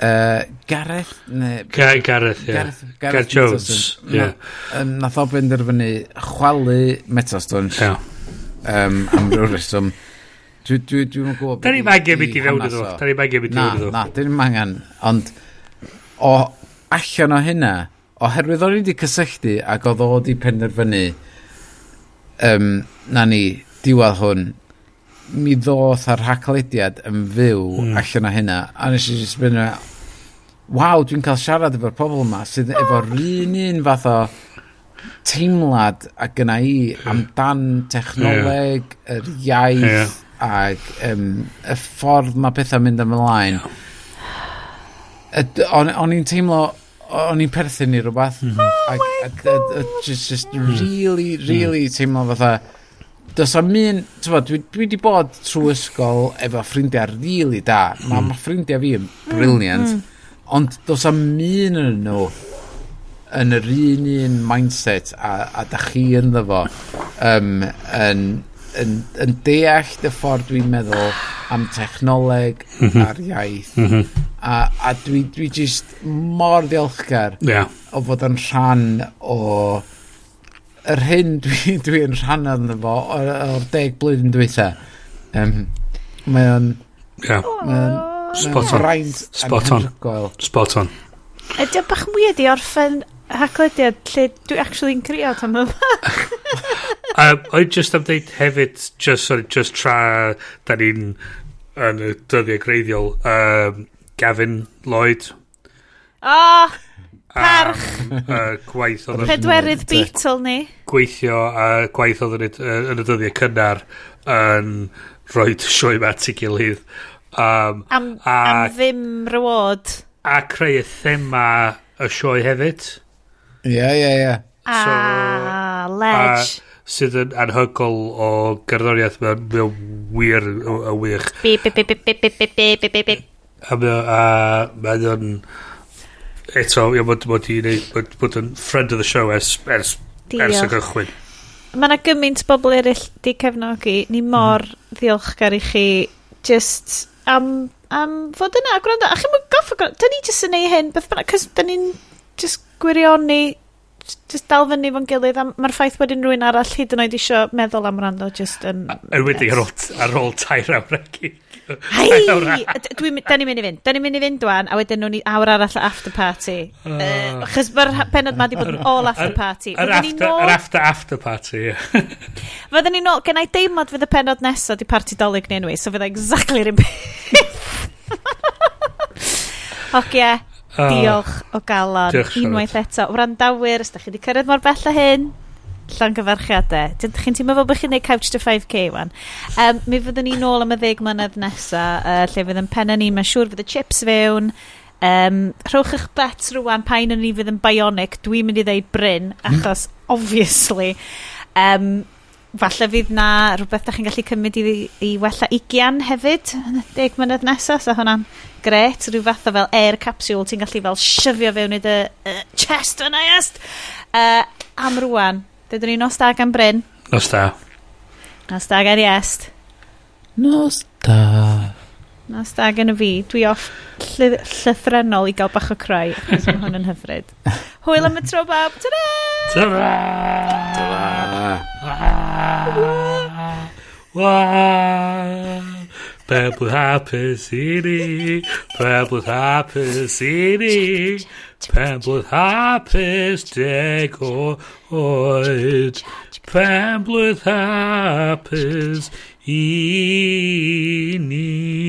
Uh, Gareth neu... Ga Gareth, ie. Gareth, Gareth, Gareth Jones, ie. Yeah. Nath o benderfynu chwalu Metastone yeah um, am ryw reswm. Dwi'n dwi, dwi dwi gwybod... Da ni mae angen mynd i fewn iddo. Da ni angen mynd i fewn iddo. Na, da ni angen. Ond o allan o hynna, oherwydd o'n i wedi cysylltu ac oedd o wedi penderfynu um, na ni, diwad hwn, mi ddoth ar rhaglediad yn fyw mm. allan o hynna. A nes i just byn waw, dwi'n cael siarad efo'r pobl yma sydd efo'r un un fath o teimlad a gyna i amdan technoleg, yeah. yr iaith yeah. ac um, y ffordd mae pethau mynd ymlaen. Yeah. O'n i'n teimlo o'n i'n perthyn i rhywbeth oh mm -hmm. ac, ac, ac, just, just really, really mm. teimlo fatha Does am un, tyfod, dwi, dwi wedi bod trwy ysgol efo ffrindiau rili really da. Mae ma ffrindiau fi yn mm. briliant. Mm. Ond does am un yn nhw yn yr un un mindset a, a da chi yn ddefo um, yn, yn, yn deall dy ffordd dwi'n meddwl am technoleg mhm. a'r iaith mhm. a, a dwi, dwi just mor ddiolchgar yeah. o fod yn rhan o yr hyn dwi'n dwi, yn rhan yn fo o'r, or deg blwyddyn dwytha um, mae o'n yeah. mae o'n Spot on. Spot on. Spot on. Ydy o bach yn weird i orffen haglediad lle dwi actually'n crio tam yma. um, O'n just am ddeud hefyd, just, sorry, just tra da ni'n yn y dyddiau greiddiol, um, Gavin Lloyd. Oh, parch! Um, uh, gwaith oedd... Pedwerydd Beatle ni. Gweithio a uh, gwaith oedd yn y dyddiau cynnar yn rhoi sioe mat i gilydd. Um, am, a, am ddim reward. A creu y thema y sioe hefyd. Ie, ie, ie. A, ledge. Sydd yn anhygol o gerddoriaeth mewn wir y wych. Bip, bip, bip, bip, bip, bip, bip, bip, bip. A mae'n yn... Eto, ie, bod yn friend of the show ers, ers, ers y gychwyn. Mae yna gymaint bobl eraill di cefnogi. Ni mm. mor mm. ddiolchgar i chi. Just am, am fod yna. Gwranda, a chi'n mynd goffa gwranda. Da ni jyst yn ei hyn. Beth bynnag, cos da ni'n just gwirioni just dal fyny fo'n gilydd a mae'r ffaith bod wedyn rhywun arall hyd yn oed isio meddwl am rando just yn... Yn wedi ar ôl, ar ôl tair awr agi. Hei! Da ni'n mynd i fynd. Da ni'n mynd i fynd dwan a wedyn nhw'n awr arall after party. Ah. Chos mae'r penod ma di bod yn all after party. Yr after after party, ie. Fydden ni'n ôl, gen i deimlad fydd y penod nesaf di party dolyg ni anyway, so fydda e exactly rhywbeth. Hoc ie. Oh. Diolch o galon Diolch unwaith eto. Wrandawyr, os da chi wedi cyrraedd mor bell o hyn, llan gyfarchiadau. Dydych chi'n teimlo fel bod chi'n gwneud Couch to 5K wan. Um, mi fyddwn ni nôl am y ddeg mlynedd nesa, uh, lle fydd yn penna ni, mae'n siŵr fydd y chips fewn, Um, rhowch eich bet rwan pa'n yn ni fydd yn bionic, dwi'n mynd i ddeud Bryn, hmm. achos, obviously. Um, falle fydd na rhywbeth da chi'n gallu cymryd i, i wella ugian hefyd yn y deg mlynedd nesaf, so hwnna'n gret, rhyw fath o fel air capsule ti'n gallu fel syfio fewn i dy uh, chest fan i est. Uh, am rwan, dydyn ni nos da gan Bryn. Nos da. Nos da gan i. Nos da. Na stag yn y fi. Dwi off lly llythrenol i gael bach o creu. Achos mae hwn yn hyfryd. Hwyl am y tro bab. Ta-da! Ta-da! Ta-da! Pebble happens i ni. Pebble hapus i ni. Pebble hapus deg o oed. Pebble hapus i ni. 依你。